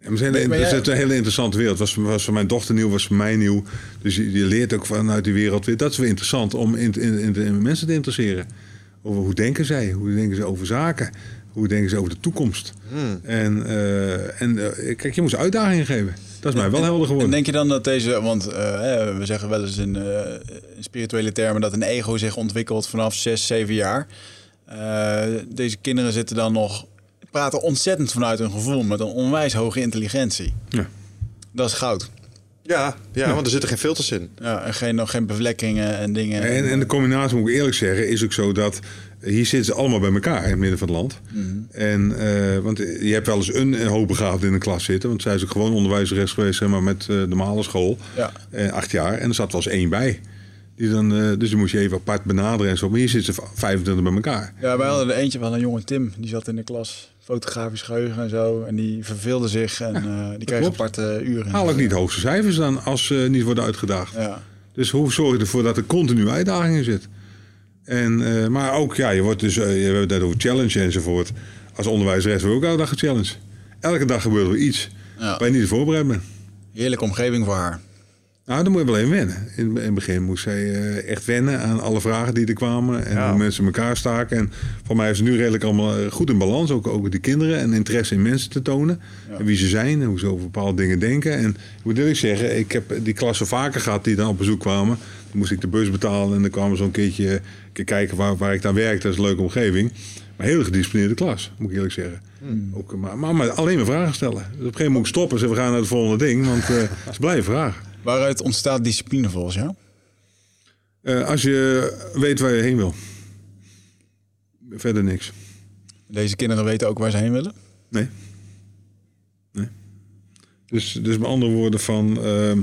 Ja, maar het is, een hele, Maar jij- het is een hele interessante wereld. Was, was voor mijn dochter nieuw, was voor mij nieuw. Dus je, je leert ook vanuit die wereld weer. Dat is weer interessant om in, in, in, in mensen te interesseren. Over hoe denken zij? Hoe denken ze over zaken? Hoe denken ze over de toekomst? En, eh, en eh, kijk, je moet ze uitdagingen geven. Dat is mij wel helder En geworden. denk je dan dat deze, want eh, hè, we zeggen wel eens in, eh, in spirituele termen dat een ego zich ontwikkelt vanaf 6, 7 jaar. Eh, deze kinderen zitten dan nog, praten ontzettend vanuit hun gevoel met een onwijs hoge intelligentie. Ja. Dat is goud. Ja, ja, want er zitten geen filters in. Ja, en geen, nog geen bevlekkingen en dingen. En, en de combinatie, moet ik eerlijk zeggen, is ook zo dat Hier zitten ze allemaal bij elkaar in het midden van het land. En, eh, want je hebt wel eens een, een hoogbegaafde in de klas zitten. Want zij is ook gewoon onderwijzeres geweest zeg maar, met eh, de normale school. Ja. Eh, acht jaar. En er zat wel eens één bij. Die dan, dus die moest je even apart benaderen en zo. Maar hier zitten ze 25 bij elkaar. Ja, wij hadden er eentje van een jonge Tim. Die zat in de klas. Fotografisch geheugen en zo. En die verveelde zich. En (laughs) eh, die kreeg aparte uren. Haal ik niet hoogste cijfers dan als ze niet worden uitgedaagd. Ja. Dus hoe zorg je ervoor dat er continu uitdaging in zit? En, eh, maar ook, ja, je wordt dus, eh, je hebt het net over challenge enzovoort. Als onderwijzeres word je ook elke dag gechallenged. Elke dag gebeurt er iets Ja. waar je niet voorbereid bent. Heerlijke omgeving voor haar. Nou, daar moet je wel even wennen. In, in het begin moest zij eh, echt wennen aan alle vragen die er kwamen. En Ja. hoe mensen elkaar staken. En voor mij is het nu redelijk allemaal goed in balans. Ook, ook die kinderen en interesse in mensen te tonen. En wie ze zijn en hoe ze over bepaalde dingen denken. En ik moet eerlijk zeggen, ik heb die klassen vaker gehad die dan op bezoek kwamen. Dan moest ik de bus betalen en dan kwamen ze een keertje kijken waar, waar ik dan werkte. Dat is een leuke omgeving. Maar hele gedisciplineerde klas, moet ik eerlijk zeggen. Ook, maar, maar, maar alleen maar vragen stellen. Dus op een gegeven moment moet ik stoppen en zeggen, we gaan naar het volgende ding. Want eh, (laughs) ze blijven vragen. Waaruit ontstaat discipline volgens jou? Eh, als je weet waar je heen wil. Verder niks. Deze kinderen weten ook waar ze heen willen. Nee. Nee. Dus, dus met andere woorden van... ehm,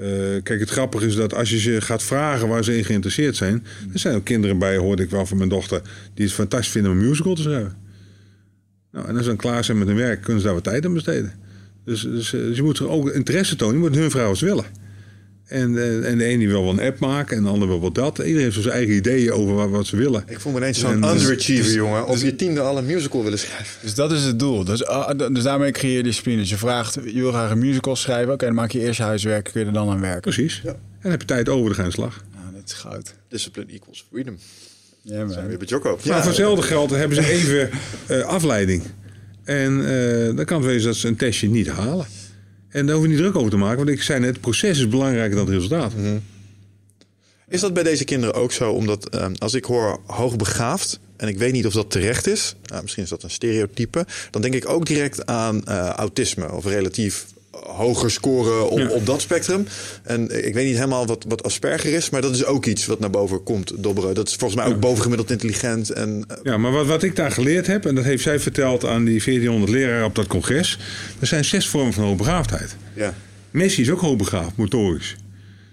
eh, kijk, het grappige is dat als je ze gaat vragen waar ze in geïnteresseerd zijn... Er zijn ook kinderen bij, hoorde ik wel van mijn dochter... die het fantastisch vinden om een musical te schrijven. Nou, en als ze dan klaar zijn met hun werk, kunnen ze daar wat tijd aan besteden. Dus, dus, eh, dus je moet er ook interesse tonen. Je moet hun vragen wat ze willen. En, eh, en de ene die wil wel een app maken en de ander wil wat dat. Iedereen heeft zo zijn eigen ideeën over wat, wat ze willen. Ik voel me ineens En zo'n dus- underachiever, dus- jongen. Op je tiende al een musical willen schrijven. Dus dat is het doel. Dus, ah, d- dus daarmee creëer je discipline. Dus je vraagt, je wil graag een musical schrijven. Oké, dan maak je eerst je huiswerk. Kun je er dan aan werken. Precies. Ja. En dan heb je tijd over, dan ga je aan de slag. Ja, dit is goud. Discipline equals freedom. Ja, Zijn we weer bij Jocko. Maar voor hetzelfde geld hebben ze even eh, afleiding. En eh, dan kan het wezen dat ze een testje niet halen. En daar hoef je niet druk over te maken. Want ik zei net, het proces is belangrijker dan het resultaat. Is dat bij deze kinderen ook zo? Omdat ehm, als ik hoor hoogbegaafd, en ik weet niet of dat terecht is, nou, misschien is dat een stereotype, dan denk ik ook direct aan eh, autisme of relatief hoger scoren op, Ja. op dat spectrum. En ik weet niet helemaal wat, wat Asperger is, maar dat is ook iets wat naar boven komt dobberen. Dat is volgens mij ook bovengemiddeld intelligent. En, eh, Ja, maar wat, wat ik daar geleerd heb, en dat heeft zij verteld aan die 1400 leraren op dat congres. Er zijn zes vormen van hoogbegaafdheid. ja. Messi is ook hoogbegaafd, motorisch.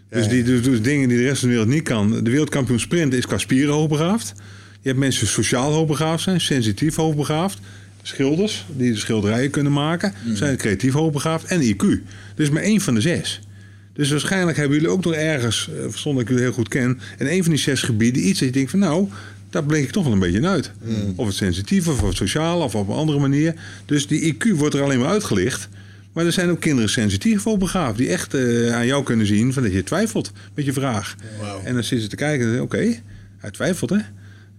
Dus die doet doet dingen die de rest van de wereld niet kan. De wereldkampioen sprint is qua spieren hoogbegaafd. Je hebt mensen sociaal hoogbegaafd zijn, sensitief hoogbegaafd. Schilders, die de schilderijen kunnen maken, zijn creatief hoogbegaafd. En IQ. Dus maar één van de zes. Dus waarschijnlijk hebben jullie ook nog ergens, eh, zonder dat ik jullie heel goed ken, in een van die zes gebieden iets dat je denkt van nou, daar blink ik toch wel een beetje uit. Of het sensitieve, of het sociale, of op een andere manier. Dus die IQ wordt er alleen maar uitgelicht. Maar er zijn ook kinderen sensitief voor begaafd. Die echt eh, aan jou kunnen zien van dat je twijfelt met je vraag. En dan zitten ze te kijken oké, hij twijfelt hè.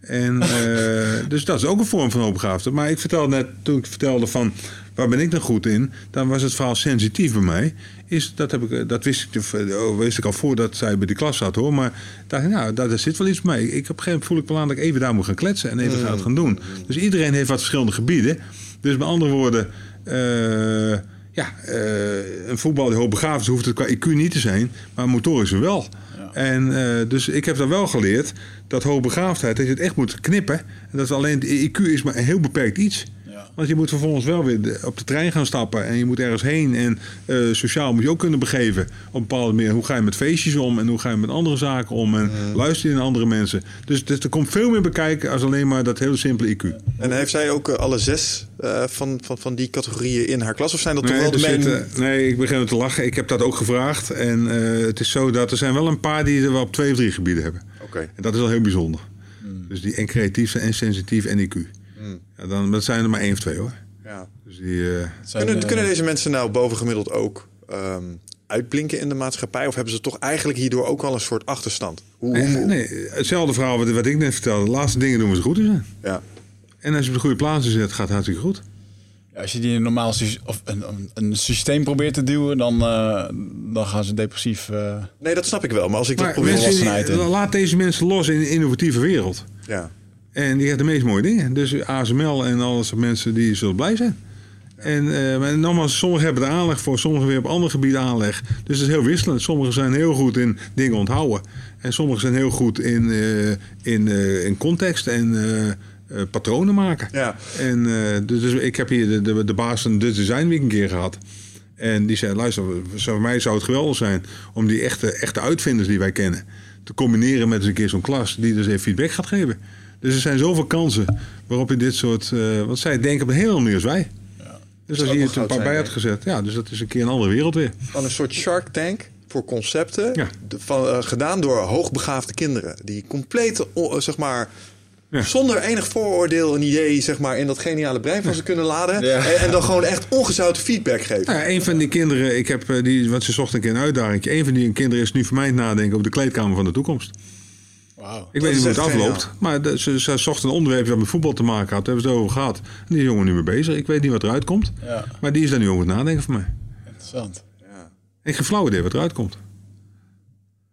En, (laughs) eh, dus dat is ook een vorm van hoogbegaafdheid. Maar ik vertelde net, toen ik vertelde van waar ben ik dan goed in, dan was het verhaal sensitief bij mij. Is, dat, heb ik, eh, dat wist, ik, oh, wist ik al voordat zij bij die klas zat hoor. Maar dacht ik, nou, daar, daar zit wel iets bij. Ik, op een gegeven moment voel ik wel aan dat ik even daar moet gaan kletsen en even ga het gaan doen. Dus iedereen heeft wat verschillende gebieden. Dus met andere woorden, eh, ja, eh, een voetbal die hoogbegaafd is, hoeft het qua IQ niet te zijn, maar motorisch wel. En eh, dus ik heb dan wel geleerd dat hoogbegaafdheid, dat je het echt moet knippen. En dat alleen de IQ is maar een heel beperkt iets. Ja. Want je moet vervolgens wel weer op de trein gaan stappen en je moet ergens heen. En eh, sociaal moet je ook kunnen begeven. Op een bepaalde manier. Hoe ga je met feestjes om en hoe ga je met andere zaken om en luister je naar andere mensen. Dus, dus er komt veel meer bekijken als alleen maar dat hele simpele IQ. En heeft zij ook eh, alle zes eh, van, van, van die categorieën in haar klas? Of zijn dat toch wel de zitten- nee, ik begin te lachen. Ik heb dat ook gevraagd. En het is zo dat er zijn wel een paar die er wel op twee of drie gebieden hebben. Oké. En dat is wel heel bijzonder. Dus die en creatief zijn en sensitief en IQ. Ja, dan, dat zijn er maar één of twee hoor. Ja. Dus die, eh, Zijn, Kunnen, eh, kunnen deze mensen nou bovengemiddeld ook ehm, uitblinken in de maatschappij? Of hebben ze toch eigenlijk hierdoor ook al een soort achterstand? Hoe, nee, hoe- nee, hetzelfde verhaal wat, wat ik net vertelde. De laatste dingen doen we ze goed in zijn. Ja. En als je op de goede plaatsen zet, gaat het hartstikke goed. Ja, als je die in een normaal of een, een, een systeem probeert te duwen, dan, eh, dan gaan ze depressief. eh, Nee, dat snap ik wel. Maar als ik dat Maar probeer... mensen, volwassenheid die- in. laat deze mensen los in een innovatieve wereld. Ja. En die hebben de meest mooie dingen. Dus ASML en al dat soort mensen die zullen blij zijn. En uh, nogmaals, sommigen hebben er aanleg voor, sommigen weer op andere gebieden aanleg. Dus het is heel wisselend. Sommigen zijn heel goed in dingen onthouden. En sommigen zijn heel goed in, uh, in, uh, in context en patronen maken. Ja. En dus, dus ik heb hier de, de, de baas van de Design Week een keer gehad. En die zei, luister, voor mij zou het geweldig zijn om die echte, echte uitvinders die wij kennen... te combineren met eens een keer zo'n klas die dus even feedback gaat geven. Dus er zijn zoveel kansen waarop je dit soort... Uh, want zij denken op een hele andere manier als wij. Ja. Dus als je het een paar bij had gezet, ja, dus dat is een keer een andere wereld weer. Van een soort Shark Tank voor concepten, ja. van, uh, gedaan door hoogbegaafde kinderen. Die compleet, uh, zeg maar, ja. Zonder enig vooroordeel een idee zeg maar, in dat geniale brein van ze kunnen laden. Ja. En, en, dan gewoon echt ongezouten feedback geven. Ja, een van die kinderen, ik heb die, want ze zocht een keer een uitdaging. Een van die kinderen is nu voor mij het nadenken over de kleedkamer van de toekomst. Wow, ik weet niet hoe het afloopt. Maar de, ze, ze zocht een onderwerp dat met voetbal te maken had. Daar hebben ze het over gehad. En die jongen nu mee bezig. Ik weet niet wat eruit komt. Ja. Maar die is daar nu over het nadenken voor mij. Interessant. Ja. Ik geen flauw idee wat eruit komt.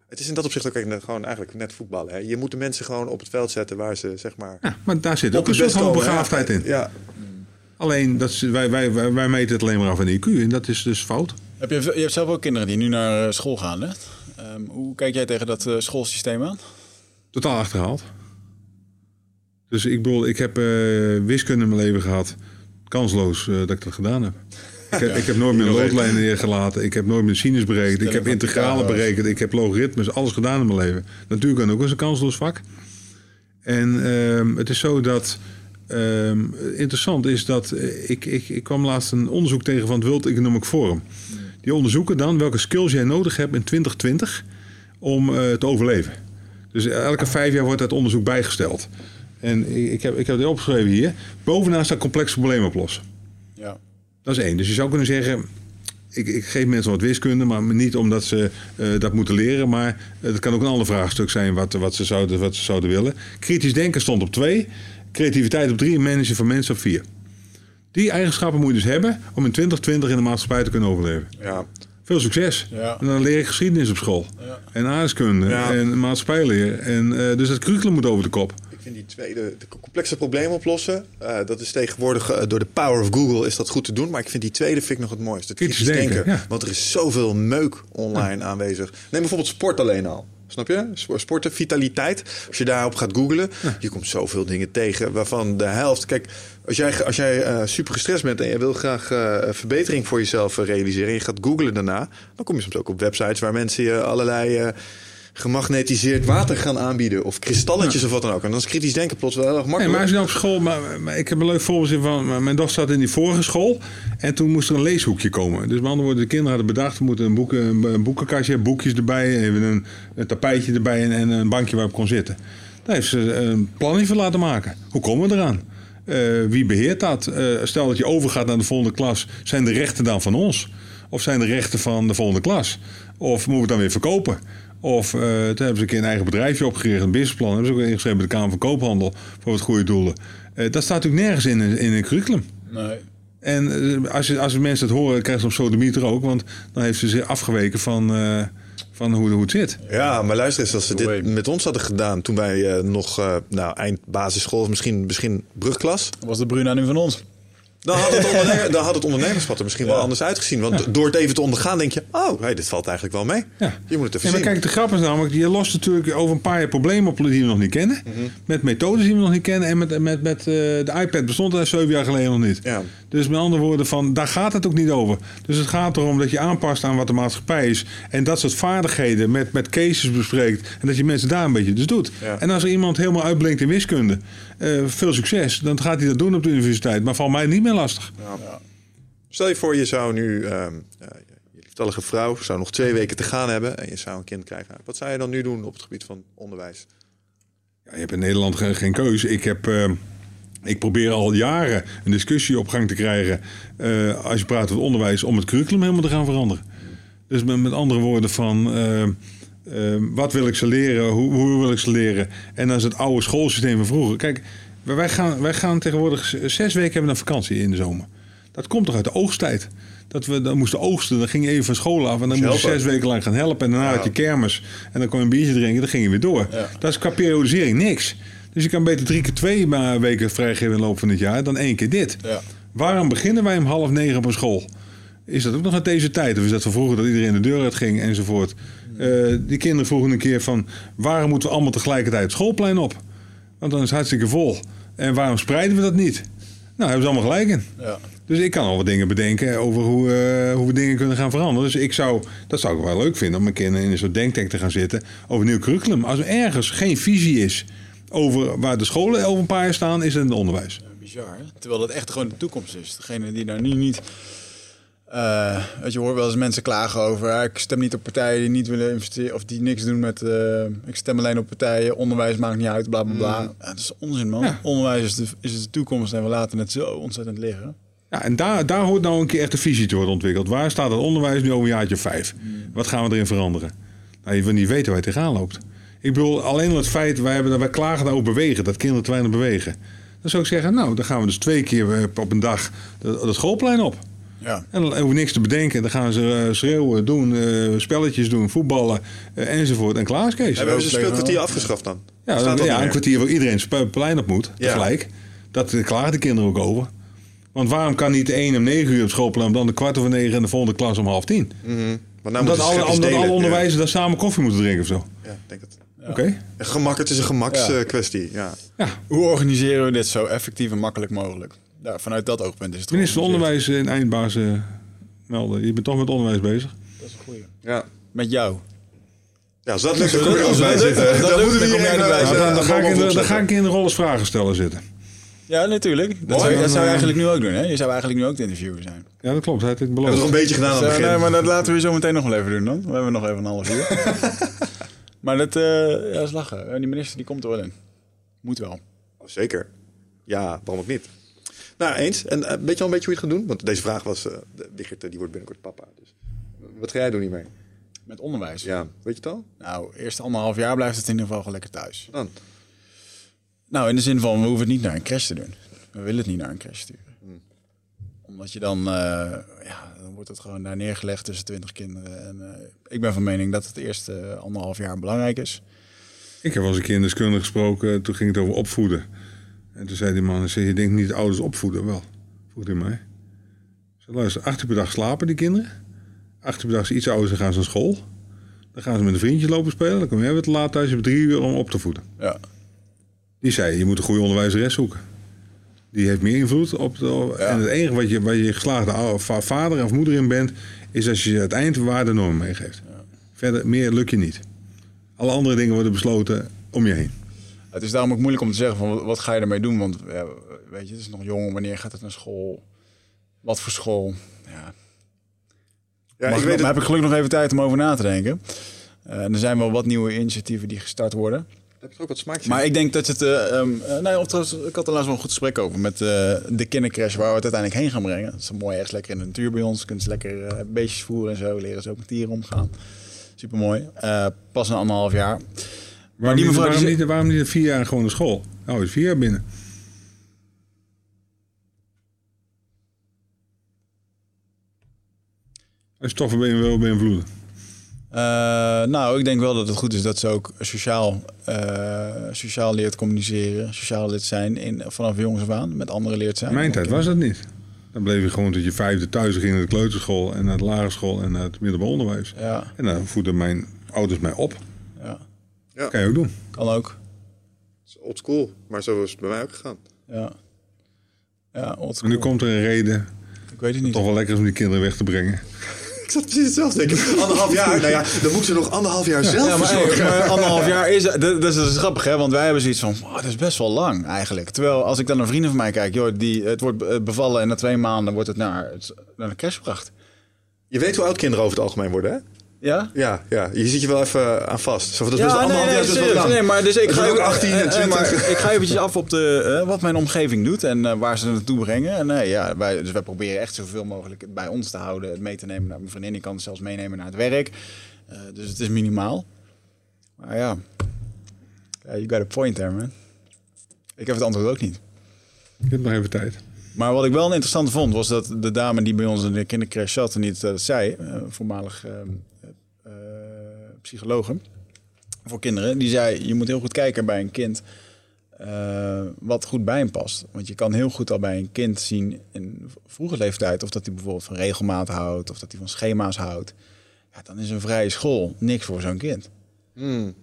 Het is in dat opzicht ook gewoon eigenlijk net voetballen. Hè? Je moet de mensen gewoon op het veld zetten waar ze zeg maar. Ja, maar daar zit ook een soort van begaafdheid in. Ja. Alleen dat wij, wij, wij, wij meten het alleen maar af in IQ en dat is dus fout. Heb je, je hebt zelf ook kinderen die nu naar school gaan. Hè? Um, hoe kijk jij tegen dat uh, schoolsysteem aan? Totaal achterhaald. Dus ik bedoel, ik heb uh, wiskunde in mijn leven gehad. Kansloos uh, dat ik dat gedaan heb. Ik, heb, ik heb nooit meer een loodlijn neergelaten. Ik heb nooit meer sinus berekend. Ik heb integralen berekend. Ik heb logaritmes. Alles gedaan in mijn leven. Natuurlijk ook eens een kansloos vak. En uh, het is zo dat... Ehm, interessant is dat eh, ik, ik, ik kwam laatst een onderzoek tegen van het World Economic Forum. Die onderzoeken dan welke skills jij nodig hebt in 2020 om te overleven. Dus elke vijf jaar wordt dat onderzoek bijgesteld. En ik heb, ik heb het opgeschreven hier. Bovenaan staat complexe problemen oplossen. Ja. Dat is één. Dus je zou kunnen zeggen, ik, ik, geef mensen wat wiskunde, maar niet omdat ze uh, dat moeten leren. Maar het kan ook een ander vraagstuk zijn wat, wat, ze zouden, wat ze zouden willen. Kritisch denken stond op twee. Creativiteit op drie en managen van mensen op vier. Die eigenschappen moet je dus hebben om in 2020 in de maatschappij te kunnen overleven. Ja. Veel succes. Ja. En dan leer ik geschiedenis op school. Ja. En aardrijkskunde. En maatschappijleer. En, uh, dus het curriculum moet over de kop. Ik vind die tweede, de complexe problemen oplossen. Uh, dat is tegenwoordig uh, door de power of Google is dat goed te doen. Maar ik vind die tweede vind ik nog het mooiste. Het kritisch denken. Want er is zoveel meuk online aanwezig. Neem bijvoorbeeld sport alleen al. Snap je? Sporten, vitaliteit. Als je daarop gaat googlen, ja. je komt zoveel dingen tegen waarvan de helft. Kijk, als jij, als jij uh, super gestrest bent en je wil graag uh, verbetering voor jezelf realiseren en je gaat googlen daarna, dan kom je soms ook op websites waar mensen je allerlei uh, gemagnetiseerd water gaan aanbieden. Of kristalletjes ja. of wat dan ook. En dan is kritisch denken plots wel heel erg makkelijk. Nee, maar als je nou op school... Maar, maar, ik heb een leuk voorbeeld van... Mijn dochter zat in die vorige school. En toen moest er een leeshoekje komen. Dus met andere woorden, de kinderen hadden bedacht... we moeten een, boeken, een boekenkastje boekjes erbij. Even een, een tapijtje erbij en, en, een bankje waarop kon zitten. Daar heeft ze een plannetje voor laten maken. Hoe komen we eraan? Uh, wie beheert dat? Uh, stel dat je overgaat naar de volgende klas. Zijn de rechten dan van ons? Of zijn de rechten van de volgende klas? Of moeten we het dan weer verkopen? Of uh, toen hebben ze een keer een eigen bedrijfje opgericht, een businessplan. Hebben ze ook ingeschreven bij de Kamer van Koophandel voor wat goede doelen. Uh, dat staat natuurlijk nergens in, in een curriculum. Nee. En uh, als, je, als mensen het horen, krijgen ze op sodemieter ook. Want dan heeft ze zich afgeweken van, van hoe, hoe het zit. Ja, maar luister eens, als ze dit met ons hadden gedaan toen wij nog nou, eind basisschool, misschien, misschien brugklas. Was de Bruna nu van ons? Dan had het, (laughs) ondernemer, dan had het er misschien ja. wel anders uitgezien. Want ja. door het even te ondergaan denk je... oh, hey, dit valt eigenlijk wel mee. Ja. Je moet het even ja, maar zien. kijk, de grap is namelijk... je lost natuurlijk over een paar jaar problemen op die we nog niet kennen. Mm -hmm. Met methodes die we nog niet kennen. En met, met, met uh, de iPad bestond er zeven jaar geleden nog niet. Dus met andere woorden, van, daar gaat het ook niet over. Dus het gaat erom dat je aanpast aan wat de maatschappij is. En dat soort vaardigheden met, met cases bespreekt. En dat je mensen daar een beetje dus doet. Ja. En als er iemand helemaal uitblinkt in wiskunde... Uh, veel succes, dan gaat hij dat doen op de universiteit. Maar valt mij niet meer lastig. Ja. Stel je voor, je zou nu, uh, uh, je lieftallige vrouw, zou nog twee weken te gaan hebben en je zou een kind krijgen. Wat zou je dan nu doen op het gebied van onderwijs? Ja, je hebt in Nederland geen, geen keuze. Ik heb. Ik probeer al jaren een discussie op gang te krijgen. Uh, als je praat over onderwijs, om het curriculum helemaal te gaan veranderen. Dus met, met andere woorden van. Uh, wat wil ik ze leren? Hoe, hoe, wil ik ze leren? En dan is het oude schoolsysteem van vroeger. Kijk, wij gaan, wij gaan tegenwoordig zes weken hebben een vakantie in de zomer. Dat komt toch uit de oogsttijd. Dat we dan moesten oogsten, dan ging je even van school af en dan moest je zes weken lang gaan helpen. En daarna ja. had je kermis en dan kon je een biertje drinken, dan ging je weer door. Ja. Dat is qua periodisering niks. Dus je kan beter drie keer twee weken vrijgeven in de loop van het jaar dan één keer dit. Ja. Waarom beginnen wij om half negen op een school? Is dat ook nog uit deze tijd? Of is dat van vroeger dat iedereen de deur uit ging enzovoort? Eh, die kinderen vroegen een keer van... waarom moeten we allemaal tegelijkertijd het schoolplein op? Want dan is het hartstikke vol. En waarom spreiden we dat niet? Nou, hebben ze allemaal gelijk in. Ja. Dus ik kan al wat dingen bedenken over hoe, eh, hoe we dingen kunnen gaan veranderen. Dus ik zou, dat zou ik wel leuk vinden om mijn kinderen in een soort denktank te gaan zitten over een nieuw curriculum. Als er ergens geen visie is over waar de scholen over een paar jaar staan, is het in het onderwijs. Bizar, hè? Terwijl dat echt gewoon de toekomst is. Degene die daar nu niet... weet je, hoort wel eens mensen klagen over... ah, ik stem niet op partijen die niet willen investeren... of die niks doen met... eh, ik stem alleen op partijen, onderwijs maakt niet uit, bla bla bla. Ja, dat is onzin, man. Ja. Onderwijs is de, is de toekomst en we laten het zo ontzettend liggen. Ja, en daar, daar hoort nou een keer echt een visie te worden ontwikkeld. Waar staat het onderwijs nu over een jaartje vijf? Wat gaan we erin veranderen? Nou, je wil niet weten waar je tegenaan loopt. Ik bedoel, alleen al het feit, wij, hebben, wij klagen over bewegen, dat kinderen te weinig bewegen. Dan zou ik zeggen, nou, dan gaan we dus twee keer eh, op een dag het schoolplein op. Ja. En dan hoeven we niks te bedenken. Dan gaan ze eh, schreeuwen, doen, eh, spelletjes doen, voetballen enzovoort. En klaar is Kees. Hebben ze speelkwartier afgeschaft dan? Ja, dan, dat ja een kwartier waar iedereen het plein op moet, Ja. tegelijk. Dat klagen de kinderen ook over. Want waarom kan niet de een om negen uur op schoolplein... dan de kwart over negen en de volgende klas om half tien? Want nou Omdat moeten ze alle, omdat alle onderwijzers daar samen koffie moeten drinken of zo. Ja, denk het. Oké? Gemak, het is een gemakskwestie. Ja. Ja. Hoe organiseren we dit zo effectief en makkelijk mogelijk? Ja, vanuit dat oogpunt is het Minister van. Onderwijs en eindbaas eh, melden. Je bent toch met onderwijs bezig. Dat is een goeie. Ja. Met jou. Ja, als dat lukt, dan kom je er ook Als bij dat zitten. dat Dan moeten we hier eh, zitten. dan, ga ik in de, bovenop dan ga zetten. ik in de rollen vragen stellen zitten. Ja, natuurlijk. Dat zou, dat zou je eigenlijk nu ook doen, hè? Je zou eigenlijk nu ook de interviewer zijn. Ja, dat klopt. Dat had ik We hebben het nog beloofd. een beetje gedaan aan het begin. nee, maar dat laten we zo meteen nog wel even doen dan. We hebben nog even een half uur. (laughs) maar dat eh ja, is lachen. Eh, Die minister die komt er wel in. Moet wel. Oh, zeker. Ja, waarom ook niet? Nou, eens. En eh, weet je al een beetje hoe je het gaat doen? Want deze vraag was... eh, die wordt binnenkort papa. Dus. Wat ga jij doen hiermee? Met onderwijs. Ja, weet je het al? Nou, eerst anderhalf jaar blijft het in ieder geval gewoon lekker thuis. Dan. Nou, in de zin van, we hoeven het niet naar een crash te doen. We willen het niet naar een crash sturen. Omdat je dan, eh, ja, dan wordt het gewoon daar neergelegd tussen twintig kinderen. En eh, ik ben van mening dat het eerste anderhalf jaar belangrijk is. Ik heb wel eens een keer deskundige gesproken. Toen ging het over opvoeden. En toen zei die man, zei, je denkt niet ouders opvoeden? Wel, vroeg hij mij. Zei, luister, acht uur per dag slapen die kinderen. Acht uur per dag is iets ouder, dan gaan ze naar school. Dan gaan ze met een vriendje lopen spelen. Dan kom jij weer te laat thuis. Je hebt drie uur om op te voeden. Ja, Die zei, je moet een goede onderwijzeres zoeken. Die heeft meer invloed op de... En het enige wat je, waar je geslaagde vader of moeder in bent... is als je het eindwaarde norm meegeeft. Verder, meer lukt je niet. Alle andere dingen worden besloten om je heen. het is daarom ook moeilijk om te zeggen van, wat- ga je ermee doen? Want ja, weet je, het is nog jong. Wanneer gaat het naar school? Wat voor school? Ja, Ja, Mag ik weet nog- het. heb ik gelukkig nog even tijd om over na te denken. Eh, er zijn wel wat nieuwe initiatieven die gestart worden. Heb je er ook wat smaakje? Maar ik denk dat het... of trouwens, ik had er laatst wel een goed gesprek over met eh, de kindercrash waar we het uiteindelijk heen gaan brengen. Het is mooi, echt lekker in de natuur bij ons. Kunnen ze lekker beestjes voeren en zo. Leren ze ook met dieren omgaan. Super mooi. pas een anderhalf jaar. Waarom, die niet, mevrouw die waarom, niet, waarom niet vier jaar gewoon naar school? Nou, is vier jaar binnen. Als je toch weer wil beïnvloeden. Eh, nou, ik denk wel dat het goed is dat ze ook sociaal, eh, sociaal leert communiceren. Sociaal leert zijn in, vanaf jongs af aan. Met anderen leert zijn. Mijn tijd was dat niet. Dan bleef je gewoon tot je vijfde thuis ging naar de kleuterschool en naar de lagere school en naar het middelbaar onderwijs. Ja, En dan voeden mijn ouders mij op. ja, Dat kan je ook doen. kan ook. Het is old school, maar zo is het bij mij ook gegaan. Ja. Ja, old En nu komt er een reden, Ik weet het niet. toch wel lekker is om die kinderen weg te brengen. Ik zat precies hetzelfde denken. Anderhalf jaar, nou ja, dan moeten ze nog anderhalf jaar zelf Ja, maar, anderhalf jaar is... Dat, dat is, is grappig, hè? Want wij hebben zoiets van... wow, dat is best wel lang, eigenlijk. Terwijl, als ik dan naar vrienden van mij kijk... Joh, die, het wordt eh, bevallen en na twee maanden wordt het naar, naar de crash gebracht. Je weet hoe oud kinderen over het algemeen worden, hè? Ja? Ja, ja. Je zit je wel even aan vast. Zo, dat Ja, nee, anderhalf nee, serieus. nee, maar dus ik ga ook even- 18 en eh, eh, maar 20. ik ga eventjes af op de, eh, wat mijn omgeving doet en eh, waar ze naartoe brengen. En nee, ja, wij, dus wij proberen echt zoveel mogelijk bij ons te houden, het mee te nemen naar mijn vriendin. Die kan het zelfs meenemen naar het werk. Eh, dus het is minimaal. Maar ja, ja, you got a point there, man. Ik heb het antwoord ook niet. Ik heb nog even tijd. Maar wat ik wel een interessante vond, was dat de dame die bij ons in de kindercrash zat en het eh, zei, eh, voormalig eh, eh, psychologe voor kinderen, die zei: Je moet heel goed kijken bij een kind eh, wat goed bij hem past. Want je kan heel goed al bij een kind zien in vroege leeftijd of dat hij bijvoorbeeld van regelmaat houdt of dat hij van schema's houdt. Ja, dan is een vrije school niks voor zo'n kind. Hmm.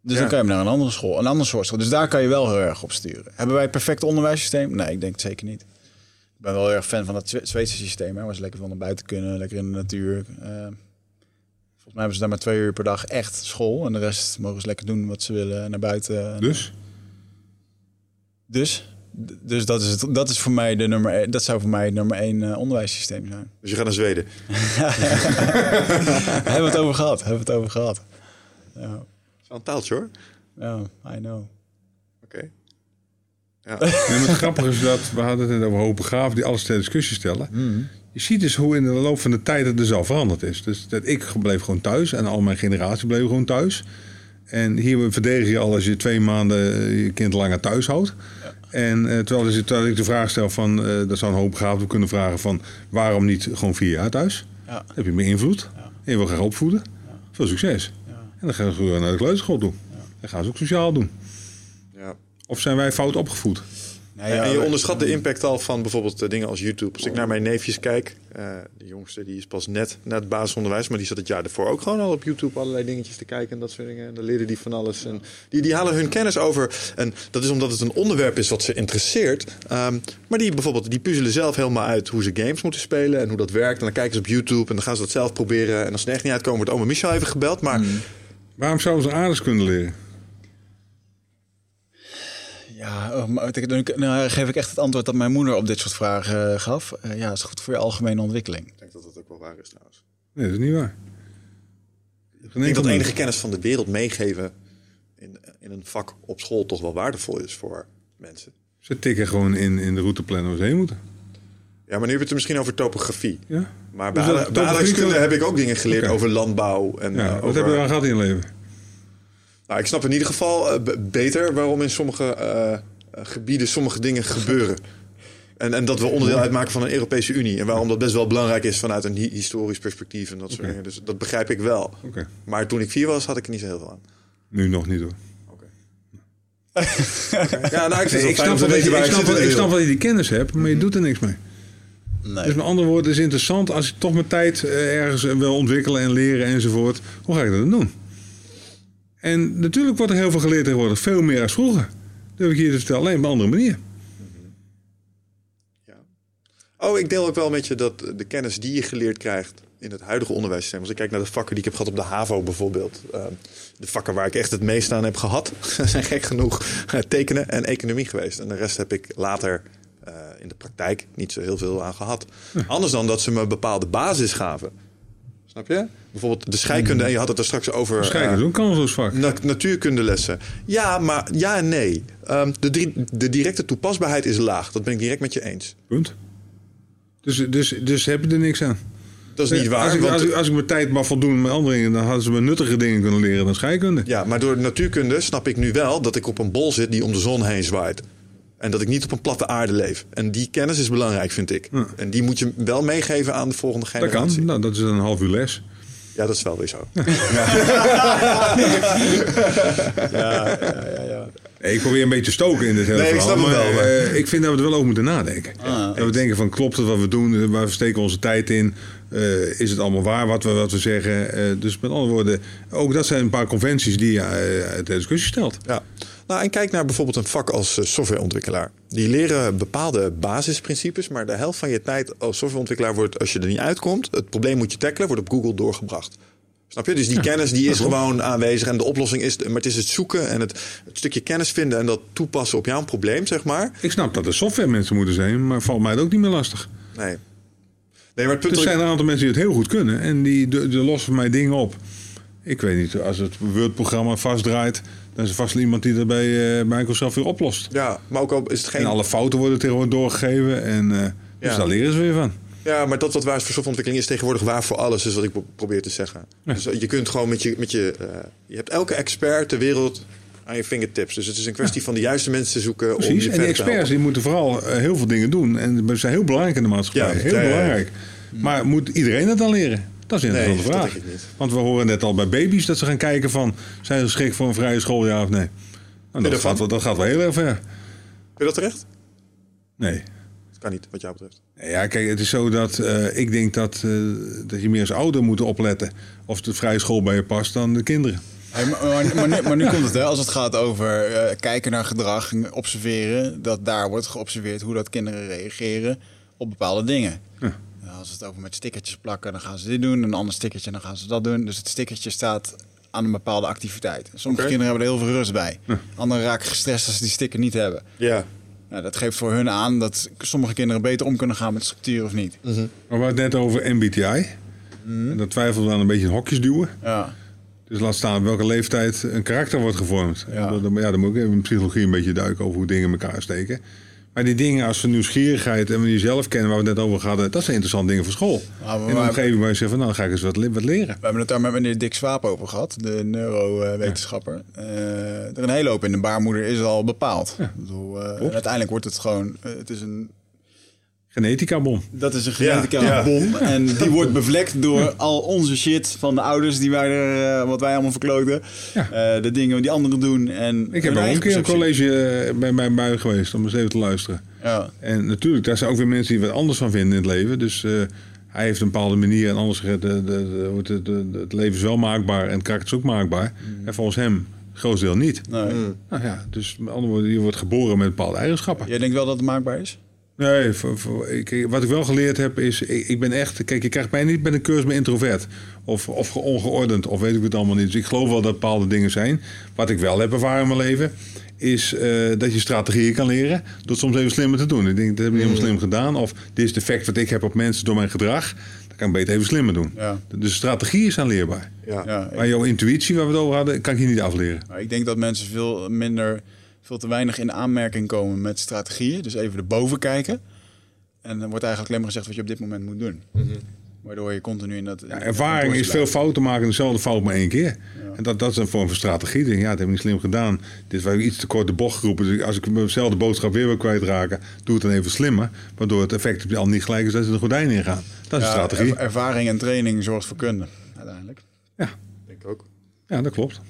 Dus Ja. dan kan je hem naar een andere school, een ander soort school. Dus daar kan je wel heel erg op sturen. Hebben wij het perfecte onderwijssysteem? Nee, ik denk het zeker niet. Ik ben wel heel erg fan van dat Zwe- Zweedse systeem. Hè, waar ze lekker van naar buiten kunnen, lekker in de natuur. Eh, volgens mij hebben ze daar maar twee uur per dag echt school. En de rest mogen ze lekker doen wat ze willen naar buiten. En- Dus? Dus, d- dus dat, is het, dat is voor mij de nummer één, dat zou voor mij het nummer één eh, onderwijssysteem zijn. Dus je gaat naar Zweden. (laughs) (laughs) hebben we het over gehad? Hebben we het over gehad? Ja, Dat is wel een taaltje hoor. ja I know. Oké. Ja. Nee, maar het grappige is dat, we hadden het net over hoge graven die alles ter discussie stellen. Je ziet dus hoe in de loop van de tijd het dus al veranderd is. Dus dat ik bleef gewoon thuis en al mijn generatie bleef gewoon thuis. En hier verdedig je al als je twee maanden eh, je kind langer thuis houdt. En eh, terwijl, dus- terwijl ik de vraag stel van, eh dat zou een hoop gaven kunnen vragen van, waarom niet gewoon vier jaar thuis? Ja. Dan heb je meer invloed. En je wil graag opvoeden. Veel succes. En dan gaan ze naar de kleuterschool toe. Dan gaan ze ook sociaal doen. Ja. Of zijn wij fout opgevoed? Nee, En- ja, en je onderschat de impact al van bijvoorbeeld eh, dingen als YouTube. Als ik naar mijn neefjes kijk, eh, de jongste die is pas net na het basisonderwijs, maar die zat het jaar daarvoor ook gewoon al op YouTube allerlei dingetjes te kijken en dat soort dingen. En dan leren die van alles. En die, die halen hun kennis over. En dat is omdat het een onderwerp is wat ze interesseert. Ehm, maar die bijvoorbeeld, die puzzelen zelf helemaal uit hoe ze games moeten spelen en hoe dat werkt. En dan kijken ze op YouTube en dan gaan ze dat zelf proberen. En als ze er echt niet uitkomen, wordt oma Michel even gebeld. Maar Waarom zouden ze aardrijkskunde leren? Ja, oh, maar ik- dan nou, geef ik echt het antwoord dat mijn moeder op dit soort vragen eh, gaf. Eh, ja, is goed voor je algemene ontwikkeling. ik denk dat dat ook wel waar is trouwens. Nee, dat is niet waar. Ik denk dat enige kennis van de wereld meegeven in, in een vak op school toch wel waardevol is voor mensen. Ze tikken gewoon in, in de routeplan waar ze heen moeten. Ja, maar nu heb je het misschien over topografie. Ja? Maar bij, Dus bij aardrijkskunde heb ik ook dingen geleerd over landbouw. En, Ja, eh, wat over, heb je aan gehad in je leven? Nou, ik snap in ieder geval eh, beter waarom in sommige eh, eh, gebieden sommige dingen gebeuren. En, en dat we onderdeel uitmaken van een Europese Unie. En waarom dat best wel belangrijk is vanuit een hi- historisch perspectief en dat soort dingen. Dus dat begrijp ik wel. Oké. Maar toen ik vier was, had ik er niet zo heel veel aan. Nu nog niet hoor. (laughs) Ja, nou, ik snap, wel, dat je, waar ik, ik snap zit in wel, de ik snap wereld. wel dat je die kennis hebt, maar je doet er niks mee. Nee. Dus met andere woorden, het is interessant als ik toch mijn tijd ergens wil ontwikkelen en leren enzovoort. Hoe ga ik dat dan doen? En natuurlijk wordt er heel veel geleerd tegenwoordig. Veel meer als vroeger. Dat heb ik hier te vertellen, alleen op een andere manier. Oh, ik deel ook wel met je dat de kennis die je geleerd krijgt in het huidige onderwijssysteem. Als ik kijk naar de vakken die ik heb gehad op de HAVO bijvoorbeeld. eh, de vakken waar ik echt het meest aan heb gehad, (laughs) zijn gek genoeg eh, tekenen en economie geweest. En de rest heb ik later eh, in de praktijk niet zo heel veel aan gehad. Anders dan dat ze me bepaalde basis gaven. Snap je? Bijvoorbeeld de scheikunde, en je had het er straks over. Schijken, eh, zo'n kansloos vak. Na- natuurkundelessen. Ja, maar ja en nee. Ehm, de, de directe toepasbaarheid is laag. Dat ben ik direct met je eens. Punt. Dus, dus, dus heb je er niks aan. Dat is niet waar. Als ik, want- als, ik, als ik mijn tijd mag voldoen met andere dingen, dan hadden ze me nuttige dingen kunnen leren dan scheikunde. Ja, maar door natuurkunde snap ik nu wel dat ik op een bol zit die om de zon heen zwaait. En dat ik niet op een platte aarde leef. En die kennis is belangrijk, vind ik. Ja. En die moet je wel meegeven aan de volgende Dat generatie. kan. Nou, dat is een half uur les. Ja, dat is wel weer zo. Nee, (laughs) Ik probeer een beetje te stoken in dit hele Nee, ik verhaal. snap het maar, wel, maar- eh, ik vind dat we er wel over moeten nadenken. dat we denken van, klopt het wat we doen? Waar we steken onze tijd in? Eh, is het allemaal waar wat we, wat we zeggen? Eh, dus met andere woorden, ook dat zijn een paar conventies die je uit de discussie stelt. Ja. Nou, en kijk naar bijvoorbeeld een vak als eh, softwareontwikkelaar. Die leren bepaalde basisprincipes, maar de helft van je tijd als softwareontwikkelaar wordt, als je er niet uitkomt, het probleem moet je tackelen, wordt op Google doorgebracht. Snap je? Dus die kennis die is gewoon aanwezig en de oplossing is, maar het is het zoeken en het, het stukje kennis vinden en dat toepassen op jouw probleem, zeg maar. Ik snap dat er softwaremensen moeten zijn, maar valt mij het ook niet meer lastig. Nee. Nee, maar het punt Er zijn een aantal mensen die het heel goed kunnen en die de, de lossen mij dingen op. Ik weet niet, als het Word-programma vastdraait, dan is er vast iemand die dat bij eh, Microsoft weer oplost. Ja, maar ook al is het geen. En alle fouten worden tegenwoordig doorgegeven en eh, dus daar leren ze weer van. Ja, maar dat wat waar is voor softwareontwikkeling is tegenwoordig waar voor alles, is wat ik pro- probeer te zeggen. Dus je kunt gewoon met je. Met je, eh, je hebt elke expert ter wereld aan je fingertips. Dus het is een kwestie van de juiste mensen te zoeken. om Precies, je en die experts die moeten vooral eh, heel veel dingen doen. En ze zijn heel belangrijk in de maatschappij. Ja, heel belangrijk. Maar moet iedereen het dan leren? Dat is een Nee, interessante dat vraag. denk ik niet. Want we horen net al bij baby's dat ze gaan kijken van... zijn ze geschikt voor een vrije school, ja of nee? Nou, dat, gaat, wel- dat gaat wel heel erg ver. Vind je dat terecht? Nee. Dat kan niet, wat jou betreft. Ja, kijk, het is zo dat eh, ik denk dat, eh, dat je meer als ouder moet opletten of de vrije school bij je past dan de kinderen. Hey, maar, maar, maar nu, maar nu komt het, hè, als het gaat over eh, kijken naar gedrag, en observeren, dat daar wordt geobserveerd hoe dat kinderen reageren op bepaalde dingen. Ja. Als het over met stickertjes plakken, dan gaan ze dit doen, een ander stickertje, dan gaan ze dat doen. Dus het stickertje staat aan een bepaalde activiteit. Sommige kinderen hebben er heel veel rust bij. Anderen raken gestrest als ze die sticker niet hebben. Ja. Nou, dat geeft voor hun aan dat sommige kinderen beter om kunnen gaan met structuur of niet. Maar we hadden het net over MBTI. En dat twijfel we dan een beetje in hokjes duwen. Ja. Dus laat staan op welke leeftijd een karakter wordt gevormd. Ja. En ja, dan moet ik even in psychologie een beetje duiken over hoe dingen in elkaar steken. Maar die dingen als van nieuwsgierigheid en jezelf kennen, waar we het net over hadden, dat zijn interessante dingen voor school. maar in een omgeving waar je zegt van nou, dan ga ik eens wat, wat leren. We hebben het daar met meneer Dick Swaap over gehad, de neurowetenschapper. Eh, er een hele hoop in de baarmoeder is al bepaald. Ik bedoel, eh, uiteindelijk wordt het gewoon, eh, het is een, Genetica bom. dat is een Ja, genetica ja. bom. En die wordt bevlekt door al onze shit van de ouders die wij er, eh, wat wij allemaal verkloten. Ja. Eh, de dingen die anderen doen. En Ik heb ook een keer een college eh, bij mijn bui geweest om eens even te luisteren. Ja. En natuurlijk, daar zijn ook weer mensen die wat anders van vinden in het leven. Dus eh, hij heeft een bepaalde manier en anders gezegd, de, de, het, de, de- het leven is wel maakbaar en het karakter is ook maakbaar. En volgens hem, het grootste deel niet. Nee. Nou ja, dus met andere woorden, je wordt geboren met bepaalde eigenschappen. Jij denkt wel dat het maakbaar is? Nee, voor, voor, ik, wat ik wel geleerd heb is, ik, ik ben echt, kijk, je krijgt mij niet met een cursus met introvert. Of, of ge- ongeordend, of weet ik het allemaal niet. Dus ik geloof wel dat bepaalde dingen zijn. Wat ik wel heb ervaren in mijn leven, is eh, dat je strategieën kan leren. Door het soms even slimmer te doen. Ik denk, dat heb ik niet helemaal slim gedaan. Of dit is het effect wat ik heb op mensen door mijn gedrag. Dat kan ik beter even slimmer doen. Ja. Dus strategie is aanleerbaar. Ja. Ja, Maar jouw intuïtie, waar we het over hadden, kan ik je niet afleren. Maar ik denk dat mensen veel minder, veel te weinig in aanmerking komen met strategieën. Dus even erboven kijken. En dan wordt eigenlijk alleen maar gezegd wat je op dit moment moet doen. Waardoor je continu in dat... Ja, ervaring is veel fouten maken, dezelfde fout maar één keer. En dat, dat is een vorm van strategie. Denk, ja, dat heb ik niet slim gedaan. Dit was iets te kort de bocht geroepen. Dus als ik mezelfde boodschap weer wil kwijtraken, doe het dan even slimmer. Waardoor het effect al niet gelijk is dat ze de gordijn ingaan. Dat is Ja, strategie. er- ervaring en training zorgt voor kunde, uiteindelijk. Ja, Denk ik ook. ja, dat klopt.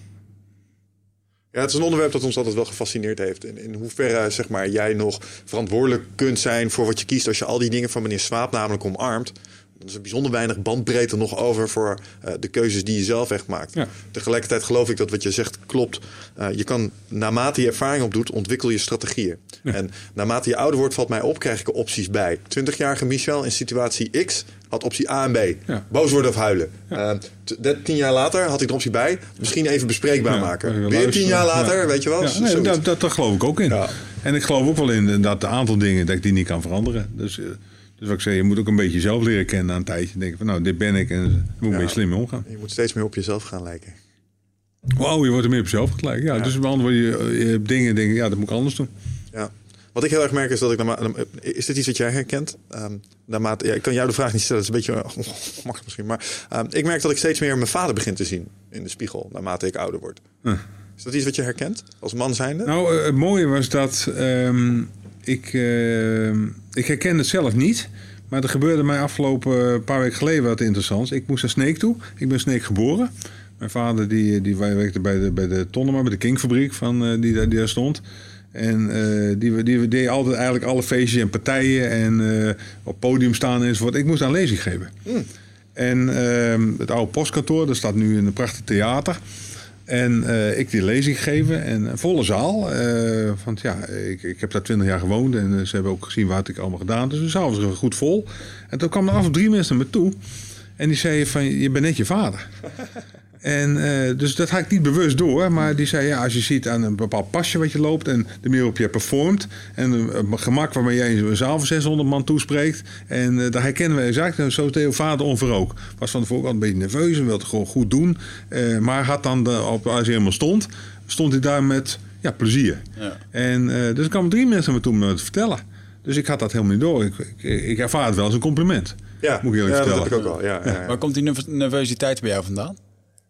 Ja, het is een onderwerp dat ons altijd wel gefascineerd heeft. In, in hoeverre zeg maar, jij nog verantwoordelijk kunt zijn voor wat je kiest als je al die dingen van meneer Swaap namelijk omarmt. Dan is er bijzonder weinig bandbreedte nog over voor eh, de keuzes die je zelf echt maakt. Ja. Tegelijkertijd geloof ik dat wat je zegt klopt. Eh, je kan, naarmate je ervaring opdoet, ontwikkel je strategieën. En naarmate je ouder wordt, valt mij op, krijg ik er opties bij. 20-jarige Michel in situatie X had optie A en B. Ja. Boos worden of huilen. Eh, dat- tien jaar later had ik de optie bij. Misschien even bespreekbaar Ja, maken. even Weer tien jaar later, weet je wel. Nee, dat, dat, dat geloof ik ook in. En ik geloof ook wel in dat een aantal dingen dat ik die niet kan veranderen. Dus, eh, dus wat ik zeg, je moet ook een beetje jezelf leren kennen na een tijdje. Denken van nou, dit ben ik en daar moet ik Ja. beetje slim mee omgaan. Je moet steeds meer op jezelf gaan lijken. Wauw, je wordt er meer op jezelf gelijk. Ja, dus woorden, je, je hebt dingen denken, ja, dat moet ik anders doen. Ja. Wat ik heel erg merk is dat ik... Is dit iets wat jij herkent? Ehm naarmate, ja, ik kan jou de vraag niet stellen. Dat is een beetje (laughs) ongemakkelijk misschien. Maar ehm, ik merk dat ik steeds meer mijn vader begin te zien in de spiegel. Naarmate ik ouder word. Huh. Is dat iets wat je herkent? Als man zijnde? Nou, eh, het mooie was dat ehm, ik, ehm, ik herken het zelf niet. Maar er gebeurde mij afgelopen paar weken geleden wat interessants. Ik moest naar Sneek toe. Ik ben Sneek geboren. Mijn vader die, die werkte bij de, bij de Tonnema, bij de Kingfabriek van, eh, die daar stond. En eh, die, die deed altijd eigenlijk alle feestjes en partijen en eh, op podium staan enzovoort. Ik moest aan lezing geven. En ehm, het oude postkantoor, dat staat nu in een prachtig theater. En eh, ik die lezing gegeven en een volle zaal. want ja, ik, ik heb daar twintig jaar gewoond en ze hebben ook gezien wat ik allemaal gedaan. Dus de zaal was er goed vol. En toen kwamen er af en drie mensen naar me toe. En die zeiden van, je bent net je vader. En eh, dus dat had ik niet bewust door. Maar die zei, ja, als je ziet aan een bepaald pasje wat je loopt... en de manier waarop je performt... en het gemak waarmee jij een zaal van 600 man toespreekt... en eh, daar herkennen we exact. En zo is jouw vader onverrook. Was van tevoren altijd een beetje nerveus en wilde het gewoon goed doen. Eh, maar had dan, de, op, als hij helemaal stond... stond hij daar met ja, plezier. Ja. En eh, dus er kwamen drie mensen me toe om me te vertellen. Dus ik had dat helemaal niet door. Ik, ik, ik ervaar het wel als een compliment. ja, moet ik eerlijk ja dat vertellen. heb ik ook wel. Ja, ja, ja. Waar komt die nerv- nervositeit bij jou vandaan?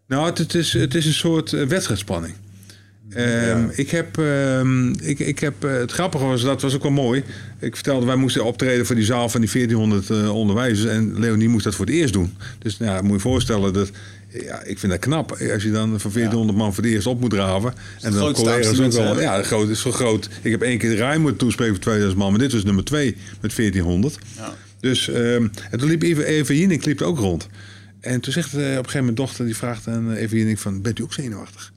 Nou, het, het is, het is een soort eh, wedstrijdspanning. Ehm, Ik heb, ehm, ik, ik heb eh, het grappige was, dat was ook wel mooi. Ik vertelde, wij moesten optreden voor die zaal van die 1400 eh, onderwijzers. En Leonie moest dat voor het eerst doen. Dus nou, ja, moet je voorstellen dat, ja, ik vind dat knap. Als je dan van 1400 man voor het eerst op moet draven. En dan collega's ook wel. Ja, groot is zo groot. Ik heb één keer de Rijn moeten toespreken voor 2000 man. Maar dit was nummer 2 met 1400. Ja. Dus, ehm, en toen liep Eva, Eva Jinek liep ook rond. En toen zegt eh, op een gegeven moment dochter, die vraagt aan eh, Eva Jinek van, bent u ook zenuwachtig?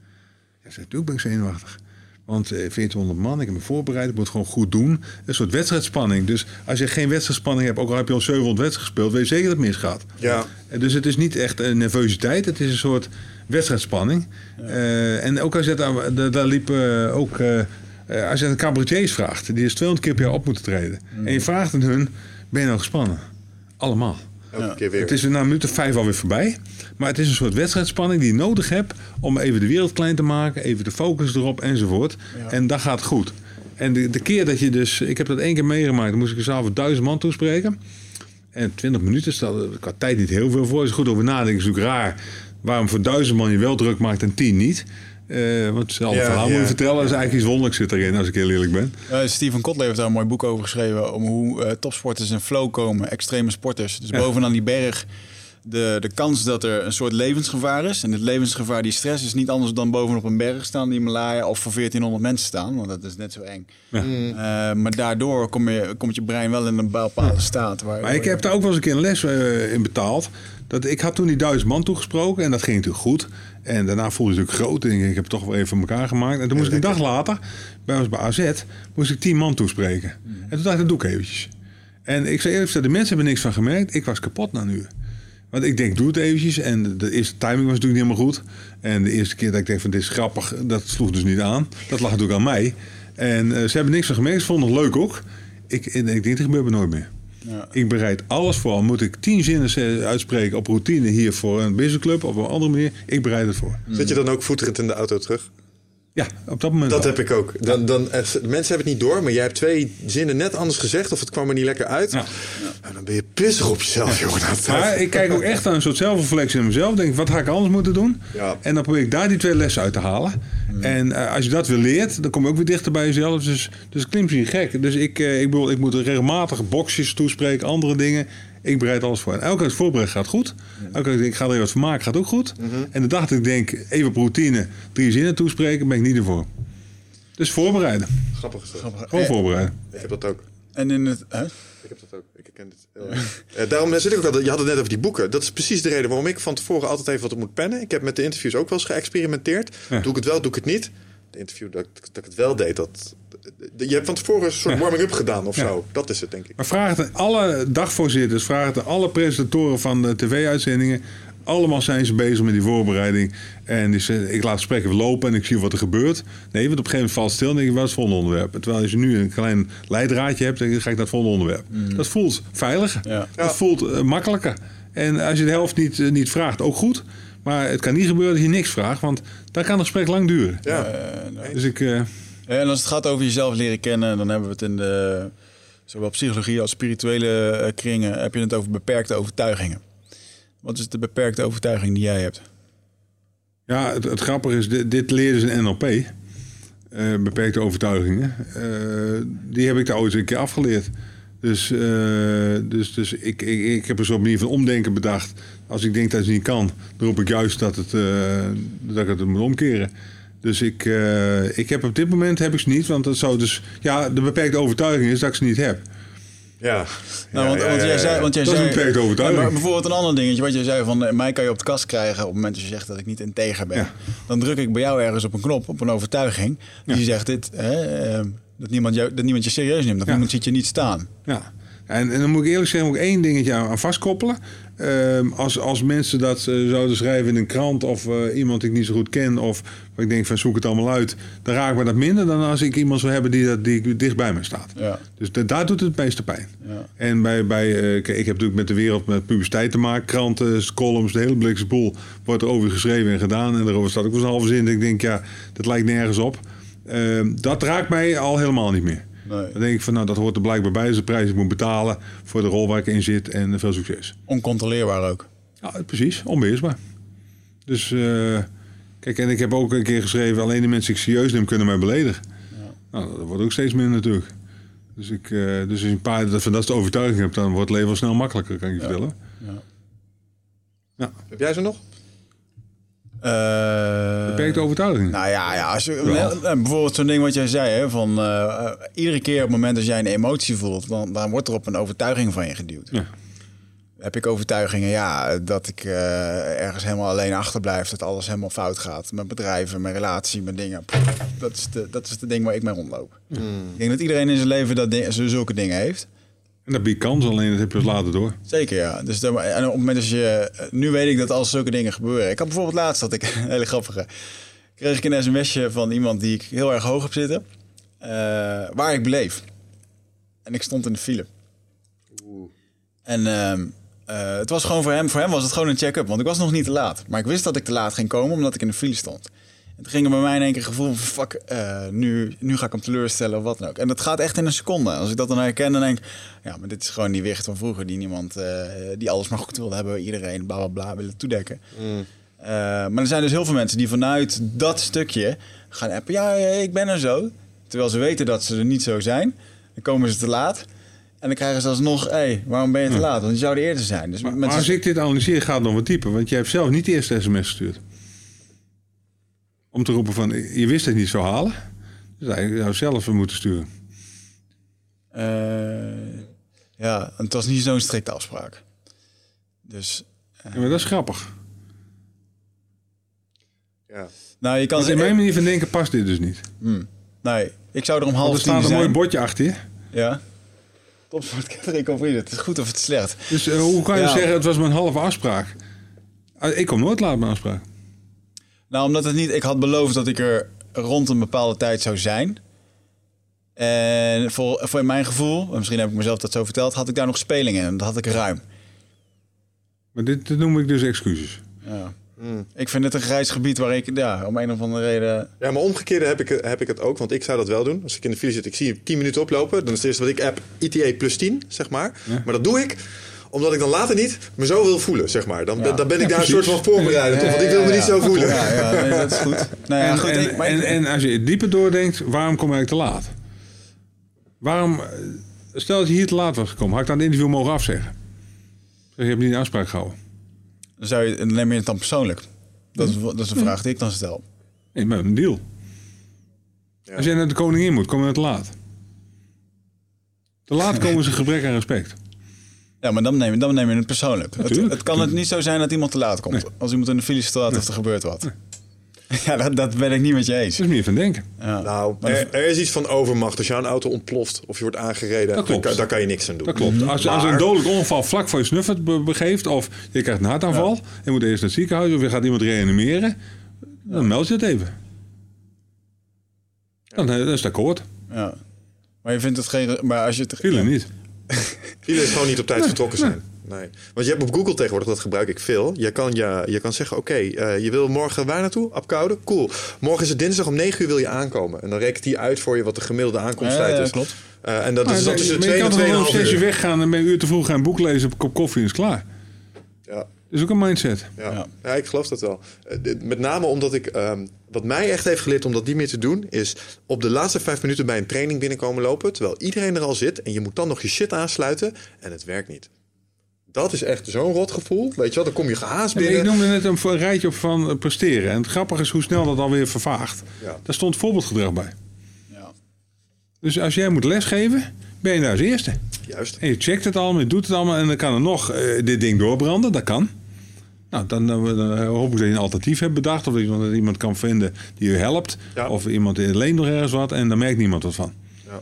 Ja, zegt, natuurlijk ben ik zenuwachtig. Want eh 1400 man, ik heb me voorbereid, ik moet het gewoon goed doen. Een soort wedstrijdspanning. Dus als je geen wedstrijdspanning hebt, ook al heb je al 700 wedstrijden gespeeld, weet je zeker dat het misgaat. Ja. En Dus het is niet echt een nervositeit, het is een soort wedstrijdspanning. Eh, en ook als je daar, daar, daar liep eh, ook, eh, eh, als je aan de cabaretiers vraagt, die is 200 keer per jaar op moeten treden. En je vraagt aan hun, ben je nou gespannen? Allemaal. Elke keer weer. Het is na minuut of vijf alweer voorbij. Maar het is een soort wedstrijdspanning die je nodig hebt om even de wereld klein te maken, even de focus erop enzovoort. En dat gaat goed. En de, de keer dat je dus, ik heb dat één keer meegemaakt, dan moest ik s'avonds duizend man toespreken. En 20 minuten stelde ik had tijd niet heel veel voor. Als je goed over nadenkt, is natuurlijk raar waarom voor duizend man je wel druk maakt en tien niet. Eh, want hetzelfde Ja, verhaal moet ja. je vertellen. Dat is eigenlijk iets wonderlijks zit erin, als ik heel eerlijk ben. Eh, Steven Kotler heeft daar een mooi boek over geschreven. Om hoe eh, topsporters in flow komen, extreme sporters. Dus bovenaan die berg, de, de kans dat er een soort levensgevaar is. En het levensgevaar, die stress, is niet anders dan bovenop een berg staan, die Himalaya, of voor 1400 mensen staan. Want dat is net zo eng. Ja. Eh, maar daardoor kom je, komt je brein wel in een bepaalde staat. Waar, Maar ik heb daar ook wel eens een keer een les eh, in betaald. Dat, ik had toen die duizend man toegesproken en dat ging natuurlijk goed. En daarna voelde je natuurlijk groot. En ik, ik heb het toch wel even voor elkaar gemaakt. En toen moest ik een dag later, bij ons bij AZ, moest ik tien man toespreken. En toen dacht ik, dat doe ik eventjes. En ik zei eerlijk, gezegd, de mensen hebben niks van gemerkt. Ik was kapot na een uur. Want ik denk, doe het eventjes. En de eerste timing was natuurlijk niet helemaal goed. En de eerste keer dat ik denk van dit is grappig, dat sloeg dus niet aan. Dat lag natuurlijk aan mij. En eh, ze hebben niks van gemerkt. Ze vonden het leuk ook. Ik, en ik denk, dat gebeurt me nooit meer. Ja. Ik bereid alles voor. Al moet ik tien zinnen eh, uitspreken op routine hier voor een businessclub of op een andere manier. Ik bereid het voor. Zit je dan ook voeterend in de auto terug? Ja, op dat moment Dat wel. heb ik ook. Dan, dan, eh, mensen hebben het niet door, maar jij hebt twee zinnen net anders gezegd of het kwam er niet lekker uit. Ja. Nou, dan ben je pissig op jezelf, jongen. Dat- Maar ik kijk ook echt aan een soort zelfreflectie in mezelf. Denk, wat ga ik anders moeten doen? Ja. En dan probeer ik daar die twee lessen uit te halen. En eh, als je dat weer leert, dan kom je ook weer dichter bij jezelf. Dus, dus klinkt misschien gek. Dus ik, eh, ik, bedoel, ik moet regelmatig boxjes toespreken, andere dingen. Ik bereid alles voor. En elke keer voorbereid gaat goed. Elke keer ik denk, ik ga er even wat van maken, gaat ook goed. En de dag dat ik denk, even op routine, drie zinnen toespreken, ben ik niet ervoor. Dus voorbereiden. Grappig is dat. Gewoon Eh, voorbereiden. Ik heb dat ook. En in het... Hè? Ik heb dat ook. Ik heel erg. Eh, daarom zit ik ook altijd. Je had het net over die boeken. Dat is precies de reden waarom ik van tevoren altijd even wat op moet pennen. Ik heb met de interviews ook wel eens geëxperimenteerd. Ja. Doe ik het wel, doe ik het niet. De interview dat, ik- dat ik het wel deed, dat. Je hebt van tevoren een soort (laughs) warming-up gedaan of Ja. zo. Dat is het, denk ik. Maar vraag het aan alle dagvoorzitters, vraag het aan alle presentatoren van de tv-uitzendingen. Allemaal zijn ze bezig met die voorbereiding. En die zeggen, ik laat het gesprek even lopen en ik zie wat er gebeurt. Nee, want op een gegeven moment valt het stil en denk je, wat is het volgende onderwerp? Terwijl als je nu een klein leidraadje hebt, dan ga ik naar het volgende onderwerp. Dat voelt veiliger. Ja. Dat voelt eh, makkelijker. En als je de helft niet, eh, niet vraagt, ook goed. Maar het kan niet gebeuren dat je niks vraagt, want dan kan het gesprek lang duren. Ja. Eh, nou, Dus ik... En als het gaat over jezelf leren kennen, dan hebben we het in de zowel psychologie als spirituele eh, kringen heb je het over beperkte overtuigingen. Wat is de beperkte overtuiging die jij hebt? Ja, het, grappige is, dit, dit ze in NLP. beperkte overtuigingen. Eh, die heb ik daar ooit een keer afgeleerd. Dus, eh, dus, dus ik, ik, ik heb een soort manier van omdenken bedacht. Als ik denk dat het niet kan, dan roep ik juist dat, het, dat ik het moet omkeren. Dus ik, eh, ik heb op dit moment heb ik ze niet, want dat zou dus... Ja, de beperkte overtuiging is dat ik ze niet heb. Ja. Nou, Ja, want, ja, want jij ja. zei, want jij Dat is zei, een beperkte overtuiging. Ja, maar bijvoorbeeld een ander dingetje, wat jij zei van eh, mij kan je op de kast krijgen op het moment dat je zegt dat ik niet integer ben. Ja. Dan druk ik bij jou ergens op een knop, op een overtuiging, die zegt dit, hè, eh, dat, niemand jou, dat niemand je serieus neemt, dat Ja. niemand ziet je niet staan. Ja, en, en dan moet ik eerlijk zeggen, moet ik één dingetje aan, aan vastkoppelen. Ehm, als, als mensen dat eh, zouden schrijven in een krant of eh, iemand die ik niet zo goed ken, of ik denk van zoek het allemaal uit, dan raakt me dat minder dan als ik iemand zou hebben die, dat, die dicht bij me staat. Ja. Dus da- daar doet het het meeste pijn. Ja. En bij, bij eh, ik heb natuurlijk met de wereld met publiciteit te maken. Kranten, columns, de hele blikse boel wordt er over geschreven en gedaan. En daarover staat ook wel eens een halve zin. Ik denk, ja, dat lijkt nergens op. Ehm, dat raakt mij al helemaal niet meer. Nee. Dan denk ik van, nou, dat hoort er blijkbaar bij. Dat is de prijs die ik moet betalen voor de rol waar ik in zit. En veel succes. Oncontroleerbaar ook. Ja, precies. Onbeheersbaar. Dus eh, Kijk, en ik heb ook een keer geschreven... alleen de mensen die ik serieus neem kunnen mij beledigen. Nou, dat wordt ook steeds minder natuurlijk. Dus, ik, eh, dus als je een paar van dat soort overtuiging hebt... dan wordt het leven wel snel makkelijker, kan ik je vertellen. Heb jij ze nog? Eh, Beperkte overtuiging. Nou ja, ja als je, eh, bijvoorbeeld zo'n ding wat jij zei, hè, van eh, iedere keer op het moment dat jij een emotie voelt, dan, dan wordt er op een overtuiging van je geduwd. Ja. Heb ik overtuigingen, ja, dat ik eh, ergens helemaal alleen achterblijf, dat alles helemaal fout gaat. Mijn bedrijven, mijn relatie, mijn dingen. Pff, Dat is de, dat is de ding waar ik mee rondloop. Ik denk dat iedereen in zijn leven dat ding, zulke dingen heeft. En dat biedt kans, alleen dat heb je pas later door. Zeker, ja. Dus dan- en op het moment dat je... Nu weet ik dat als zulke dingen gebeuren... Ik had bijvoorbeeld laatst, dat ik (laughs) een hele grappige... Kreeg ik een sms'je van iemand die ik heel erg hoog heb zitten. eh, waar ik bleef. En ik stond in de file. En ehm, eh, het was gewoon voor hem... Voor hem was het gewoon een check-up. Want ik was nog niet te laat. Maar ik wist dat ik te laat ging komen, omdat ik in de file stond. En toen ging er bij mij in één keer gevoel van... Fuck, eh, nu, nu ga ik hem teleurstellen of wat dan ook. En dat gaat echt in een seconde. Als ik dat dan herken, dan denk ik... Ja, maar dit is gewoon die wicht van vroeger. Die niemand... eh, die alles maar goed wilde hebben. Iedereen, bla, bla, bla, willen toedekken. Eh, maar er zijn dus heel veel mensen die vanuit dat stukje gaan appen. Ja, ik ben er zo. Terwijl ze weten dat ze er niet zo zijn. Dan komen ze te laat. En dan krijgen ze alsnog... Hé, hey, waarom ben je te laat? Want je zou er eerder zijn. Dus Maar, met maar als ik dit analyseer, gaat het nog wat dieper. Want jij hebt zelf niet de eerste sms gestuurd. Om te roepen van, je wist dat je niet zou halen. Dus hij zou zelf moeten sturen. Eh, ja, het was niet zo'n strikte afspraak. Dus... Ja, maar dat is grappig. Ja. Nou, je kan Want in mijn manier van denken past dit dus niet. Nee, ik zou er om half er staat een mooi bordje achter je. Ja. Topsport (laughs) Catering Compris. Het is goed of het is slecht. Dus eh, hoe kan je Ja. zeggen, het was mijn halve afspraak? Ah, Ik kom nooit laat bij afspraak. Nou, omdat het niet... Ik had beloofd dat ik er rond een bepaalde tijd zou zijn. En voor, voor mijn gevoel, en misschien heb ik mezelf dat zo verteld, had ik daar nog speling in. En dat had ik ruim. Maar dit, dit noem ik dus excuses. Ja. Ik vind het een grijs gebied waar ik, ja, om een of andere reden... Ja, maar omgekeerde heb ik, heb ik het ook, want ik zou dat wel doen. Als ik in de file zit, ik zie je 10 minuten oplopen, dan is het eerste wat ik app ITA plus 10, zeg maar. Maar dat doe ik omdat ik dan later niet me zo wil voelen, zeg maar. Dan, ben- dan ben ik Ja, daar precies. een soort van voorbereid op, want ik wil me niet zo voelen. Ja, ja nee, dat is goed. (laughs) Nou ja, En, goed. en, maar en, en als je dieper doordenkt, waarom kom ik te laat? Waarom, eh, stel dat je hier te laat was gekomen, had ik dan het interview mogen afzeggen? Zeg, je hebt niet een afspraak gehouden. dan, zou je, neem je het dan persoonlijk. Dat is, dat is een vraag die ik dan stel. Nee, maar een deal. Ja. Als jij naar de koningin moet, kom je te laat. Te laat (laughs) komen ze gebrek aan respect. Ja, maar dan neem, je- dan neem je het persoonlijk. Het, het kan het niet zo zijn dat iemand te laat komt. Als iemand in de file staat of er gebeurt wat. (laughs) Ja, dat, dat ben ik niet met je eens. Dat is meer van denken. Ja. Nou, Maar er, er is iets van overmacht. Als jouw auto ontploft of je wordt aangereden, Dat dan klopt. daar kan je niks aan doen. Dat klopt. Als, als Maar- een dodelijk ongeval vlak voor je snuffert be- begeeft... of je krijgt een hartaanval... en je moet eerst naar het ziekenhuis... of je gaat iemand reanimeren... dan meld je het even. Dan, eh, dat is het akkoord. Ja. Maar je vindt het geen... Maar als je het... File niet. (laughs) File is gewoon niet op tijd vertrokken zijn. Nee. Want je hebt op Google tegenwoordig, dat gebruik ik veel. Je kan, je, je kan zeggen, oké, eh, je wil morgen waar naartoe? Apkoude? Cool. Morgen is het dinsdag om 9 uur wil je aankomen. En dan rekent die uit voor je wat de gemiddelde aankomsttijd Ja, ja, is. klopt. Eh, en dat is dan tussen de maar je 2 kan en toch gewoon om 2,5 zes uur weggaan... en ben je een uur te vroeg gaan een boek lezen... een kop koffie en is klaar. Is ook een mindset. Ja. Ja. Ja. ik geloof dat wel. Eh, Met name omdat ik, ehm, wat mij echt heeft geleerd om dat niet meer te doen, is op de laatste vijf minuten bij een training binnenkomen lopen, terwijl iedereen er al zit en je moet dan nog je shit aansluiten en het werkt niet. Dat is echt zo'n rot gevoel. Weet je wel, dan kom je gehaast Nee, binnen. ik noemde net een rijtje op van eh, presteren. En het grappige is hoe snel dat alweer vervaagt. Ja. Daar stond voorbeeldgedrag bij. Ja. Dus als jij moet lesgeven, ben je daar als eerste. Juist. En je checkt het allemaal, je doet het allemaal en dan kan er nog eh, dit ding doorbranden. Dat kan. Nou, dan, dan, dan hoop ik dat je een alternatief hebt bedacht. Of dat iemand, kan vinden die je helpt. Ja. Of iemand leent nog ergens wat en dan merkt niemand wat van. Ja.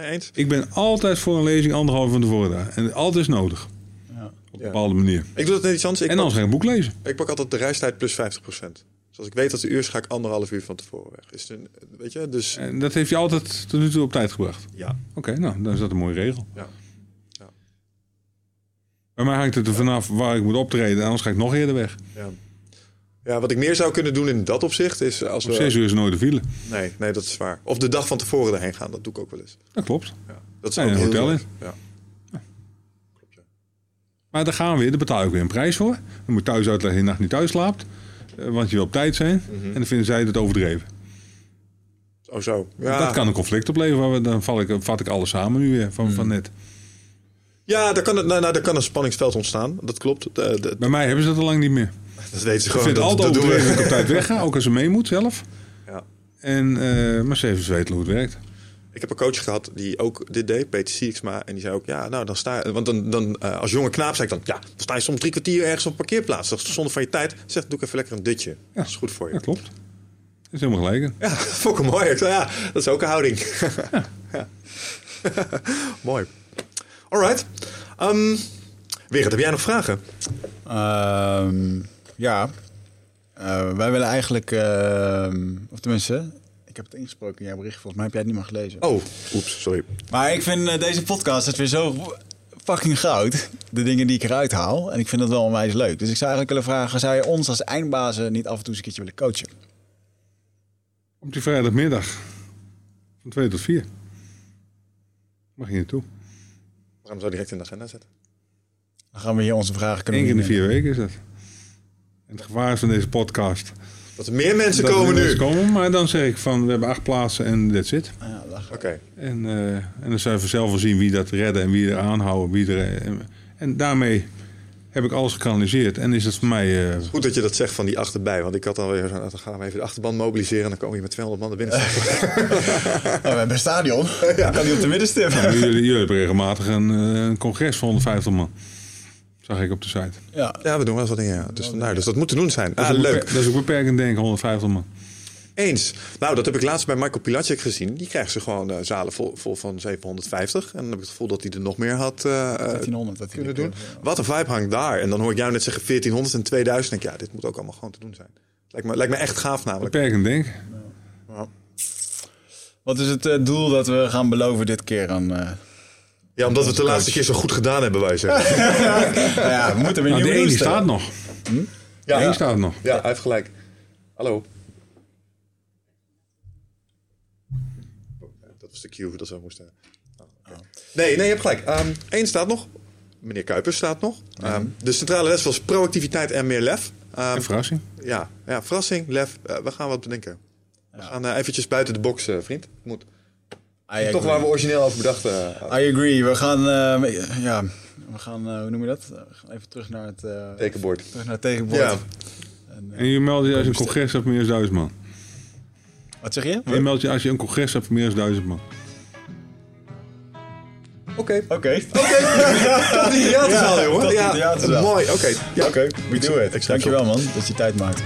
Nee, eens. Ik ben altijd voor een lezing anderhalf van tevoren daar. En altijd is nodig. Ja. Op Ja. een bepaalde manier. Ik doe dat net iets anders. Ik, En ga ik een boek lezen. ik pak altijd de reistijd plus 50% Dus als ik weet dat de uur is, ga ik anderhalf uur van tevoren weg. Is het een, weet je, dus En dat heeft je altijd tot nu toe op tijd gebracht. ja. Oké, nou, dan is dat een mooie regel. ja. Mij hangt het er vanaf waar ik moet optreden. Anders ga ik nog eerder weg. Ja. Ja, wat ik meer zou kunnen doen in dat opzicht is als we... zes uur is nooit de file. Nee, nee, dat is waar. Of de dag van tevoren erheen gaan, dat doe ik ook wel eens. Dat klopt. Ja, dat is Ja, ook een heel hotel in. Ja. Maar daar gaan we weer. Daar betaal ik weer een prijs voor. Dan moet thuis uitleggen dat je nacht niet thuis slaapt. eh, want je wil op tijd zijn. En dan vinden zij het overdreven. Oh zo. Ja. Dat kan een conflict opleveren. Dan val ik, vat ik alles samen nu weer van, van net. Ja, daar kan, het, nou, nou, daar kan een spanningsveld ontstaan. Dat klopt. De- de- Bij mij hebben ze dat al lang niet meer. dat weten ze Ik gewoon. vind het Dat, altijd overdreven dat ik op tijd wegga. Ook als ze mee moet zelf. Ja. En, eh, maar ze even weten hoe het werkt. Ik heb een coach gehad die ook dit deed, Peter Sieksma. En die zei ook, ja, nou dan sta je... Want dan, dan, eh, als jonge knaap zei ik dan, ja, dan sta je soms drie kwartier ergens op een parkeerplaats. Dat is zonde van je tijd. Zeg, doe ik even lekker een dutje. Dat is goed voor je. Ja, klopt. Dat is helemaal gelijk. Ja, (laughs) vond ik hem mooi. Ik zei, ja, dat is ook een houding. Ja. (laughs) (laughs) mooi. Alright. Um, Wigert, heb jij nog vragen? Ehm, ja. Eh, wij willen eigenlijk, ehm, of tenminste, ik heb het ingesproken in jouw bericht. Volgens mij heb jij het niet meer gelezen. Oh, oeps, sorry. Maar ik vind eh, deze podcast het weer zo fucking goud. De dingen die ik eruit haal. En ik vind dat wel onwijs leuk. Dus ik zou eigenlijk willen vragen, zou je ons als eindbazen niet af en toe eens een keertje willen coachen? Op die vrijdagmiddag. Van 2 tot 4. Mag je naartoe. Hem zo direct in de agenda zetten. Dan gaan we hier onze vragen kunnen Eén keer in de vier weken is dat. En het gevaar is van deze podcast. Dat er meer mensen dat er komen nu. mensen komen, maar dan zeg ik van, we hebben acht plaatsen en that's it. Ja, lachen. Oké. En, eh, en dan zullen we zelf wel zien wie dat redden en wie er aanhouden. Wie er, en, en daarmee heb ik alles gekanaliseerd. En is het voor mij... eh, Goed dat je dat zegt van die achterbij. Want ik had alweer zo, nou, dan gaan we even de achterban mobiliseren. En dan komen we met 200 man naar binnen. (laughs) Oh, we hebben een stadion. ja. Kan die op de middenstip. jullie, jullie hebben regelmatig een, eh, een congres van 150 man. Zag ik op de site. Ja. ja, we doen wel eens wat dingen. Ja. Dus, vandaar, dus dat moet te doen zijn. Dat Ah, is ook leuk. Dat is ook beperkend denken, 150 man. Eens. Nou, dat heb ik laatst bij Michael Pilacek gezien. Die krijgt ze gewoon eh, zalen vol, vol van 750. En dan heb ik het gevoel dat hij er nog meer had eh, eh, 1300 dat hij kunnen doen. Wat een vibe hangt daar. En dan hoor ik jou net zeggen 1400 en 2000. denk ik, ja, dit moet ook allemaal gewoon te doen zijn. Lijkt me, lijkt me echt gaaf namelijk. Beperkend denken. Wat is het eh, doel dat we gaan beloven dit keer aan... eh, Ja, omdat we het de laatste keer zo goed gedaan hebben, wij zeggen. nou (laughs) ja, we moeten weer Nou, de nieuwe één staat nog. Ja, De één staat nog. ja, hij heeft gelijk. Hallo. Was de cue dat we moesten. Oh, oké. Nee, nee, je hebt gelijk. Ehm Eén staat nog. Meneer Kuipers staat nog. Ehm, de centrale les was proactiviteit en meer lef. Ehm, Een verrassing. ja, ja, verrassing, lef. Eh, we gaan wat bedenken. We gaan eh, eventjes buiten de box, eh, vriend. Moet. I Toch agree. waar we origineel over bedachten. eh, I agree. We gaan, eh, ja, we gaan, eh, hoe noem je dat? We gaan even terug naar het, eh, tekenbord. terug naar het tegenbord. Ja. En, eh, En je meldt je als je een congres hebt van meer dan duizend man. Wat zeg je? En je als je een congres hebt van meer dan duizend man. Oké. Oké. (laughs) Tot die theaterzaal, Ja, jongen. tot die theaterzaal. Mooi, oké. Ja. Oké, we do it. Dankjewel man, dat je tijd maakt.